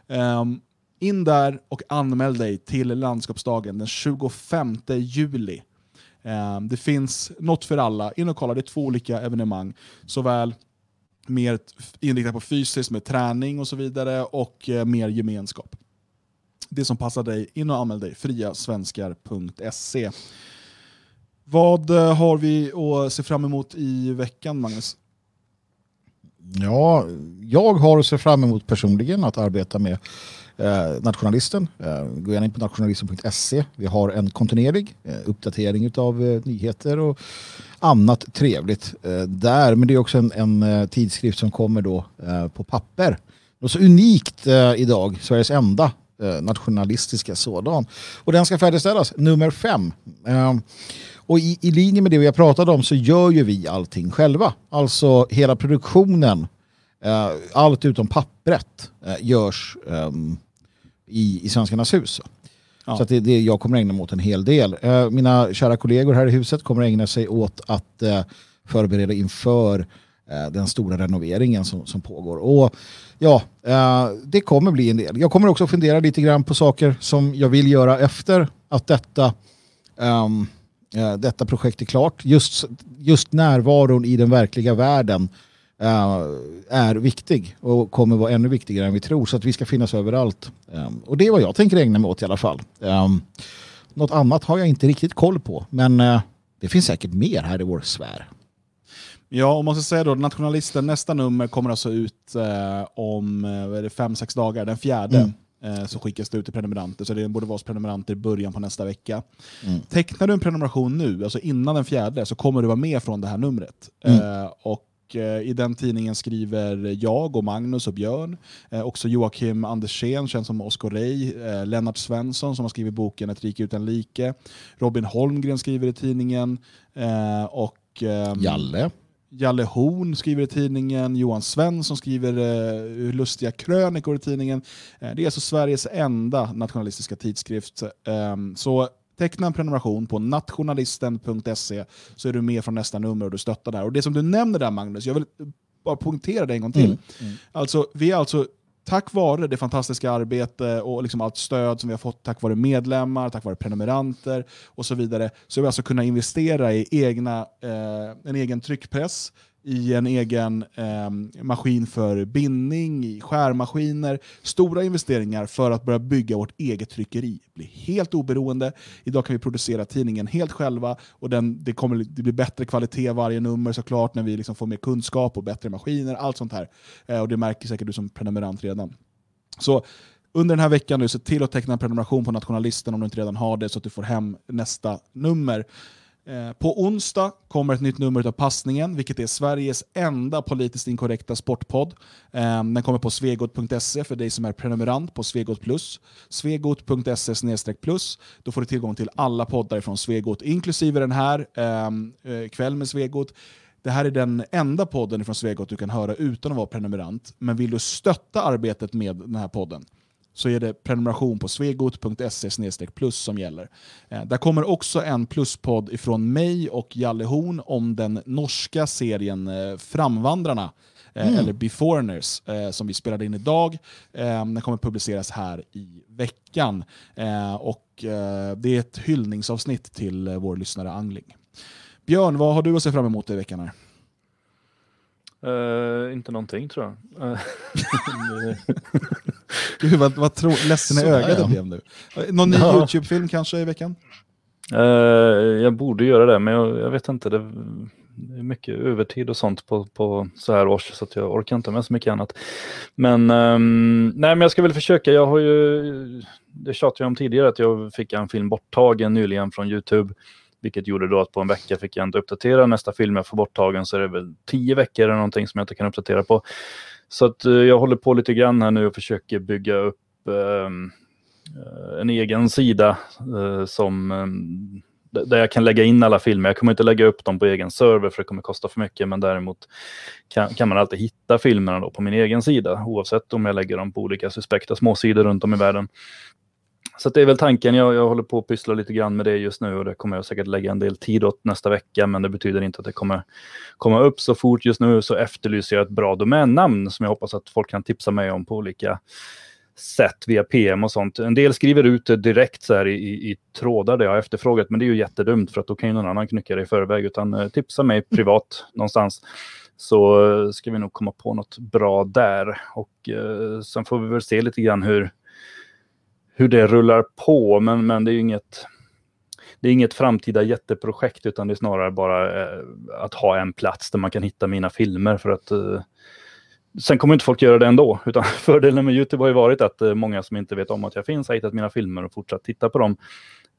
Um, in där och anmäl dig till landskapsdagen den 25 juli. Um, det finns något för alla. In och kolla, det är två olika evenemang. Såväl mer inriktat på fysiskt med träning och så vidare och eh, mer gemenskap. Det som passar dig, in och anmäl dig, friasvenskar.se. Vad eh, har vi att se fram emot i veckan, Magnus? Ja, jag har att se fram emot personligen att arbeta med eh, Nationalisten. Eh, gå gärna in på nationalisten.se. Vi har en kontinuerlig eh, uppdatering av eh, nyheter och annat trevligt eh, där. Men det är också en, en eh, tidskrift som kommer då eh, på papper. Något så unikt eh, idag, Sveriges enda eh, nationalistiska sådan. Och den ska färdigställas, nummer fem. Eh, och i, i linje med det vi har pratat om så gör ju vi allting själva. Alltså hela produktionen, allt utom pappret görs ehm, i, i Svenskarnas hus. Ja. Så det det jag kommer ägna mig åt en hel del. Eh, mina kära kollegor här i huset kommer ägna sig åt att eh, förbereda inför eh, den stora renoveringen som, som pågår. Och ja, det kommer bli en del. Jag kommer också fundera lite grann på saker som jag vill göra efter att detta um, detta projekt är klart. Just, just närvaron i den verkliga världen är viktig och kommer vara ännu viktigare än vi tror. Så att vi ska finnas överallt. Um, och det är vad jag tänker ägna mig åt i alla fall. Um, något annat har jag inte riktigt koll på. Men det finns säkert mer här i vår sfär. Ja, om man ska säga då, Nationalisten, nästa nummer kommer alltså ut eh, om eh, fem, sex dagar, den fjärde. Mm så skickas det ut till prenumeranter. Så det borde vara hos prenumeranter i början på nästa vecka. Mm. Tecknar du en prenumeration nu, alltså innan den fjärde, så kommer du vara med från det här numret. Mm. Eh, och Eh, I den tidningen skriver jag och Magnus och Björn. Eh, också Joakim Andersén, känd som Oskar Rey. Eh, Lennart Svensson som har skrivit boken Ett rike utan like. Robin Holmgren skriver i tidningen. och ehm, Jalle. Jalle Horn skriver i tidningen, Johan Svensson skriver eh, lustiga krönikor i tidningen. Eh, det är alltså Sveriges enda nationalistiska tidskrift. Eh, så Teckna en prenumeration på nationalisten.se så är du med från nästa nummer och du stöttar där. Och det som du nämner där Magnus, jag vill bara poängtera det en gång till. Mm. Mm. Alltså, vi är alltså tack vare det fantastiska arbete och liksom allt stöd som vi har fått tack vare medlemmar, tack vare prenumeranter och så vidare, så har vi alltså kunnat investera i egna, eh, en egen tryckpress, i en egen eh, maskin för bindning, i skärmaskiner. Stora investeringar för att börja bygga vårt eget tryckeri. Bli helt oberoende. Idag kan vi producera tidningen helt själva och den, det kommer det blir bättre kvalitet varje nummer såklart när vi liksom får mer kunskap och bättre maskiner. Allt sånt här. Eh, och Det märker säkert du som prenumerant redan. Så under den här veckan, nu, se till att teckna en prenumeration på Nationalisten om du inte redan har det så att du får hem nästa nummer. Eh, på onsdag kommer ett nytt nummer av Passningen, vilket är Sveriges enda politiskt inkorrekta sportpodd. Eh, den kommer på svegot.se för dig som är prenumerant på Svegot Plus. Svegot.se plus. Då får du tillgång till alla poddar från Svegot, inklusive den här, ehm, eh, Kväll med Svegot. Det här är den enda podden från Svegot du kan höra utan att vara prenumerant. Men vill du stötta arbetet med den här podden så är det prenumeration på svegot.se plus som gäller. Eh, där kommer också en pluspodd ifrån mig och Jalle Horn om den norska serien eh, Framvandrarna. Eh, mm. Eller Beforeigners eh, som vi spelade in idag. Eh, den kommer publiceras här i veckan. Eh, och Det är ett hyllningsavsnitt till vår lyssnare Angling. Björn, vad har du att se fram emot i veckan? här? Uh, inte någonting tror jag. Gud vad, vad tro, ledsen i ögat jag blev nu. Någon ny ja. YouTube-film kanske i veckan? Uh, jag borde göra det, men jag, jag vet inte. Det, det är mycket övertid och sånt på, på så här års så att jag orkar inte med så mycket annat. Men, um, nej, men jag ska väl försöka. Jag har ju, det tjatade jag om tidigare, att jag fick en film borttagen nyligen från YouTube. Vilket gjorde då att på en vecka fick jag inte uppdatera. Nästa film jag får borttagen så är det väl tio veckor eller någonting som jag inte kan uppdatera på. Så att eh, jag håller på lite grann här nu och försöker bygga upp ehm, eh, en egen sida eh, som ehm, där jag kan lägga in alla filmer. Jag kommer inte lägga upp dem på egen server för det kommer kosta för mycket, men däremot kan, kan man alltid hitta filmerna då på min egen sida, oavsett om jag lägger dem på olika suspekta småsidor runt om i världen. Så det är väl tanken. Jag, jag håller på att pyssla lite grann med det just nu och det kommer jag säkert lägga en del tid åt nästa vecka, men det betyder inte att det kommer komma upp så fort. Just nu så efterlyser jag ett bra domännamn som jag hoppas att folk kan tipsa mig om på olika sätt via PM och sånt. En del skriver ut det direkt så här i, i, i trådar där jag har efterfrågat, men det är ju jättedumt för att då kan ju någon annan knycka det i förväg, utan eh, tipsa mig privat någonstans så eh, ska vi nog komma på något bra där. Och eh, sen får vi väl se lite grann hur, hur det rullar på, men, men det är ju inget det är inget framtida jätteprojekt utan det är snarare bara eh, att ha en plats där man kan hitta mina filmer för att eh, Sen kommer inte folk göra det ändå, utan fördelen med YouTube har ju varit att eh, många som inte vet om att jag finns har hittat mina filmer och fortsatt titta på dem.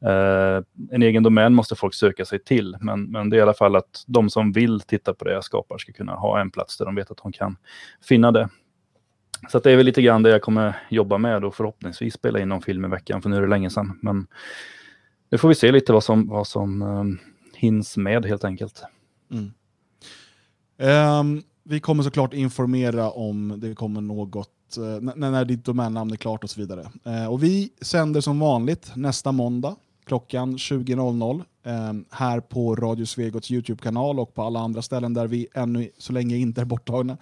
Eh, en egen domän måste folk söka sig till, men, men det är i alla fall att de som vill titta på det jag skapar ska kunna ha en plats där de vet att de kan finna det. Så det är väl lite grann det jag kommer jobba med och förhoppningsvis spela in någon film i veckan, för nu är det länge sedan. Men nu får vi se lite vad som, vad som um, hinns med helt enkelt. Mm. Um, vi kommer såklart informera om det kommer något, eh, när, när ditt domännamn är klart och så vidare. Eh, och vi sänder som vanligt nästa måndag klockan 20.00 eh, här på Radio Svegots YouTube-kanal och på alla andra ställen där vi ännu så länge inte är borttagna.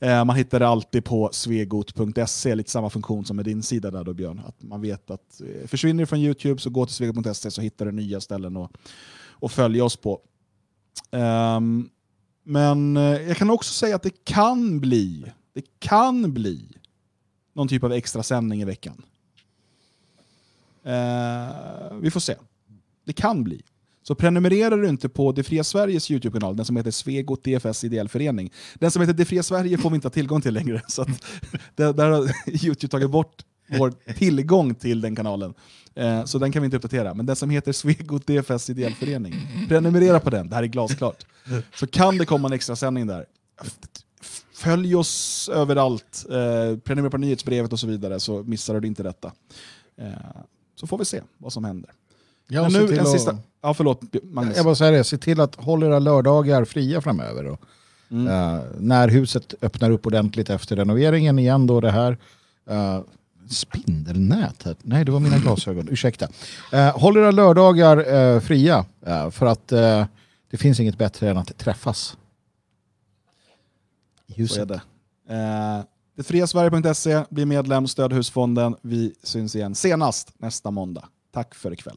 Mm. man hittar det alltid på svegot.se, lite samma funktion som med din sida där då Björn. Att man vet att eh, försvinner du från YouTube så gå till svegot.se så hittar du nya ställen och, och följa oss på. Um, men jag kan också säga att det kan bli, det kan bli någon typ av extra sändning i veckan. Eh, vi får se. Det kan bli. Så prenumererar du inte på Det Fria Sveriges YouTube-kanal, den som heter Svegot DFS Ideell Förening. Den som heter Det Fria Sverige får vi inte ha tillgång till längre. Så att, där, där har YouTube tagit bort vår tillgång till den kanalen. Eh, så den kan vi inte uppdatera. Men den som heter Svegot DFS Ideell Förening, prenumerera på den, det här är glasklart. Så kan det komma en extra sändning där. Följ oss överallt, eh, prenumerera på nyhetsbrevet och så vidare så missar du inte detta. Eh, så får vi se vad som händer. Ja, Men nu en sista... Ja, förlåt Magnus. Jag bara säger det, se till att hålla era lördagar fria framöver. Då. Mm. Uh, när huset öppnar upp ordentligt efter renoveringen igen då det här. Uh, spindelnät här. Nej, det var mina glasögon. Ursäkta. Uh, håll era lördagar uh, fria uh, för att uh, det finns inget bättre än att träffas. I huset. det. Detfriasverige.se, bli medlem, stöd husfonden. Vi syns igen senast nästa måndag. Tack för ikväll.